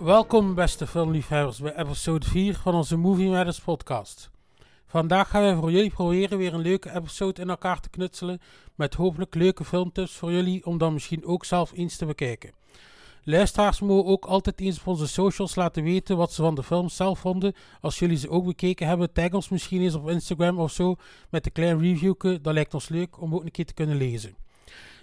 Welkom beste filmliefhebbers bij episode 4 van onze Movie Matters podcast. Vandaag gaan wij voor jullie proberen weer een leuke episode in elkaar te knutselen met hopelijk leuke filmtips voor jullie om dan misschien ook zelf eens te bekijken. Luisteraars mogen ook altijd eens op onze socials laten weten wat ze van de film zelf vonden. Als jullie ze ook bekeken hebben, tag ons misschien eens op Instagram of zo met een klein reviewke. Dat lijkt ons leuk om ook een keer te kunnen lezen.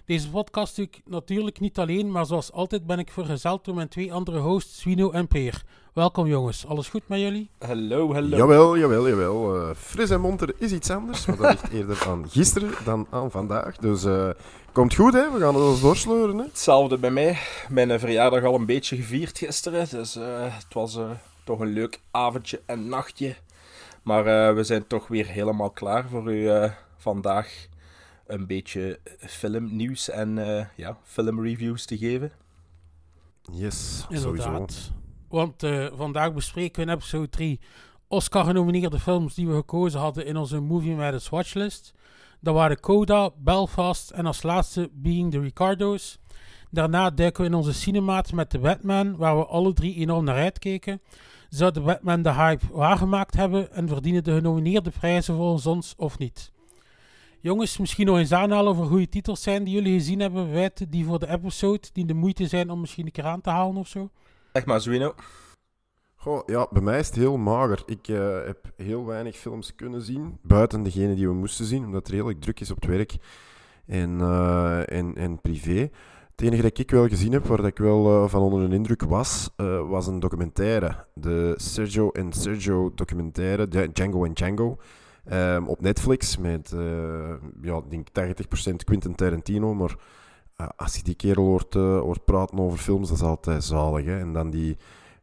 Deze podcast doe ik natuurlijk niet alleen, maar zoals altijd ben ik vergezeld door mijn twee andere hosts, Swino en Peer. Welkom jongens, alles goed met jullie? Hallo, hallo. Jawel, jawel, jawel. Eh, fris en monter is iets anders, maar dat ligt eerder aan gisteren dan aan vandaag. Dus eh, komt goed, hè? We gaan het ons doorsleuren, hè? Hetzelfde bij mij. Mijn eh, verjaardag al een beetje gevierd gisteren. Dus eh, het was eh, toch een leuk avondje en nachtje. Maar eh, we zijn toch weer helemaal klaar voor u eh, vandaag een beetje filmnieuws en eh, ja, filmreviews te geven. Yes, sowieso. Inderdaad. Want eh, vandaag bespreken we in episode 3 Oscar-genomineerde films die we gekozen hadden in onze Movie Matters watchlist. Dat waren Coda, Belfast en als laatste Being the Ricardos. Daarna duiken we in onze cinemaat met The Batman, waar we alle drie enorm naar uitkeken. Zou de Batman de hype waargemaakt hebben en verdienen de genomineerde prijzen volgens ons of niet? Jongens, misschien nog eens aanhalen over goede titels zijn die jullie gezien hebben, wijten die voor de episode, die de moeite zijn om misschien een keer aan te halen of zo. Zeg maar, Zwino. Goh, ja, bij mij is het heel mager. Ik eh, heb heel weinig films kunnen zien, buiten degene die we moesten zien, omdat het redelijk druk is op het werk en, eh, en, en privé. Het enige dat ik wel gezien heb, waar dat ik wel eh, van onder de indruk was, eh, was een documentaire. De Sergio en Sergio documentaire, Dja- Django en Django, ehm, op Netflix met, eh, ja, denk 80% Quentin Tarantino, maar eh, als je die kerel hoort, hoort praten over films, dat is altijd zalig. Hè? En dan die,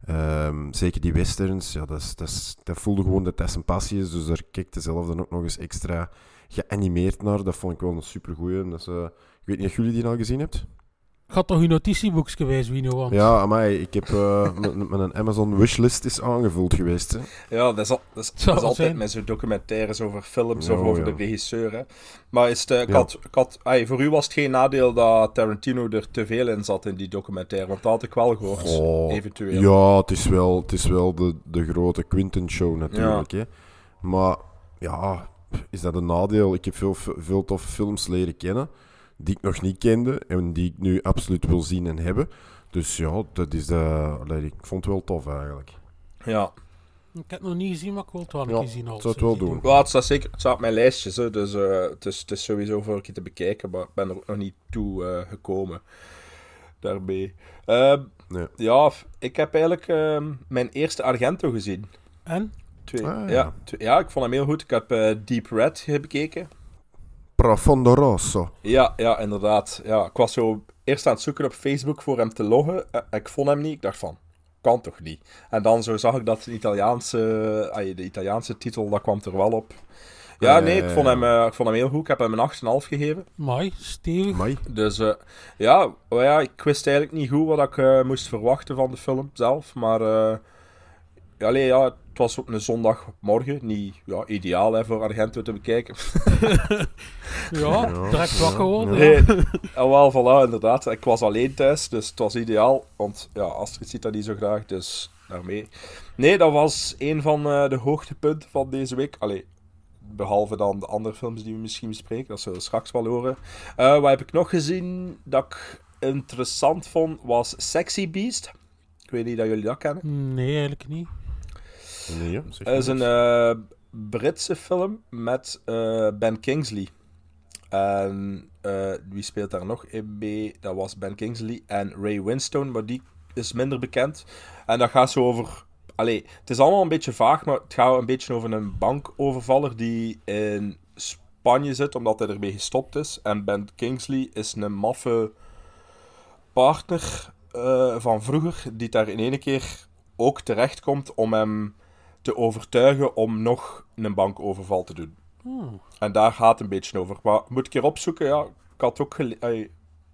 ehm, zeker die westerns, ja, dat, is, dat, is, dat voelde gewoon dat dat zijn passie is, dus daar keek zelf dan ook nog eens extra geanimeerd naar. Dat vond ik wel een supergoeie. Eh, ik weet niet of jullie die al gezien hebt. Gaat toch uw notitieboekje bij Wino? Want Ja, amai, ik heb eh, met, met een Amazon wishlist is aangevuld geweest. Hè. Ja, dat is, al, dat is, dat altijd zijn. met zo'n documentaires over films Ja, of over ja. de regisseur. Hè. Maar is het, eh, ik Ja. had, ik had, voor u was het geen nadeel dat Tarantino er te veel in zat in die documentaire. Want dat had ik wel gehoord. Oh, eventueel. Ja, het is wel, het is wel de, de grote Quinten-show natuurlijk. Hè. Maar ja, is dat een nadeel? Ik heb veel, veel toffe films leren kennen die ik nog niet kende en die ik nu absoluut wil zien en hebben. Dus ja, dat is de, allee, ik vond het wel tof eigenlijk. ja. ik heb het nog niet gezien, maar ik wil het wel een Ja, keer zien. als zou het wel doen. Ja, het staat zeker het staat op mijn lijstjes, hè, dus eh, het, is, het is sowieso voor een keer te bekijken, maar ik ben er ook nog niet toe eh, gekomen daarmee. Ehm, Nee. Ja, ik heb eigenlijk ehm, mijn eerste Argento gezien. En? Twee, Ah, ja. ja. twee- ja, ik vond hem heel goed. Ik heb eh, Deep Red bekeken. Profondo Rosso. Ja, ja, inderdaad. Ja, ik was zo eerst aan het zoeken op Facebook voor hem te loggen. Eh, ik vond hem niet. Ik dacht van, kan toch niet? En dan zo zag ik dat de Italiaanse, de Italiaanse titel, dat kwam er wel op. Ja, Eh, nee, ik vond, hem, eh, ik vond hem heel goed. Ik heb hem een 8,5 gegeven. Mooi, stevig. Mai. Dus eh, ja, maar ja, ik wist eigenlijk niet goed wat ik moest verwachten van de film zelf. Maar eh, allee, ja, het was op een zondagmorgen. Niet ja, ideaal hè, voor Argento te bekijken. Ja, Ja, direct ja, wakker worden. Nee, en wel, voilà, inderdaad. Ik was alleen thuis, dus het was ideaal. Want ja, Astrid ziet dat niet zo graag, dus daarmee. Nee, dat was een van eh, de hoogtepunten van deze week. Allee, behalve dan de andere films die we misschien bespreken, dat zullen we straks wel horen. Eh, wat heb ik nog gezien dat ik interessant vond, was Sexy Beast. Ik weet niet dat jullie dat kennen. Nee, eigenlijk niet. Nee, Het is een eh, Britse film met eh, Ben Kingsley. En eh, wie speelt daar nog in mee? Dat was Ben Kingsley en Ray Winstone, maar die is minder bekend. En dat gaat zo over. Allee, het is allemaal een beetje vaag, maar het gaat een beetje over een bankovervaller die in Spanje zit omdat hij ermee gestopt is. En Ben Kingsley is een maffe partner eh, van vroeger, die daar in ene keer ook terechtkomt om hem te overtuigen om nog een bankoverval te doen. Hmm. En daar gaat het een beetje over. Maar moet ik hier opzoeken? Ja, ik had ook gele-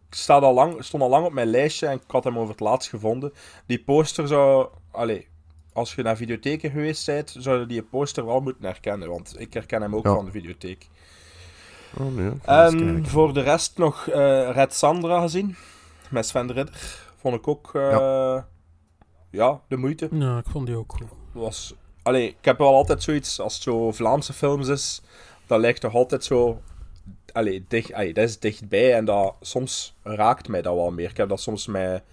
ik staat al lang, stond al lang op mijn lijstje en ik had hem over het laatst gevonden. Die poster zou... Allee, als je naar videotheken geweest bent, zou je die poster wel moeten herkennen. Want ik herken hem ook Ja. van de videotheek. Oh nee. eens En voor de rest nog eh, Red Sandra gezien. Met Sven de Ridder. Vond ik ook... eh, ja. de moeite. Ja, ik vond die ook goed. Was... Allee, ik heb wel altijd zoiets... Als het zo Vlaamse films is... Dat lijkt toch altijd zo... Allee, dicht, allee, dat is dichtbij. En dat, soms raakt mij dat wel meer. Ik heb dat soms met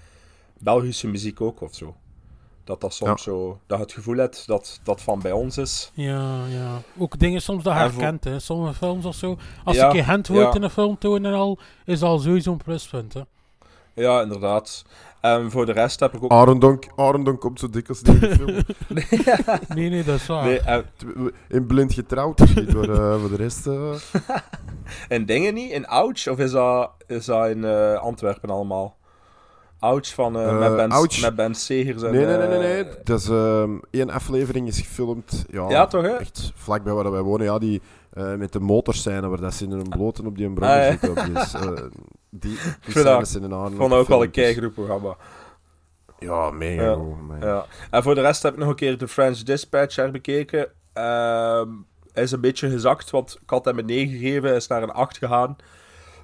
Belgische muziek ook of zo. Dat dat soms zo... Dat je het gevoel hebt dat dat van bij ons is. Ja, ja. Ook dingen soms dat je herkent, hè. Sommige films of zo. Als Ja, je een hand wordt ja. in een film tonen en al, is al sowieso een pluspunt, hè. Ja, inderdaad. En voor de rest heb ik ook... Arendonk, Arendonk komt zo dikwijls in de film. Nee, nee, dat is waar. Nee, en, In blind getrouwd, dus niet, maar eh, voor de rest... eh, En dingen niet? In Ouch? Of is dat, is dat in eh, Antwerpen allemaal? Ouch van eh Eh, met, ben, Ouch. met Ben Segers en... Nee, nee, nee, nee, eh, nee. Dat is ehm, één aflevering is gefilmd. Ja, Ja, toch, hè? Echt vlakbij waar wij wonen. Ja, die eh, met de motorscène waar dat ze in een bloten op die brommer Ah, zitten. is, eh, die, dat- zijn. Ik vond ook wel een keigroep programma. Ja, mega Ja. goed. Ja. En voor de rest heb ik nog een keer de French Dispatch herbekeken. Ehm hij is een beetje gezakt, want ik had hem een 9 gegeven, is naar een 8 gegaan.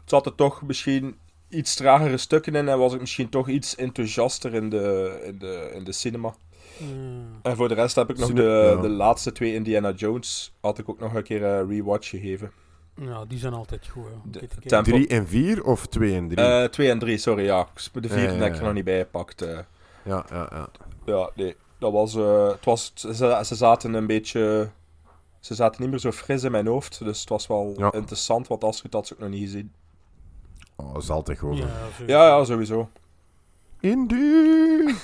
Het zat er toch misschien iets tragere stukken in en was ik misschien toch iets enthousiaster in de, in de, in de cinema. Mm. En voor de rest heb ik nog de, ja. de laatste twee Indiana Jones, had ik ook nog een keer een rewatch gegeven. Ja, die zijn altijd goed, hè. om De- te kijken. tempo- 3 en 4 of 2 en 3? Eh, twee en drie, sorry, ja. De vierde Ja, ja, heb ik er nog niet bij gepakt. eh. ja, ja, ja. Ja, nee. Dat was, eh, het was, ze, ze zaten een beetje... Ze zaten niet meer zo fris in mijn hoofd. Dus het was wel Ja. interessant, want Astrid had ze ook nog niet gezien. Oh, dat is altijd goed. Ja, ja, sowieso. Indie!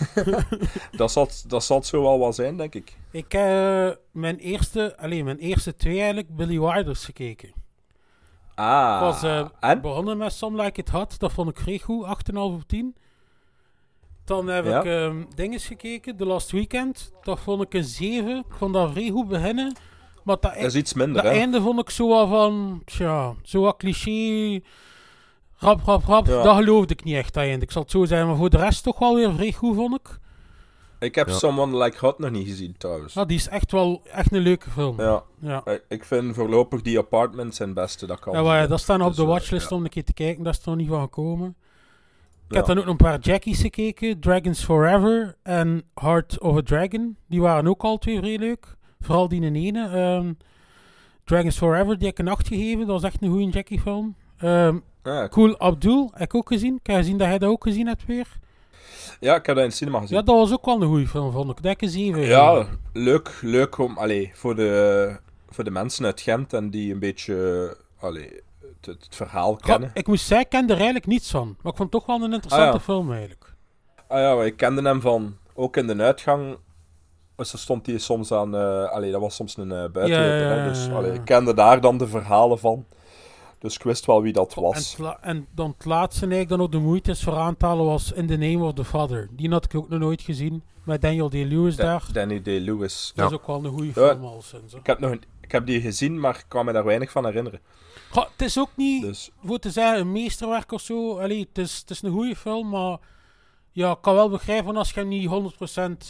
Dat zal, dat zal het zo wel wel zijn, denk ik. Ik heb eh, mijn eerste, alleen mijn eerste twee eigenlijk Billy Wilders gekeken. Ah, Ik was en? begonnen met Some Like It Hot, dat vond ik vrij goed, 8,5 op 10. Dan heb Ja. ik ehm dinges gekeken, The Last Weekend, dat vond ik een 7. Ik vond dat vrij goed beginnen. Maar dat, Dat is iets minder, dat hè. einde vond ik zo wel van, tja, zo wat cliché, rap, rap, rap. Ja. Dat geloofde ik niet echt, dat einde. Ik zal het zo zeggen, maar voor de rest toch wel weer vrij goed, vond ik. Ik heb Ja. Someone Like Hot nog niet gezien, trouwens. Ja, die is echt wel echt een leuke film. Ja, Ja. ik- vind voorlopig die Apartments zijn beste, dat kan. Ja, maar ja, dat staan op Dus, de eh, watchlist ja. om een keer te kijken, dat is er nog niet van gekomen. Ik Ja. heb dan ook nog een paar Jackies gekeken, Dragons Forever en Heart of a Dragon. Die waren ook al twee vrij leuk. Vooral die ene. ehm Dragons Forever, die heb ik een 8 gegeven. Dat was echt een goede Jackie film. Ja, cool Abdul heb ik ook gezien. Ik heb gezien dat hij dat ook gezien hebt weer. ja, ik heb dat in het cinema gezien. Ja, dat was ook wel een goede film, vond ik. Dat een 7 Ja, leuk, leuk om, allee, voor de, voor de mensen uit Gent en die een beetje, allee, het, het verhaal Ja, kennen. ik moest zeggen, ik ken er eigenlijk niets van. Maar ik vond het toch wel een interessante Ah, ja. film eigenlijk. Ah ja, ik kende hem van, ook in de uitgang, dus er stond hij soms aan, allee, dat was soms een buitenloper, Ja, ja, ja, dus ja, allee, ja. ik kende daar dan de verhalen van. Dus ik wist wel wie dat En, was. la- en dan het laatste eigenlijk dan ook de moeite is voor aan te halen was In the Name of the Father. Die had ik ook nog nooit gezien. Met Daniel Day-Lewis Da- daar. Danny Day-Lewis. Dat is ook wel een goede film al sinds. hè. Ik heb, nog een- ik heb die gezien, maar ik kan me daar weinig van herinneren. Goh, het is ook niet, Dus voor te zeggen, een meesterwerk of zo. Allee, het, is, het is een goede film, maar ja, ik kan wel begrijpen als je hem niet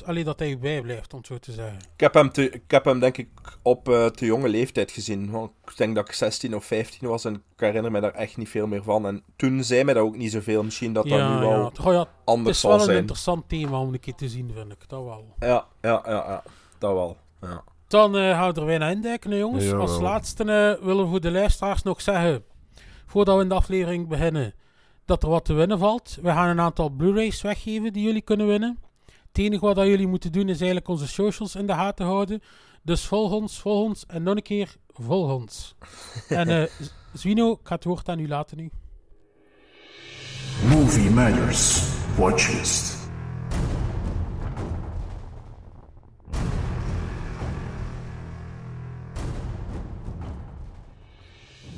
100% allee, dat hij bijblijft, om het zo te zeggen. ik heb hem, te, ik heb hem denk ik op eh, te jonge leeftijd gezien. Want ik denk dat ik 16 of 15 was en ik herinner me daar echt niet veel meer van. En toen zei mij dat ook niet zoveel. Misschien dat dat nu wel ja. Ja, het anders is zal wel een zijn. interessant thema om een keer te zien, vind ik. Dat wel. Ja, ja, ja, ja. Dat wel. Ja. Dan eh houden we bijna induiken, hè, jongens. Jawel. Als laatste eh, willen we voor de luisteraars nog zeggen, voordat we in de aflevering beginnen, dat er wat te winnen valt. We gaan een aantal Blu-rays weggeven die jullie kunnen winnen. Het enige wat dat jullie moeten doen is eigenlijk onze socials in de gaten houden. Dus volg ons, volg ons en nog een keer volg ons. en eh Z- Zwino, ik ga het woord aan u laten nu. Movie Matters Watchlist.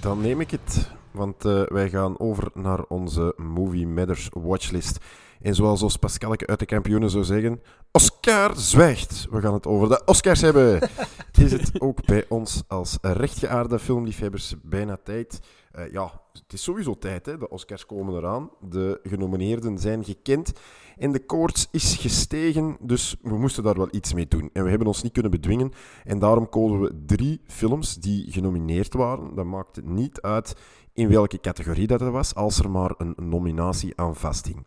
Dan neem ik het want uh, wij gaan over naar onze Movie Matters watchlist. En zoals ons Pascalke uit de kampioenen zou zeggen, Oscar zwijgt. We gaan het over de Oscars hebben. Is het ook bij ons als rechtgeaarde filmliefhebbers bijna tijd? Uh, ja, het is sowieso tijd. Hè? De Oscars komen eraan. De genomineerden zijn gekend. En de koorts is gestegen, dus we moesten daar wel iets mee doen. En we hebben ons niet kunnen bedwingen. En daarom kozen we drie films die genomineerd waren. Dat maakte niet uit in welke categorie dat was, als er maar een nominatie aan vasthing.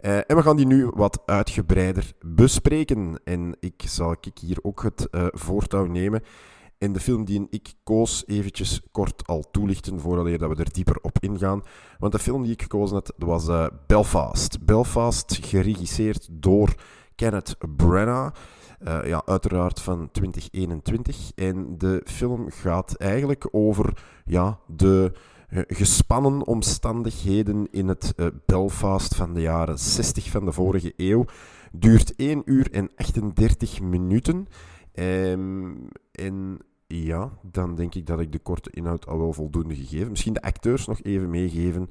Uh, en we gaan die nu wat uitgebreider bespreken. En ik zal ik hier ook het uh, voortouw nemen. En de film die ik koos, eventjes kort al toelichten voordat we er dieper op ingaan. Want de film die ik gekozen had, was uh, Belfast. Belfast, geregisseerd door Kenneth Branagh. Ja, uiteraard van 2021. En de film gaat eigenlijk over ja, de gespannen omstandigheden in het uh, Belfast van de jaren 60 van de vorige eeuw. Duurt 1 uur en 38 minuten. Um, en ja, dan denk ik dat ik de korte inhoud al wel voldoende gegeven. Misschien de acteurs nog even meegeven.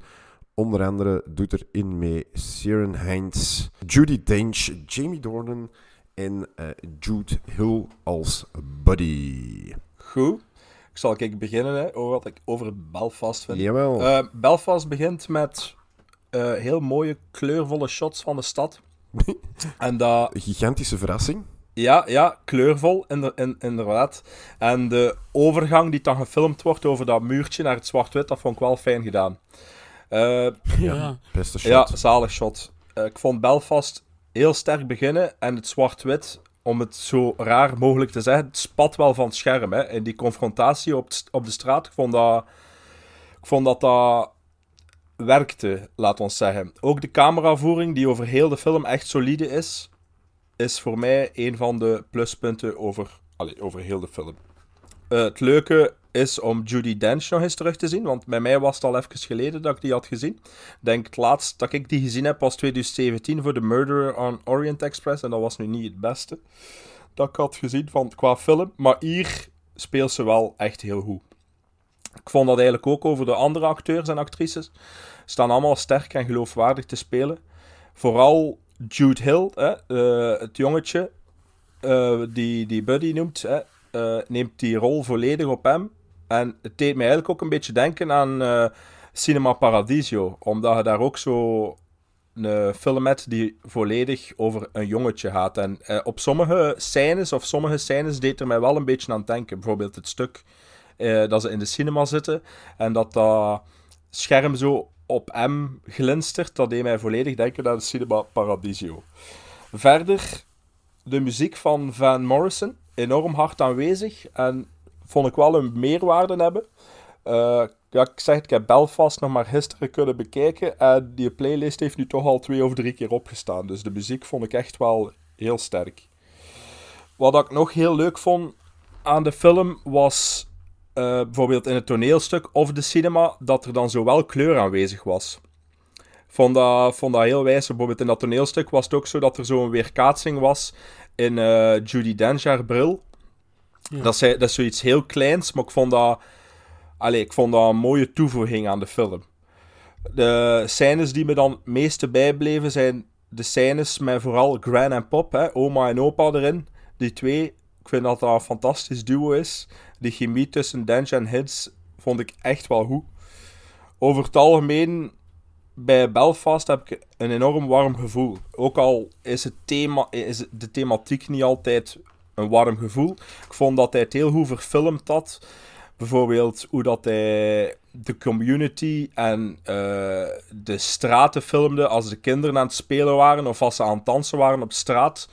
Onder andere doet er in mee Siren Heinz, Judy Dench, Jamie Dornan en uh, Jude Hill als Buddy. Goed. Ik zal ik beginnen hè, over wat ik over Belfast vind. Jawel. Uh, Belfast begint met uh, heel mooie kleurvolle shots van de stad. en dat... Gigantische verrassing. Ja, ja, kleurvol, inderdaad. En de overgang die dan gefilmd wordt over dat muurtje naar het zwart-wit, dat vond ik wel fijn gedaan. Uh, ja, beste shot. Ja, zalig shot. Uh, ik vond Belfast heel sterk beginnen en het zwart-wit, om het zo raar mogelijk te zeggen, het spat wel van het scherm. Hè. En die confrontatie op, op de straat, ik vond dat, ik vond dat dat werkte, laat ons zeggen. Ook de cameravoering, die over heel de film echt solide is is voor mij een van de pluspunten over, allez, over heel de film. Uh, het leuke is om Judy Dench nog eens terug te zien, want bij mij was het al even geleden dat ik die had gezien. Ik denk het laatst dat ik die gezien heb was 2017 voor The Murderer on Orient Express, en dat was nu niet het beste dat ik had gezien van, qua film, maar hier speelt ze wel echt heel goed. Ik vond dat eigenlijk ook over de andere acteurs en actrices. Staan allemaal sterk en geloofwaardig te spelen. Vooral Jude Hill, hè, uh, het jongetje uh, die, die Buddy noemt, uh, neemt die rol volledig op hem. En het deed mij eigenlijk ook een beetje denken aan Cinema Paradiso, omdat je daar ook zo een film hebt die volledig over een jongetje gaat. En op sommige scènes, of sommige scènes, deed er mij wel een beetje aan denken. Bijvoorbeeld het stuk dat ze in de cinema zitten en dat dat scherm zo op M glinstert, dat deed mij volledig denken aan Cinema Paradiso. Verder, de muziek van Van Morrison, enorm hard aanwezig en vond ik wel een meerwaarde hebben. Ja, ik zeg ik heb Belfast nog maar gisteren kunnen bekijken en die playlist heeft nu toch al twee of drie keer opgestaan. Dus de muziek vond ik echt wel heel sterk. Wat ik nog heel leuk vond aan de film was uh, bijvoorbeeld in het toneelstuk of de cinema, dat er dan zowel kleur aanwezig was. Vond dat, vond dat heel wijs. Bijvoorbeeld in dat toneelstuk was het ook zo dat er zo'n weerkaatsing was in uh, Judy Dench bril. Dat, is, dat zoiets heel kleins, maar ik vond dat, allez, ik vond dat een mooie toevoeging aan de film. De scènes die me dan het meeste bijbleven zijn de scènes met vooral Gran en Pop, hè, oma en opa erin. Die twee, ik vind dat dat een fantastisch duo is de chemie tussen Dench en Hits vond ik echt wel goed. Over het algemeen, bij Belfast heb ik een enorm warm gevoel. Ook al is, het thema, is de thematiek niet altijd een warm gevoel. Ik vond dat hij het heel goed verfilmd had. Bijvoorbeeld hoe dat hij de community en uh, de straten filmde als de kinderen aan het spelen waren of als ze aan het dansen waren op straat.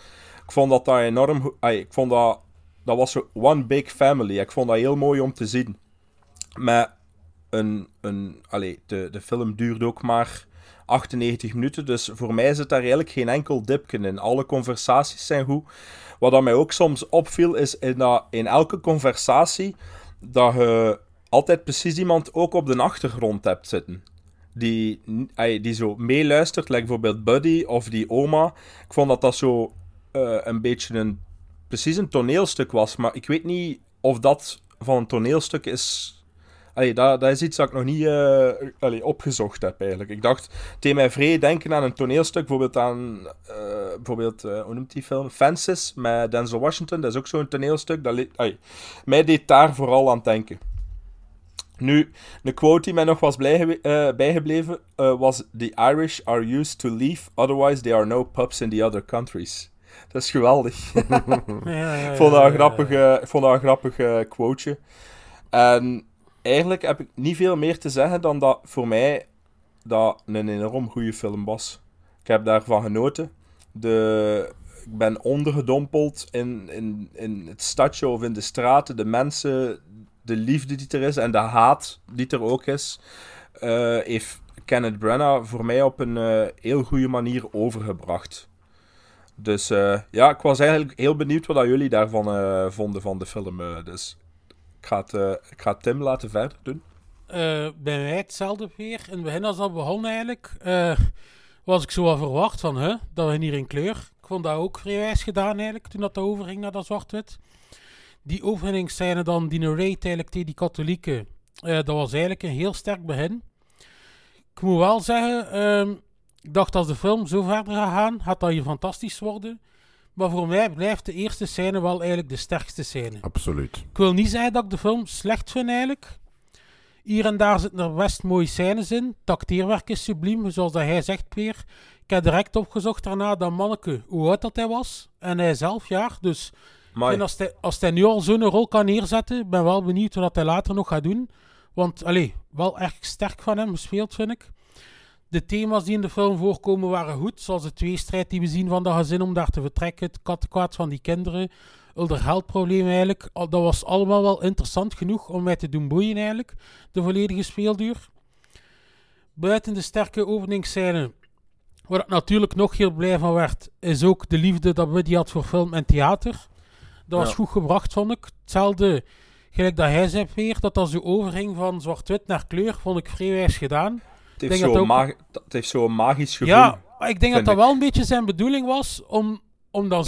Ik vond dat dat enorm... ik vond dat dat was one big family. Ik vond dat heel mooi om te zien. Maar een, een, allez, de, de film duurde ook maar 98 minuten. Dus voor mij zit daar eigenlijk geen enkel dipje in. Alle conversaties zijn goed. Wat dat mij ook soms opviel, is in, dat, in elke conversatie dat je altijd precies iemand ook op de achtergrond hebt zitten. Die, die zo meeluistert, bijvoorbeeld Buddy of die oma. Ik vond dat dat zo uh, een beetje een precies een toneelstuk was. Maar ik weet niet of dat van een toneelstuk is. Allee, dat, dat is iets dat ik nog niet eh, allee, opgezocht heb eigenlijk. Ik dacht, deed mij vrij denken aan een toneelstuk, bijvoorbeeld aan, eh, bijvoorbeeld, eh, hoe noemt die film? Fences, met Denzel Washington, dat is ook zo'n toneelstuk. Dat le- allee, mij deed daar vooral aan denken. Nu, een quote die mij nog was blij bijgebleven was: The Irish are used to leave, otherwise they are no pups in the other countries. Dat is geweldig. Ja, ja, ja, Ik vond dat een grappig, vond dat een grappig quoteje. En eigenlijk heb ik niet veel meer te zeggen dan dat voor mij dat een enorm goede film was. Ik heb daarvan genoten. De, ik ben ondergedompeld in, in, in het stadje of in de straten. De mensen, de liefde die er is en de haat die er ook is, eh, heeft Kenneth Branagh voor mij op een eh, heel goede manier overgebracht. Dus eh, ja, ik was eigenlijk heel benieuwd wat jullie daarvan vonden van de film. dus ga, het, eh, ik ga Tim laten verder doen. Eh, bij mij hetzelfde weer. In het begin als dat begon eigenlijk, eh, was ik zo wel verwacht van, hè, dat we hier in kleur. Ik vond dat ook vrij wijs gedaan eigenlijk, toen dat overging naar dat zwart-wit. Die openingsscène dan, die narrate eigenlijk tegen die katholieken, dat was eigenlijk een heel sterk begin. Ik moet wel zeggen, ehm, ik dacht als de film zo verder gaat gaan, gaat dat hier fantastisch worden. Maar voor mij blijft de eerste scène wel eigenlijk de sterkste scène. Absoluut. Ik wil niet zeggen dat ik de film slecht vind eigenlijk. Hier en daar zitten er best mooie scènes in. Het acteerwerk is subliem, zoals dat hij zegt, Peer. Ik heb direct opgezocht daarna dat manneke, hoe oud dat hij was. En hij zelf jaar. Dus als, hij, als hij nu al zo'n rol kan neerzetten, ben wel benieuwd wat hij later nog gaat doen. Want, allee, wel erg sterk van hem gespeeld, vind ik. De thema's die in de film voorkomen waren goed, zoals de tweestrijd die we zien van dat gezin om daar te vertrekken, het kattenkwaad van die kinderen, het geldprobleem eigenlijk. Dat was allemaal wel interessant genoeg om mij te doen boeien eigenlijk, de volledige speelduur. Buiten de sterke openingsscène, waar ik natuurlijk nog heel blij van werd, is ook de liefde dat Buddy had voor film en theater. Dat was Ja. goed gebracht, vond ik. Hetzelfde, gelijk dat hij zei weer, dat dat zo overging van zwart-wit naar kleur, vond ik vrij wijs gedaan. Het heeft zo'n ook- mag- het heeft zo'n magisch gevoel. Ja, maar ik denk dat dat ik. wel een beetje zijn bedoeling was om, om dan er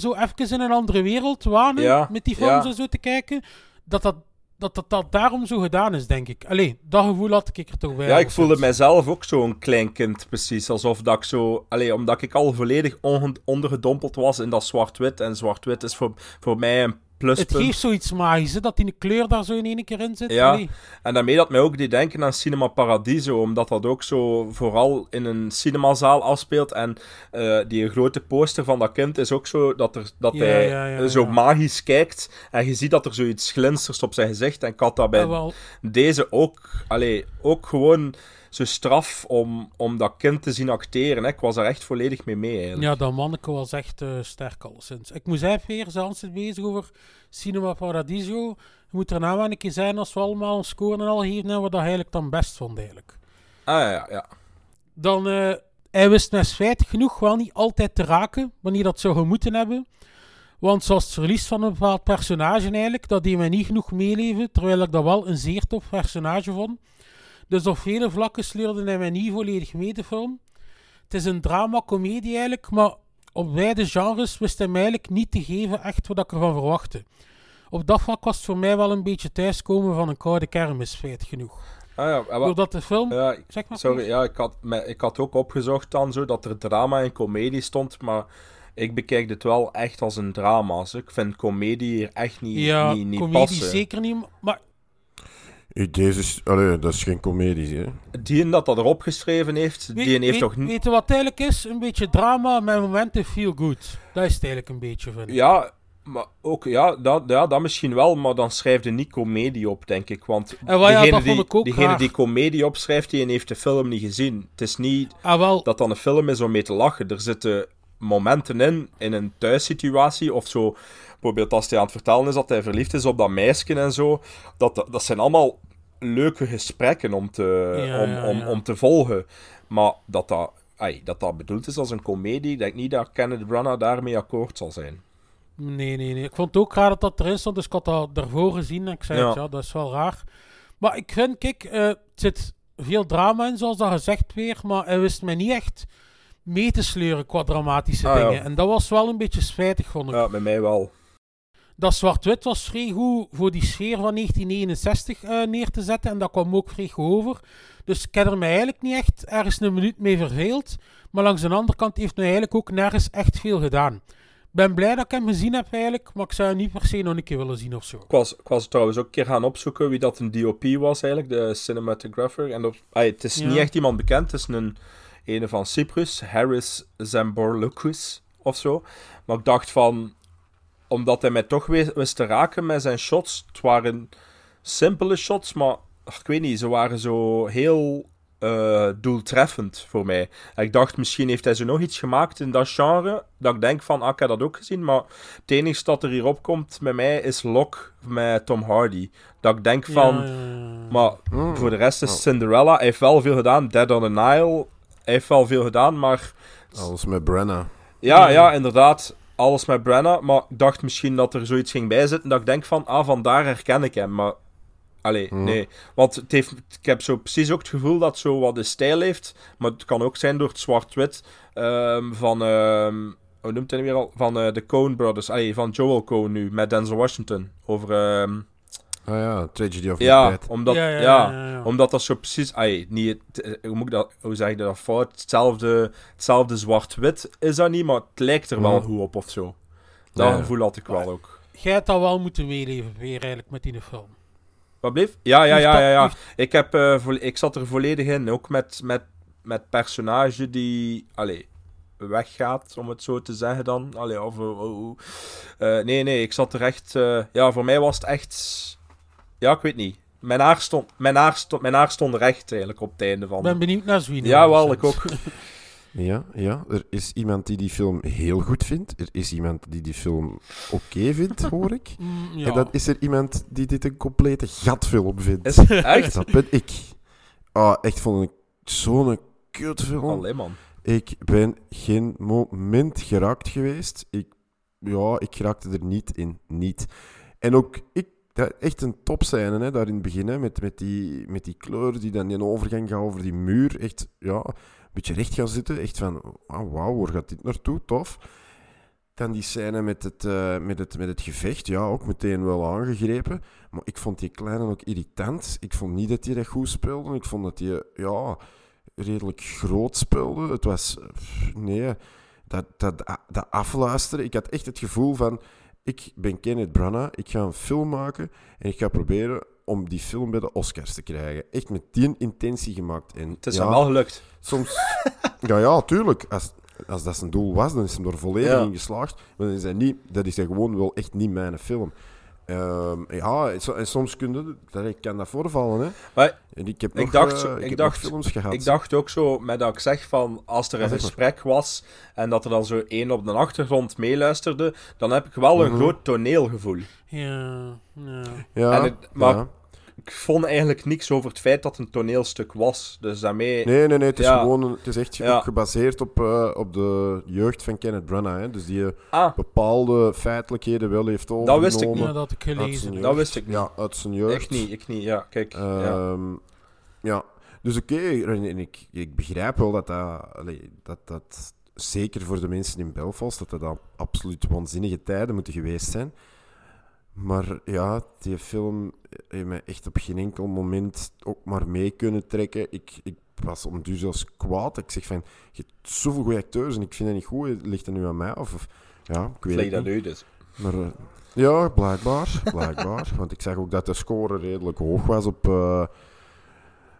zo even in een andere wereld te wanen Ja, met die films ja. en zo te kijken. Dat dat, dat, dat dat daarom zo gedaan is, denk ik. Allee, dat gevoel had ik er toch bij. Ja, ik voelde mijzelf ook zo'n klein kind, precies. Alsof dat ik zo... Allee, omdat ik al volledig ondergedompeld was in dat zwart-wit. En zwart-wit is voor, voor mij een Het geeft zoiets magisch, hè, dat die kleur daar zo in één keer in zit. Ja. En daarmee dat mij ook deed denken aan Cinema Paradiso, omdat dat ook zo vooral in een cinemazaal afspeelt. En eh, die grote poster van dat kind is ook zo dat, er, dat Ja, hij ja, ja, zo magisch kijkt. En je ziet dat er zoiets glinstert op zijn gezicht. En ik had dat bij wel, deze ook, allee, ook gewoon zo straf om, om dat kind te zien acteren. Hè. Ik was daar echt volledig mee mee, eigenlijk. ja, dat manneke was echt eh, sterk alleszins. Ik moet zeggen, Peer, zelfs bezig over Cinema Paradiso. Je moet er nou wel een keer zijn als we allemaal een score al geven en wat dat eigenlijk dan best vond eigenlijk. Ah ja, ja, dan eh, hij wist me spijtig genoeg wel niet altijd te raken wanneer dat zou moeten hebben. Want zoals het verlies van een bepaald personage eigenlijk, dat deed mij niet genoeg meeleven, terwijl ik dat wel een zeer tof personage vond. Dus op vele vlakken sleurde hij mij niet volledig mee, de film. Het is een drama-comedie eigenlijk, maar op beide genres wist hij mij eigenlijk niet te geven echt wat ik ervan verwachtte. Op dat vlak was het voor mij wel een beetje thuiskomen van een koude kermis, spijtig genoeg. Ah, ja, wat- Doordat de film... ja, Zeg maar. Sorry, ja, ik had, ik had ook opgezocht dan zo dat er drama en comedie stond, maar ik bekijk dit wel echt als een drama. zo. Ik vind comedie hier echt niet, Ja, niet, niet comedie passen. zeker niet, maar Deze is... Allee, dat is geen komedie, hè. Die dat dat erop geschreven heeft, weet, die heeft toch niet... weet je wat het eigenlijk is? Een beetje drama met momenten feel good. Dat is het eigenlijk een beetje, vind ik. Ja, maar ook, ja dat, ja, dat misschien wel, maar dan schrijf je niet comedie op, denk ik. Want En wel, ja, die, ik ook diegene raar. die comedie opschrijft, die heeft de film niet gezien. Het is niet Ah, wel, dat dan een film is om mee te lachen. Er zitten momenten in, in een thuissituatie, of zo, bijvoorbeeld als hij aan het vertellen is dat hij verliefd is op dat meisje en zo, dat, dat zijn allemaal leuke gesprekken om te, Ja, om, ja, om, ja. om te volgen. Maar dat dat, dat dat bedoeld is als een komedie, ik denk niet dat Kenneth Branagh daarmee akkoord zal zijn. nee, nee, nee. Ik vond het ook raar dat dat erin stond, dus ik had dat daarvoor gezien en ik zei, Ja. dat is wel raar. Maar ik vind, kijk, eh, er zit veel drama in, zoals dat gezegd weer, maar hij wist mij niet echt mee te sleuren qua dramatische Ah, dingen. En dat was wel een beetje spijtig, vond ik. Ja, bij mij wel. Dat zwart-wit was vrij goed voor die sfeer van 1961 eh, neer te zetten. En dat kwam ook vrij goed over. Dus ik heb er mij eigenlijk niet echt ergens een minuut mee verveeld. Maar langs de andere kant heeft hij eigenlijk ook nergens echt veel gedaan. Ik ben blij dat ik hem gezien heb eigenlijk, maar ik zou hem niet per se nog een keer willen zien of zo. Ik was, ik was trouwens ook een keer gaan opzoeken wie dat een DOP was eigenlijk, de cinematographer. En ay, het is Ja. niet echt iemand bekend, het is een ene van Cyprus, Harris Zamborloukas of zo. Maar ik dacht van, omdat hij mij toch wist, te raken met zijn shots. Het waren simpele shots, maar ik weet niet, ze waren zo heel eh, doeltreffend voor mij. En ik dacht, misschien heeft hij zo nog iets gemaakt in dat genre, dat ik denk van, ah, ik heb dat ook gezien, maar het enige dat er hierop komt met mij is Lock met Tom Hardy. Dat ik denk van, Ja, ja, ja. maar Mm. voor de rest is Oh. Cinderella, hij heeft wel veel gedaan, Dead on the Nile, hij heeft wel veel gedaan, maar Alles met Brenna. ja, ja, inderdaad. Alles met Brenna. Maar ik dacht misschien dat er zoiets ging bijzitten. Dat ik denk van, ah, vandaar herken ik hem. Maar, allee, Mhm. nee. Want het heeft, ik heb zo precies ook het gevoel dat het zo wat de stijl heeft. Maar het kan ook zijn door het zwart-wit ehm, van, ehm, hoe noemt hij weer al? Van eh, de Coen Brothers. Allee, van Joel Coen nu, met Denzel Washington. Over, ehm, Ah ja, Tragedy of ja, Macbeth. omdat, Ja, ja, ja, ja, ja. omdat dat zo precies, ay, niet, het- eh, hoe moet ik dat, hoe zeg ik dat fout? Hetzelfde, hetzelfde zwart-wit is dat niet, maar het lijkt er wel Ja. goed op of zo. Dat Ja. gevoel had ik wel ook. Jij had dat wel moeten meeleven weer eigenlijk met die film. Wat bleef? Ja, ja, ja, ja. ja. Ik, heb, eh, vo- ik zat er volledig in, ook met, met, met personage die, allee, weggaat, om het zo te zeggen dan. Allee, of, oh. Eh, nee, nee, ik zat er echt, eh, ja, voor mij was het echt, ja, ik weet niet. Mijn haar stond, mijn haar stond, mijn haar stond recht eigenlijk op het einde van. Ik ben benieuwd naar Zweden. Ja, wel, ik ook. Ja, ja, er is iemand die die film heel goed vindt. Er is iemand die die film oké vindt, hoor ik. Mm, ja. En dan is er iemand die dit een complete gatfilm vindt. Is echt? Dat ben ik. Ah, echt vond ik zo'n kutfilm. Allee, man. Ik ben geen moment geraakt geweest. Ik, ja, ik geraakte er niet in. Niet. En ook ik, dat, echt een topscène hè, daar in het begin, hè, met, met, die, met die kleur die dan in overgang gaat over die muur. Echt, ja, een beetje recht gaan zitten. Echt van, ah, wauw, waar gaat dit naartoe? Tof. Dan die scène met het, eh, met, het, met het gevecht, ja, ook meteen wel aangegrepen. Maar ik vond die kleine ook irritant. Ik vond niet dat hij dat goed speelde. Ik vond dat hij, ja, redelijk groot speelde. Het was, nee, dat, dat, dat afluisteren. Ik had echt het gevoel van, ik ben Kenneth Branagh, ik ga een film maken en ik ga proberen om die film bij de Oscars te krijgen. Echt met die intentie gemaakt. En, Het is ja, hem wel gelukt. Soms... ja, ja, tuurlijk. Als, als dat zijn doel was, dan is hem er volledig Ja. in geslaagd. Maar dan is hij niet, dat is hij gewoon wel echt niet mijn film. Ehm, ja, en so- en soms kun je, dat, ik kan dat voorvallen. Hè. Maar En ik heb Ik nog, dacht eh, ik ik heb dacht- nog films gehad. ik dacht ook zo, met dat ik zeg van, als er een Ja, zeg maar. gesprek was en dat er dan zo één op de achtergrond meeluisterde, dan heb ik wel een Mhm. groot toneelgevoel. Ja, ja. ja, en het- maar- ja. Ik vond eigenlijk niks over het feit dat het een toneelstuk was. Dus daarmee... Nee, nee, nee. Het is Ja. gewoon het is echt Ja. gebaseerd op, eh, op de jeugd van Kenneth Branagh. Hè. Dus die eh, Ah, bepaalde feitelijkheden wel heeft overgenomen. wist ik niet. Ja, dat had ik gelezen. Dat wist ik niet. Ja, uit zijn jeugd. ik niet, ik niet. Ja, kijk. ja. Ehm, ja. dus oké, en en ik, ik begrijp wel dat dat, allee, dat dat, zeker voor de mensen in Belfast, dat dat dan absoluut waanzinnige tijden moeten geweest zijn. Maar ja, die film heeft mij echt op geen enkel moment ook maar mee kunnen trekken. Ik, ik was om zelfs kwaad. Ik zeg van, je hebt zoveel goede acteurs en ik vind dat niet goed. Ligt dat nu aan mij? Of, of- ja, ik weet dat nu dus. Maar, eh, ja, blijkbaar. blijkbaar. Want ik zag ook dat de score redelijk hoog was op, eh,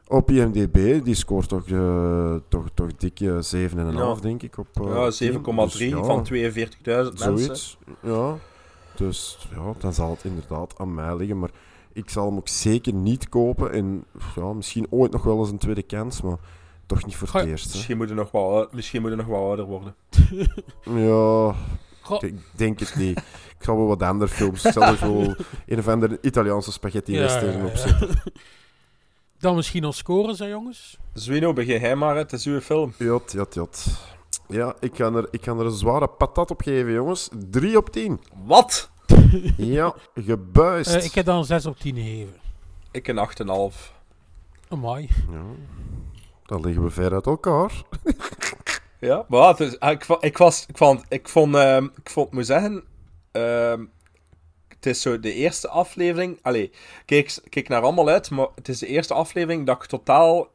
op IMDb. Die scoort toch, eh, toch, toch dikke 7,5, Ja. denk ik. Op, Ja, 10. 7,3 Dus ja, van 42.000 mensen. Zoiets, ja. Dus ja, dan zal het inderdaad aan mij liggen. Maar ik zal hem ook zeker niet kopen. En ja, misschien ooit nog wel eens een tweede kans, maar toch niet voor het Goh, eerst. Misschien moet je nog wel, misschien moet nog wel ouder worden. Ja, Goh, ik denk het niet. Ik zal wel wat andere films. Ik zal er zo een of andere Italiaanse spaghetti ja, western ja. Dan misschien al scoren, hè, jongens? Zwino, begin jij maar. Het is uw film. Jot, jot, jot. Ja, ik kan, er, ik kan er een zware patat op geven, jongens. 3 op 10. Wat? Ja, gebuist. Eh, ik heb dan een 6 op 10 gegeven. Ik een 8,5. Amai. Ja, dan liggen we ver uit elkaar. Ja, maar het is, ah, ik, ik, was, ik vond, ik vond, ehm, ik vond, moet zeggen, ehm, het is zo de eerste aflevering. Allee, kijk, kijk naar allemaal uit, maar het is de eerste aflevering dat ik totaal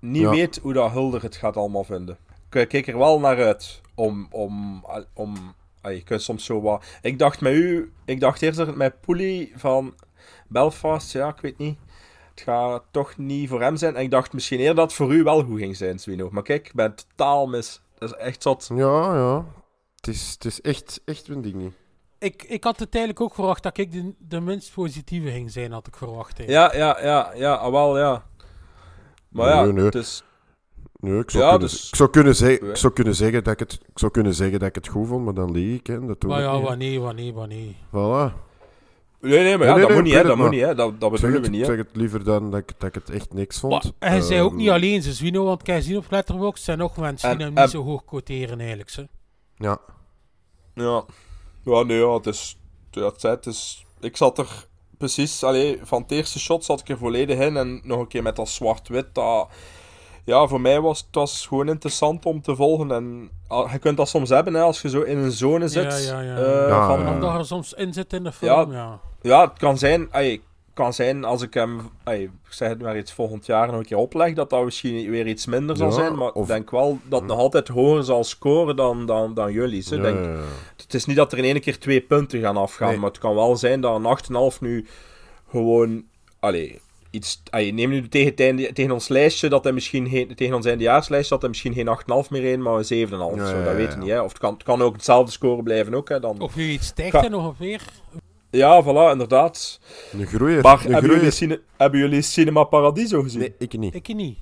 niet Ja. weet hoe dat Hulder het gaat allemaal vinden. Ik kijk er wel naar uit om. om, om allee, je kunt soms zo wat. Ik dacht met u, ik dacht eerst met Poelie van Belfast, ja, ik weet niet. Het gaat toch niet voor hem zijn. En ik dacht misschien eerder dat het voor u wel goed ging zijn, Swino. Maar kijk, ik ben totaal mis. Dat is echt zot. Ja, ja. Het is, het is echt, echt een ding niet. Ik, ik had het eigenlijk ook verwacht dat ik de, de minst positieve ging zijn, had ik verwacht. hè. Ja, ja, ja, ja, ah, wel, ja. Maar ja, nee. het is... Nee, ik zou, Ja, kunnen, dus- ik, zou kunnen zeggen, ik, zou kunnen zeggen dat ik, het, ik zou kunnen zeggen dat ik het goed vond, maar dan lieg ik. Hè. Dat doe Maar ja, niet. wanneer, wanneer, wanneer. Voilà. Nee, nee, maar ja, Nee, nee, dat nee, moet niet, Dat moet niet, hè. Dat, dat Ik zeg, bedoelen we niet, ik zeg het liever dan dat ik, dat ik het echt niks vond. Maar hij zei ook Ehm, niet alleen, ze Zwino, want kijk, zien op Letterboxd zijn nog mensen die En- hem en- niet zo hoog quoteren eigenlijk. Ze. Ja. Ja. Ja, nee, ja, het is... Zei, het is... Ik zat er precies... Allee, van het eerste shot zat ik er volledig in. En nog een keer met dat zwart-wit. Dat... Ja, voor mij was het was gewoon interessant om te volgen. En ah, je kunt dat soms hebben, hè, als je zo in een zone zit. Ja, ja, ja. eh, Ja, van, ja. Omdat er soms in zit in de film, ja. Ja, het kan zijn, ey, kan zijn als ik hem, ey, ik zeg het maar iets volgend jaar nog een keer opleg, dat dat misschien weer iets minder zal zijn. Maar of- ik denk wel dat het nog altijd hoger zal scoren dan, dan, dan jullie. Ze. Ja, Denk, ja, ja. Het is niet dat er in één keer twee punten gaan afgaan, Nee. maar het kan wel zijn dat een 8,5 nu gewoon, allee, iets, ey, neem nu tegen, tegen ons lijstje, dat hij misschien geen, tegen ons eindejaarslijstje, dat hij misschien geen 8,5 meer in, maar een 7,5. Ja, zo, ja, dat ja, je ja. niet, hè. Of het kan, het kan ook hetzelfde score blijven ook, hè. Dan, Of wie iets stijgt Ga- en nog weer. ja, voilà, inderdaad. Een groeier. Maar een hebben groeier. jullie, cine- hebben jullie Cinema Paradiso gezien? Nee, ik niet. Ik niet.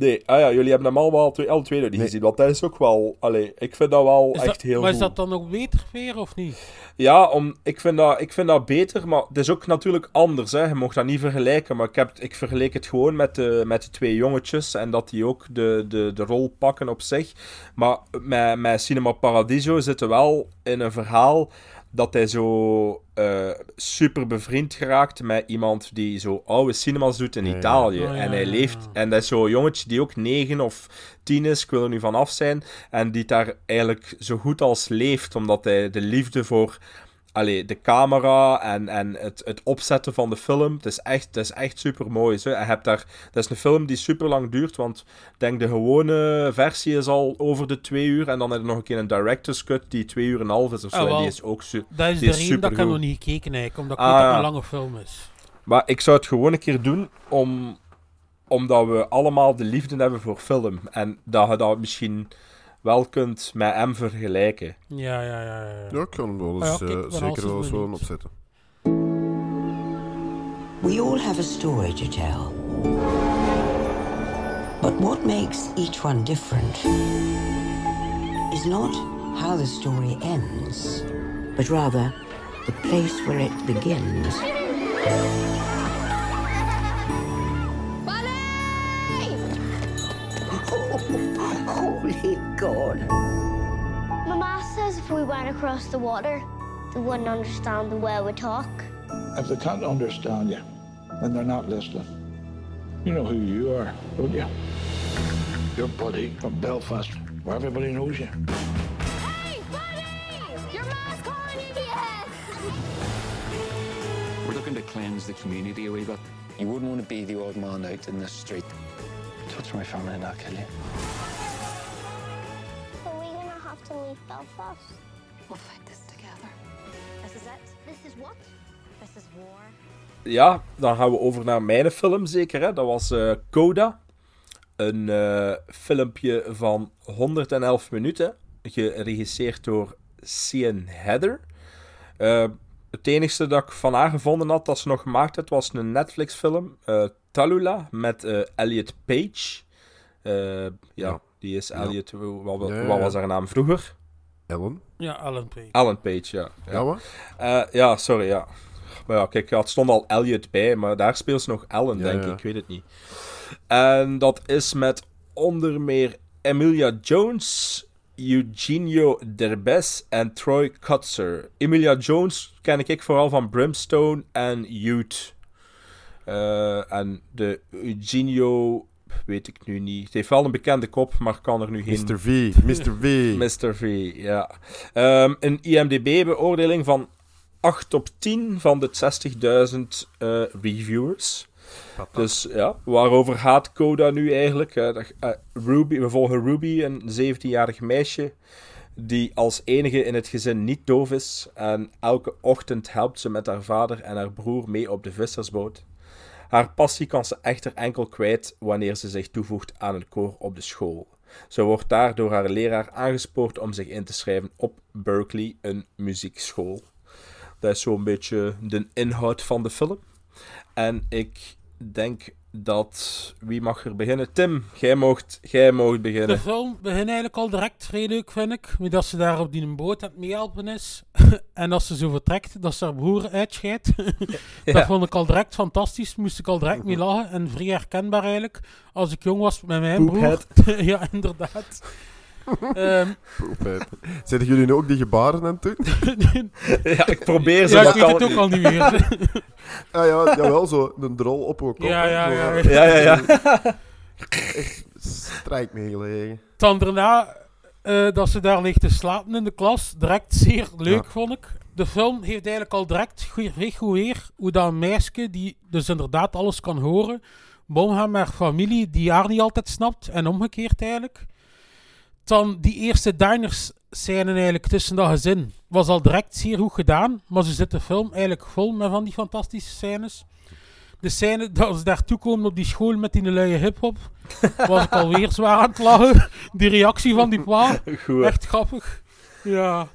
Nee, ah ja, jullie hebben hem allemaal al twee, alle twee nog niet Nee. gezien. Want dat is ook wel... Allee, ik vind dat wel Is echt dat, heel maar goed. is dat dan ook beter weer of niet? Ja, om, ik, vind dat, ik vind dat beter, maar het is ook natuurlijk anders. Hè. Je mocht dat niet vergelijken, maar ik, heb, ik vergeleek het gewoon met de, met de twee jongetjes. En dat die ook de, de, de rol pakken op zich. Maar met, met Cinema Paradiso zitten wel in een verhaal dat hij zo eh, super bevriend geraakt met iemand die zo oude cinemas doet in Ja, ja. Italië. Oh, ja, en hij leeft... ja. En dat is zo'n jongetje die ook negen of tien is, ik wil er nu van af zijn. En die daar eigenlijk zo goed als leeft, omdat hij de liefde voor allee, de camera en, en het, het opzetten van de film. Het is echt, het is echt super mooi. Je hebt daar, dat is een film die super lang duurt, want ik denk de gewone versie is al over de twee uur. En dan heb je nog een keer een director's cut die twee uur en een half is of zo. Ah, die is ook su- Dat is Die de reden dat ik nog niet gekeken eigenlijk, omdat Ah, het ja. een lange film is. Maar ik zou het gewoon een keer doen om, omdat we allemaal de liefde hebben voor film. En dat je dat misschien wel kunt met hem vergelijken. Ja, ja, ja. ja. Ja, ik kan hem wel Ah ja, eens, kijk, eh, zeker wel eens wel benieuwd. opzetten. We all have a story to tell. But what makes each one different is not how the story ends, but rather the place where it begins. Across the water, they wouldn't understand the way we talk. If they can't understand you, then they're not listening. You know who you are, don't you? Your buddy from Belfast, where everybody knows you. Hey, buddy! Your mom's calling you yes! We're looking to cleanse the community a wee bit. You wouldn't want to be the odd man out in this street. Touch my family and I'll kill you. Are we gonna have to leave Belfast? We'll fight this together. This is it. This is what? This is war. Ja, dan gaan we over naar mijn film zeker. Hè? Dat was eh, Coda. Een eh, filmpje van 111 minuten. Geregisseerd door Cian Heather. Eh, het enige dat ik van haar gevonden had dat ze nog gemaakt had, was een Netflix film. eh, Talula met eh, Elliot Page. Eh, ja, Ja. die is Ja. Elliot. Wat, wat, was haar naam vroeger? Ellen? Ja, Alan Page. Alan Page, ja. Ja, wat? Eh, ja, sorry, ja. Maar ja, kijk, ja, het stond al Elliot bij, maar daar speelt ze nog Ellen, Ja, denk ja. ik. Ik weet het niet. En dat is met onder meer Emilia Jones, Eugenio Derbez en Troy Kutzer. Emilia Jones ken ik vooral van Brimstone en Youth. Eh, en de Eugenio weet ik nu niet. Het heeft wel een bekende kop, maar kan er nu geen... Mr. V. Mr. V. Mr. V, ja. Ehm, een IMDb-beoordeling van 8 op 10 van de 60.000 eh, reviewers. Dus ja, waarover gaat Coda nu eigenlijk? Eh, eh, Ruby, we volgen Ruby, een 17-jarig meisje die als enige in het gezin niet doof is. En elke ochtend helpt ze met haar vader en haar broer mee op de vissersboot. Haar passie kan ze echter enkel kwijt wanneer ze zich toevoegt aan een koor op de school. Ze wordt daar door haar leraar aangespoord om zich in te schrijven op Berkeley, een muziekschool. Dat is zo'n beetje de inhoud van de film. En ik denk dat... Wie mag er beginnen? Tim, jij mocht, jij mocht De beginnen. film begint eigenlijk al direct vrij leuk, vind ik. Met dat ze daar op die boot aan het meehelpen is. en als ze zo vertrekt, dat ze haar broer uitscheidt. Ja. Dat vond ik al direct fantastisch. Moest ik al direct mee lachen. En vrij herkenbaar eigenlijk. Als ik jong was met mijn broer. ja, inderdaad. Ehm, Poepheid. Zetten jullie nu ook die gebaren aan het doen? ja, ik probeer ze, Ja, maar ik weet kan het ook al niet meer. ah ja, jawel, zo een drol op elkaar. Ja, ja, ja. Ja, ja, ja. Echt strijk meegelegen. Dan daarna eh, dat ze daar ligt te slapen in de klas. Direct zeer leuk, Ja. vond ik. De film heeft eigenlijk al direct weer hoe dat een meisje, die dus inderdaad alles kan horen, met haar familie, die haar niet altijd snapt. En omgekeerd eigenlijk. Dan die eerste diners scène eigenlijk tussen dat gezin was al direct zeer goed gedaan. Maar ze zit de film eigenlijk vol met van die fantastische scènes. De scène dat ze daartoe komen op die school met die luie hip-hop, was ik alweer zwaar aan het lachen. Die reactie van die pa, Goed. echt grappig. Ja.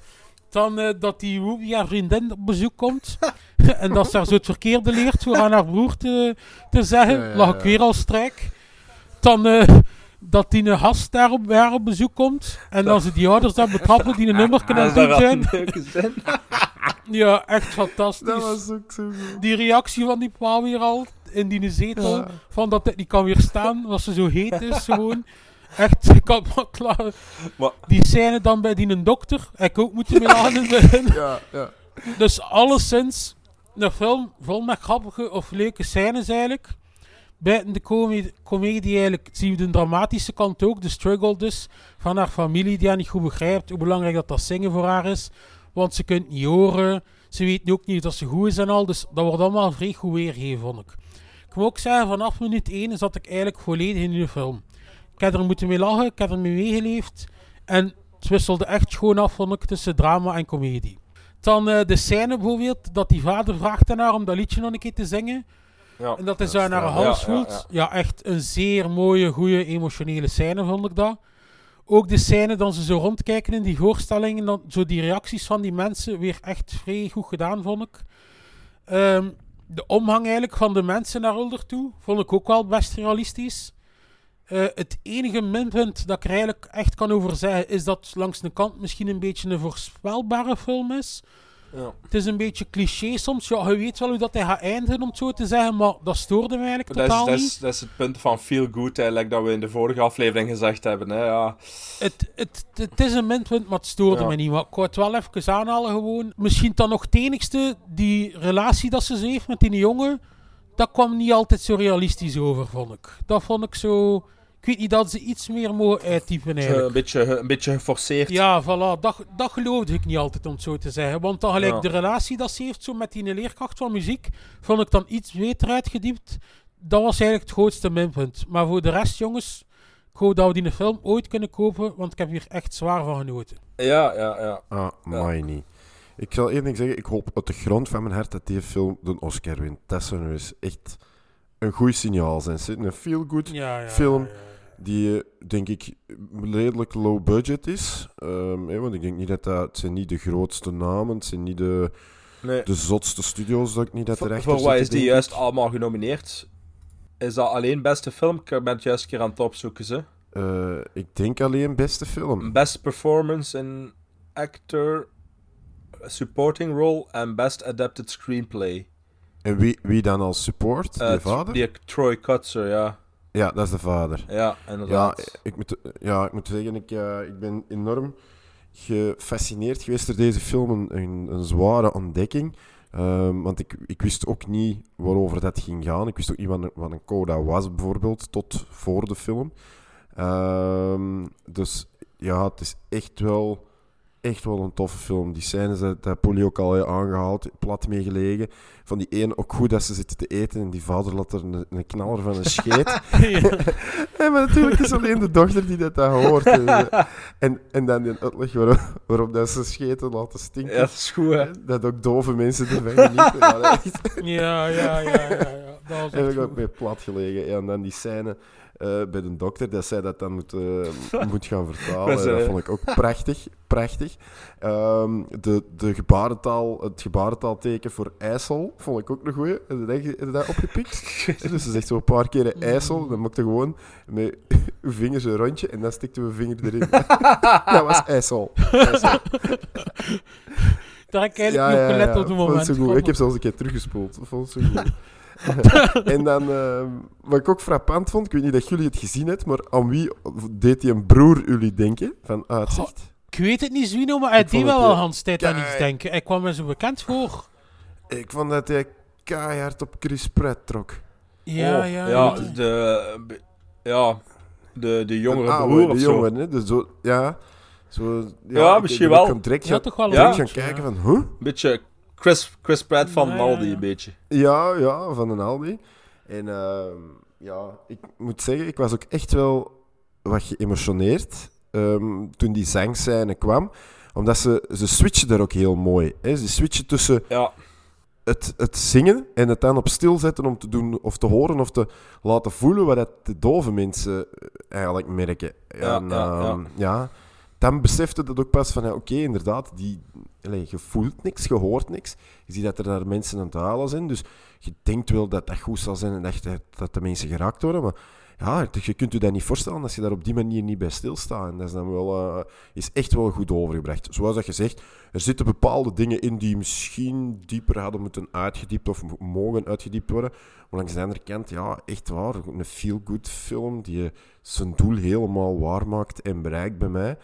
Dan eh, dat die Whoopi haar vriendin op bezoek komt. en dat ze haar zo het verkeerde leert voor aan haar broer te, te zeggen. Ja, ja, Lag ik weer al strijk. Dan eh, dat die een gast daar op, bij haar op bezoek komt. En dan ze die ouders dan betrappen die een nummer kunnen doen zijn. Ja, echt fantastisch. Dat was ook zo goed. Die reactie van die pa weer al in die zetel. Ja. Van dat het niet kan weerstaan. Dat ze zo heet is gewoon. Echt, ik had maar klaar. Maar- Die scène dan bij die een dokter. Ik ook moeten mee lachen in het begin. Ja, ja. Dus alleszins een film vol met grappige of leuke scènes eigenlijk. Buiten de comedie, eigenlijk zien we de dramatische kant ook. De struggle dus van haar familie die haar niet goed begrijpt. Hoe belangrijk dat dat zingen voor haar is. Want ze kunt niet horen. Ze weet ook niet dat ze goed is en al. Dus dat wordt allemaal vrij goed weergegeven, vond ik. Ik moet ook zeggen, vanaf minuut 1 zat ik eigenlijk volledig in de film. Ik heb er moeten mee lachen, ik heb er mee meegeleefd. En het wisselde echt schoon af, vond ik, tussen drama en comedie. Dan eh, de scène bijvoorbeeld, dat die vader vraagt aan haar om dat liedje nog een keer te zingen. Ja. En dat hij zo aan haar Ja, hals ja, voelt. ja. Ja, echt een zeer mooie, goede, emotionele scène vond ik dat. Ook de scène dat ze zo rondkijken in die voorstellingen, dan zo die reacties van die mensen, weer echt vrij goed gedaan, vond ik. Ehm, de omgang eigenlijk van de mensen naar Ulder toe, vond ik ook wel best realistisch. Eh, het enige minpunt dat ik er eigenlijk echt kan over zeggen, is dat langs de kant misschien een beetje een voorspelbare film is. Ja. Het is een beetje cliché soms. Ja, je weet wel hoe dat hij gaat eindigen, om het zo te zeggen, maar dat stoorde me eigenlijk Dat is, totaal dat, niet. is, dat is het punt van feel good, eigenlijk, dat we in de vorige aflevering gezegd hebben. Hè, ja. Het, het, het is een minpunt, maar het stoorde Ja. me niet. Maar ik wou het wel even aanhalen gewoon. Misschien dan nog het enigste, die relatie dat ze heeft met die jongen, dat kwam niet altijd zo realistisch over, vond ik. Dat vond ik zo... Ik weet niet dat ze iets meer mogen uittypen eigenlijk. Een beetje, een beetje geforceerd. Ja, voilà. Dat, dat geloofde ik niet altijd, om het zo te zeggen. Want dan gelijk Ja. de relatie dat ze heeft zo met die leerkracht van muziek, vond ik dan iets beter uitgediept. Dat was eigenlijk het grootste minpunt. Maar voor de rest, jongens, ik hoop dat we die film ooit kunnen kopen, want ik heb hier echt zwaar van genoten. Ja, ja, ja. Ah, mij niet. Ik zal één ding zeggen. Ik hoop uit de grond van mijn hart dat die film de Oscar wint. Dat zou nu eens echt een goed signaal zijn. Het is Een feel-good Ja, ja, film ja, ja. Die, denk ik, redelijk low budget is. Ehm, hè, want ik denk niet dat dat... Het zijn niet de grootste namen. Het zijn niet de, Nee. de zotste studios dat ik niet dat erachter voor wat is die juist allemaal genomineerd? Is dat alleen beste film? Ik ben het juist een keer aan het opzoeken. Ze. ik. Eh, ik denk alleen beste film. Best performance in actor, supporting role en best adapted screenplay. En wie, wie dan als support? De vader? Die Troy Kutzer, ja. Ja, dat is de vader. Ja, Ja, inderdaad. ik moet, ja, ik moet zeggen, ik, eh, ik ben enorm gefascineerd geweest door deze film. Een, een, een zware ontdekking. Ehm, want ik, ik wist ook niet waarover dat ging gaan. Ik wist ook niet wat een, wat een coda was, bijvoorbeeld, tot voor de film. Ehm, dus ja, het is echt wel echt wel een toffe film. Die scènes, dat, dat Polly ook al heeft aangehaald, plat meegelegen. Van die ene, ook goed dat ze zitten te eten en die vader laat er een, een knaller van een scheet. en maar natuurlijk is alleen de dochter die dat, dat hoort. Eh, en, en dan die uitleg waarop, waarop dat ze scheten laten stinken. Ja, dat is goed, hè. Dat ook dove mensen ervan genieten. Ja, Ja, ja, ja, ja, ja. Dat was heb ik ook mee plat gelegen. Ja, en dan die scène eh, bij de dokter, dat zij dat dan moet, eh, moet gaan vertalen. Dat eh, vond ik ook prachtig. prachtig. Ehm, de, de gebarentaal, het gebarentaalteken voor IJssel vond ik ook een goeie. Heb je dat, heb je dat opgepikt? dus ze zegt zo een paar keer IJssel. Dan maakte gewoon met uw vingers een rondje en dan stikte we vinger erin. dat was IJssel. IJssel. Daar heb ik eigenlijk niet op gelet op het vond het moment. zo goed. Ik heb zelfs een keer teruggespoeld. Dat vond het zo goed. en dan, eh, wat ik ook frappant vond, ik weet niet dat jullie het gezien hebben, maar aan wie deed die een broer jullie denken van uitzicht? Ik weet het niet, Zwino, maar hij Ik deed wel wel eh, Hans tijd aan iets denken. Hij kwam me zo bekend voor. Ik vond dat hij keihard op Chris Pratt trok. Ja, Oh, ja, ja. ja. De, ja, de, de jongere oude, broer de of zo. jongen, hè? Dus zo, ja, zo, Ja, ik- misschien ik wel. kon direct Ja, gaan, toch wel een direct beetje, gaan kijken ja. van, huh? Beetje Chris, Chris Pratt van Ja, ja, Aldi, ja. een beetje. Ja, ja, van een Aldi. En ehm, ja, ik moet zeggen, ik was ook echt wel wat geëmotioneerd ehm, toen die zangscène kwam. Omdat ze, ze switchen daar ook heel mooi. Hè? Ze switchen tussen Ja. het, het zingen en het dan op stil zetten om te doen of te horen of te laten voelen wat dat de dove mensen eh, eigenlijk merken. Ja, en, ja, ja. ehm, ja, dan besefte dat ook pas van, oké, inderdaad, die, je voelt niks, je hoort niks. Je ziet dat er daar mensen aan het huilen zijn, dus je denkt wel dat dat goed zal zijn en dat, dat- de mensen geraakt worden, maar ja, je kunt je dat niet voorstellen als je daar op die manier niet bij stilstaat. En dat is dan wel, eh, is echt wel goed overgebracht. Zoals dat je zegt, er zitten bepaalde dingen in die misschien dieper hadden moeten uitgediept of mo- mogen uitgediept worden. Maar langs de andere kant, ja, echt waar, een feel-good film die zijn doel helemaal waarmaakt en bereikt bij mij.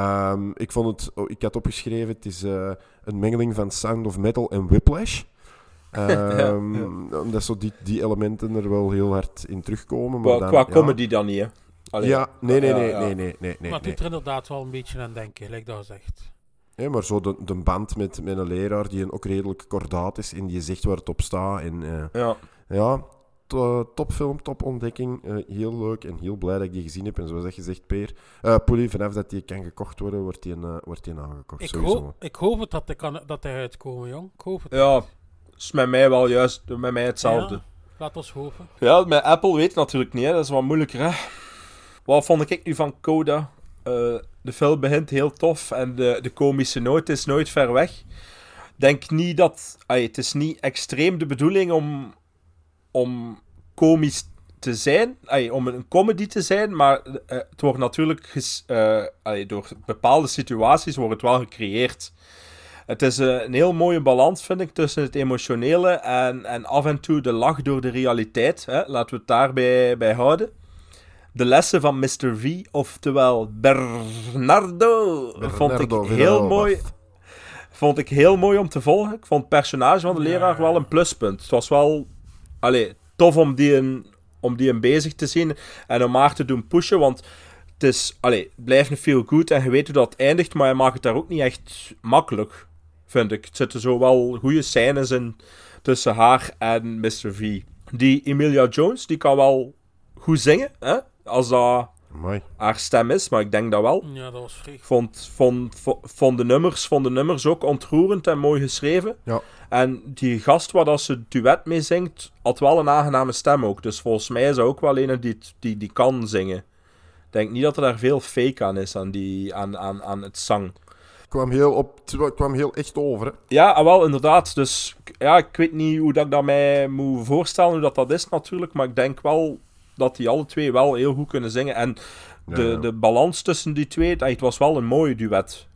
Ehm, ik, vond het, oh, ik had opgeschreven, het is eh, een mengeling van Sound of Metal en Whiplash. Ehm, Omdat zo die, die elementen er wel heel hard in terugkomen. Maar Qua, dan, qua ja. comedy dan niet, hè? Allee, ja, nee, nee, ja, nee, ja. nee, nee, nee, nee, maar het doet er inderdaad wel een beetje aan denken, gelijk dat zegt. Ja, maar zo de, de band met, met een leraar die een ook redelijk kordaat is en die zegt waar het op staat. En, eh, Ja. ja, topfilm, topontdekking. eh heel leuk en heel blij dat ik die gezien heb. En zoals dat je zegt, Peer, eh Polly, vanaf dat die kan gekocht worden, wordt die, eh, wordt die aangekocht. Ik, sowieso. hoop, ik hoop het dat hij, kan, dat hij uitkomen, jong. Ik hoop het. Ja, is met mij wel juist, met mij hetzelfde. Ja, laat ons hopen. Ja, met Apple weet natuurlijk niet, hè. dat is wat moeilijker. Hè. Wat vond ik nu van Coda? Eh, de film begint heel tof en de, de komische noot is nooit ver weg. Denk niet dat. ai, het is niet extreem de bedoeling om, om komisch te zijn, om een comedy te zijn, maar eh, het wordt natuurlijk ges- eh, door bepaalde situaties wordt het wel gecreëerd. Het is eh, een heel mooie balans, vind ik, tussen het emotionele en, en af en toe de lach door de realiteit. Hè? Laten we het daarbij bij houden. De lessen van Mr. V, oftewel Bernardo, vond ik Bernardo heel mooi. Vond ik heel mooi om te volgen. Ik vond het personage van de leraar wel een pluspunt. Het was wel allee, tof om die, een, om die een bezig te zien en om haar te doen pushen, want het is, allee, het blijft een feel good en je weet hoe dat eindigt, maar hij maakt het daar ook niet echt makkelijk, vind ik. Er zitten zo wel goede scènes in tussen haar en Mr. V. Die Emilia Jones, die kan wel goed zingen, hè? als dat Amai. haar stem is, maar ik denk dat wel. Ja, dat was vreemd. Vond, vond, vond, vond de nummers, vond de nummers ook ontroerend en mooi geschreven. Ja. En die gast waar dat ze duet mee zingt, had wel een aangename stem ook. Dus volgens mij is dat ook wel een die, die, die kan zingen. Ik denk niet dat er daar veel fake aan is, aan, die, aan, aan, aan het zang. kwam heel, op, kwam heel echt over. Hè. Ja, ah, wel, inderdaad. Dus ja, ik weet niet hoe dat ik dat mij moet voorstellen, hoe dat, dat is natuurlijk. Maar ik denk wel dat die alle twee wel heel goed kunnen zingen. En de, Ja, ja. de balans tussen die twee, het was wel een mooie duet.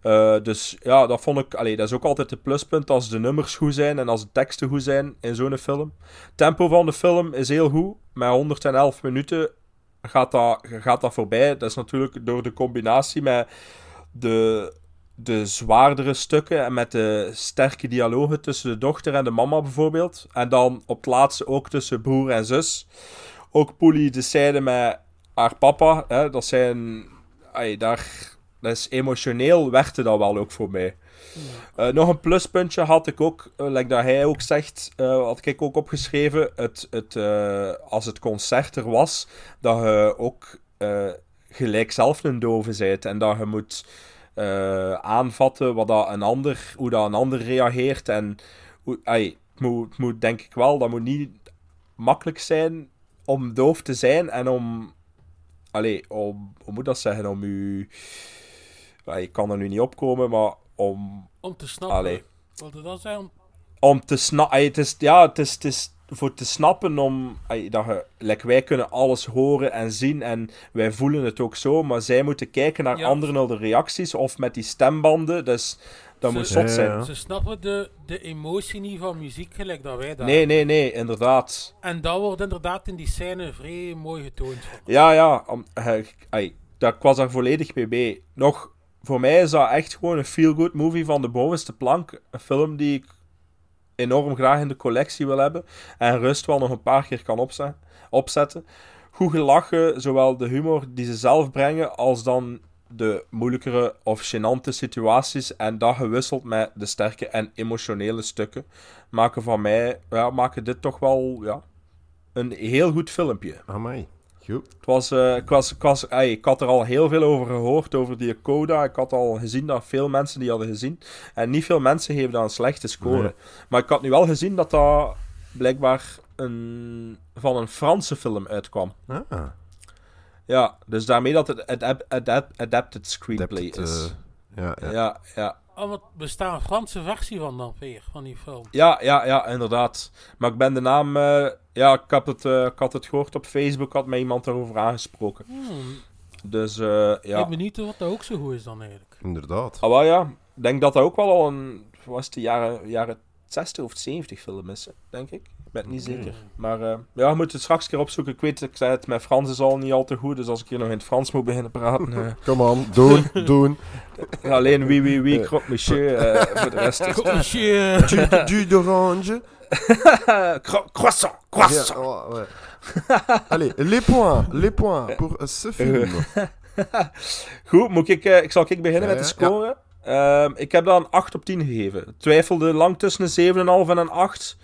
Eh, dus ja, dat vond ik... Allee, dat is ook altijd het pluspunt als de nummers goed zijn en als de teksten goed zijn in zo'n film. tempo van de film is heel goed. Met 111 minuten gaat dat, gaat dat voorbij. Dat is natuurlijk door de combinatie met de, de zwaardere stukken en met de sterke dialogen tussen de dochter en de mama bijvoorbeeld. En dan op het laatste ook tussen broer en zus. Ook Polly de scène met haar papa. Hè, dat zijn... ai, daar, Dus emotioneel werkte dat wel ook voor mij. Eh, nog een pluspuntje had ik ook, uh, like dat hij ook zegt, uh, had ik ook opgeschreven. Het, het, als het concert er was, dat je ook gelijk zelf een dove bent. En dat je moet aanvatten wat dat een ander, hoe dat een ander reageert. En hoe, ay, het, moet, het moet denk ik wel, dat moet niet makkelijk zijn om doof te zijn en om. Allee, om, hoe moet dat zeggen? Om u. Ik kan er nu niet opkomen, maar om... Om te snappen. Allee. Wilde dat zijn? Om te snappen... Het is, ja, het is, het is voor te snappen om... Dat je, like, wij kunnen alles horen en zien en wij voelen het ook zo, maar zij moeten kijken naar Ja. anderen de reacties of met die stembanden, dus dat moet zot zijn. Ze snappen de, de emotie niet van muziek gelijk dat wij dat Nee, nee, nee, inderdaad. En dat wordt inderdaad in die scène vrij mooi getoond. Ja, ja. Ai, dat, ik was daar volledig mee bij. Nog, voor mij is dat echt gewoon een feel-good movie van de bovenste plank. Een film die ik enorm graag in de collectie wil hebben. En rust wel nog een paar keer kan opzet- opzetten. Goed gelachen, zowel de humor die ze zelf brengen, als dan de moeilijkere of gênante situaties. En dat gewisseld met de sterke en emotionele stukken. Maken van mij, ja, maken dit toch wel, ja, een heel goed filmpje. Amai. Goed. Het was, eh, ik, was, ik, was, ey, ik had er al heel veel over gehoord, over die coda. Ik had al gezien dat veel mensen die hadden gezien. En niet veel mensen geven dat een slechte score. Nee. Maar ik had nu wel gezien dat dat blijkbaar een, van een Franse film uitkwam. Ah. Ja, dus daarmee dat het adap- adap- adapted screenplay Adapted, is. eh, ja, ja. ja, ja. Oh, wat bestaat een Franse versie van dan weer, van die film. Ja, ja, ja, inderdaad. Maar ik ben de naam... eh, ja, ik, had het, eh, ik had het gehoord op Facebook, had mij iemand daarover aangesproken. Hmm. Dus eh, Ik ja. ben benieuwd wat dat ook zo goed is dan eigenlijk. Inderdaad. Ah, wel ja. Ik denk dat dat ook wel al een... Was het de jaren, jaren 60 of 70 film is, denk ik. Ik ben het niet zeker. Maar eh, ja, we moeten het straks een keer opzoeken. Ik weet, ik zei het, mijn Frans is al niet al te goed. Dus als ik hier nog in het Frans moet beginnen praten... eh, Kom on, doen, doen. Alleen oui, oui, oui, croque monsieur. eh, voor de rest... Croque monsieur. Jus jus d'orange. Cro- croissant, croissant. Oh, ouais. Allez, les points, les points pour euh, ce film. Goed, moet ik, eh, ik zal ik beginnen Ja, met de ja, score. Ehm, ik heb dat een 8 op 10 gegeven. Ik twijfelde lang tussen een 7,5 en een 8.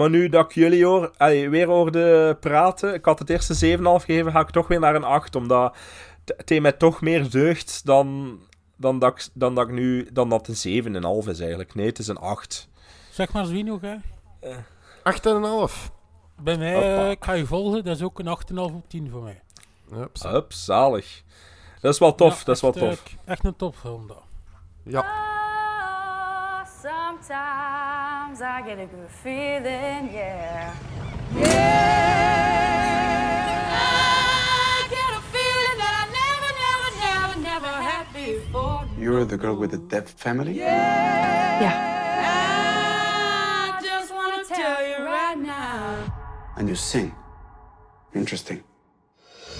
Maar nu dat ik jullie hoor, allee, weer hoorde praten, ik had het eerste 7,5 gegeven, ga ik toch weer naar een 8. Omdat het mij toch meer deugd dan, dan, dat, ik, dan dat ik nu, dan dat een 7,5 is eigenlijk. Nee, het is een 8. Zeg maar Zwino, hè? 8,5. Bij mij, Hoppa. eh, ik ga je volgen, dat is ook een 8,5 op 10 voor mij. Hups. Hup, zalig. Dat is wel tof, Ja, dat is wel echt, eh, tof. echt een topfilm dan. Ja. Sometimes I get a good feeling, yeah. Yeah. I get a feeling that I never, never, never, never had before. You're the girl with the deaf family? Yeah. I just want to tell you right now. And you sing. Interesting.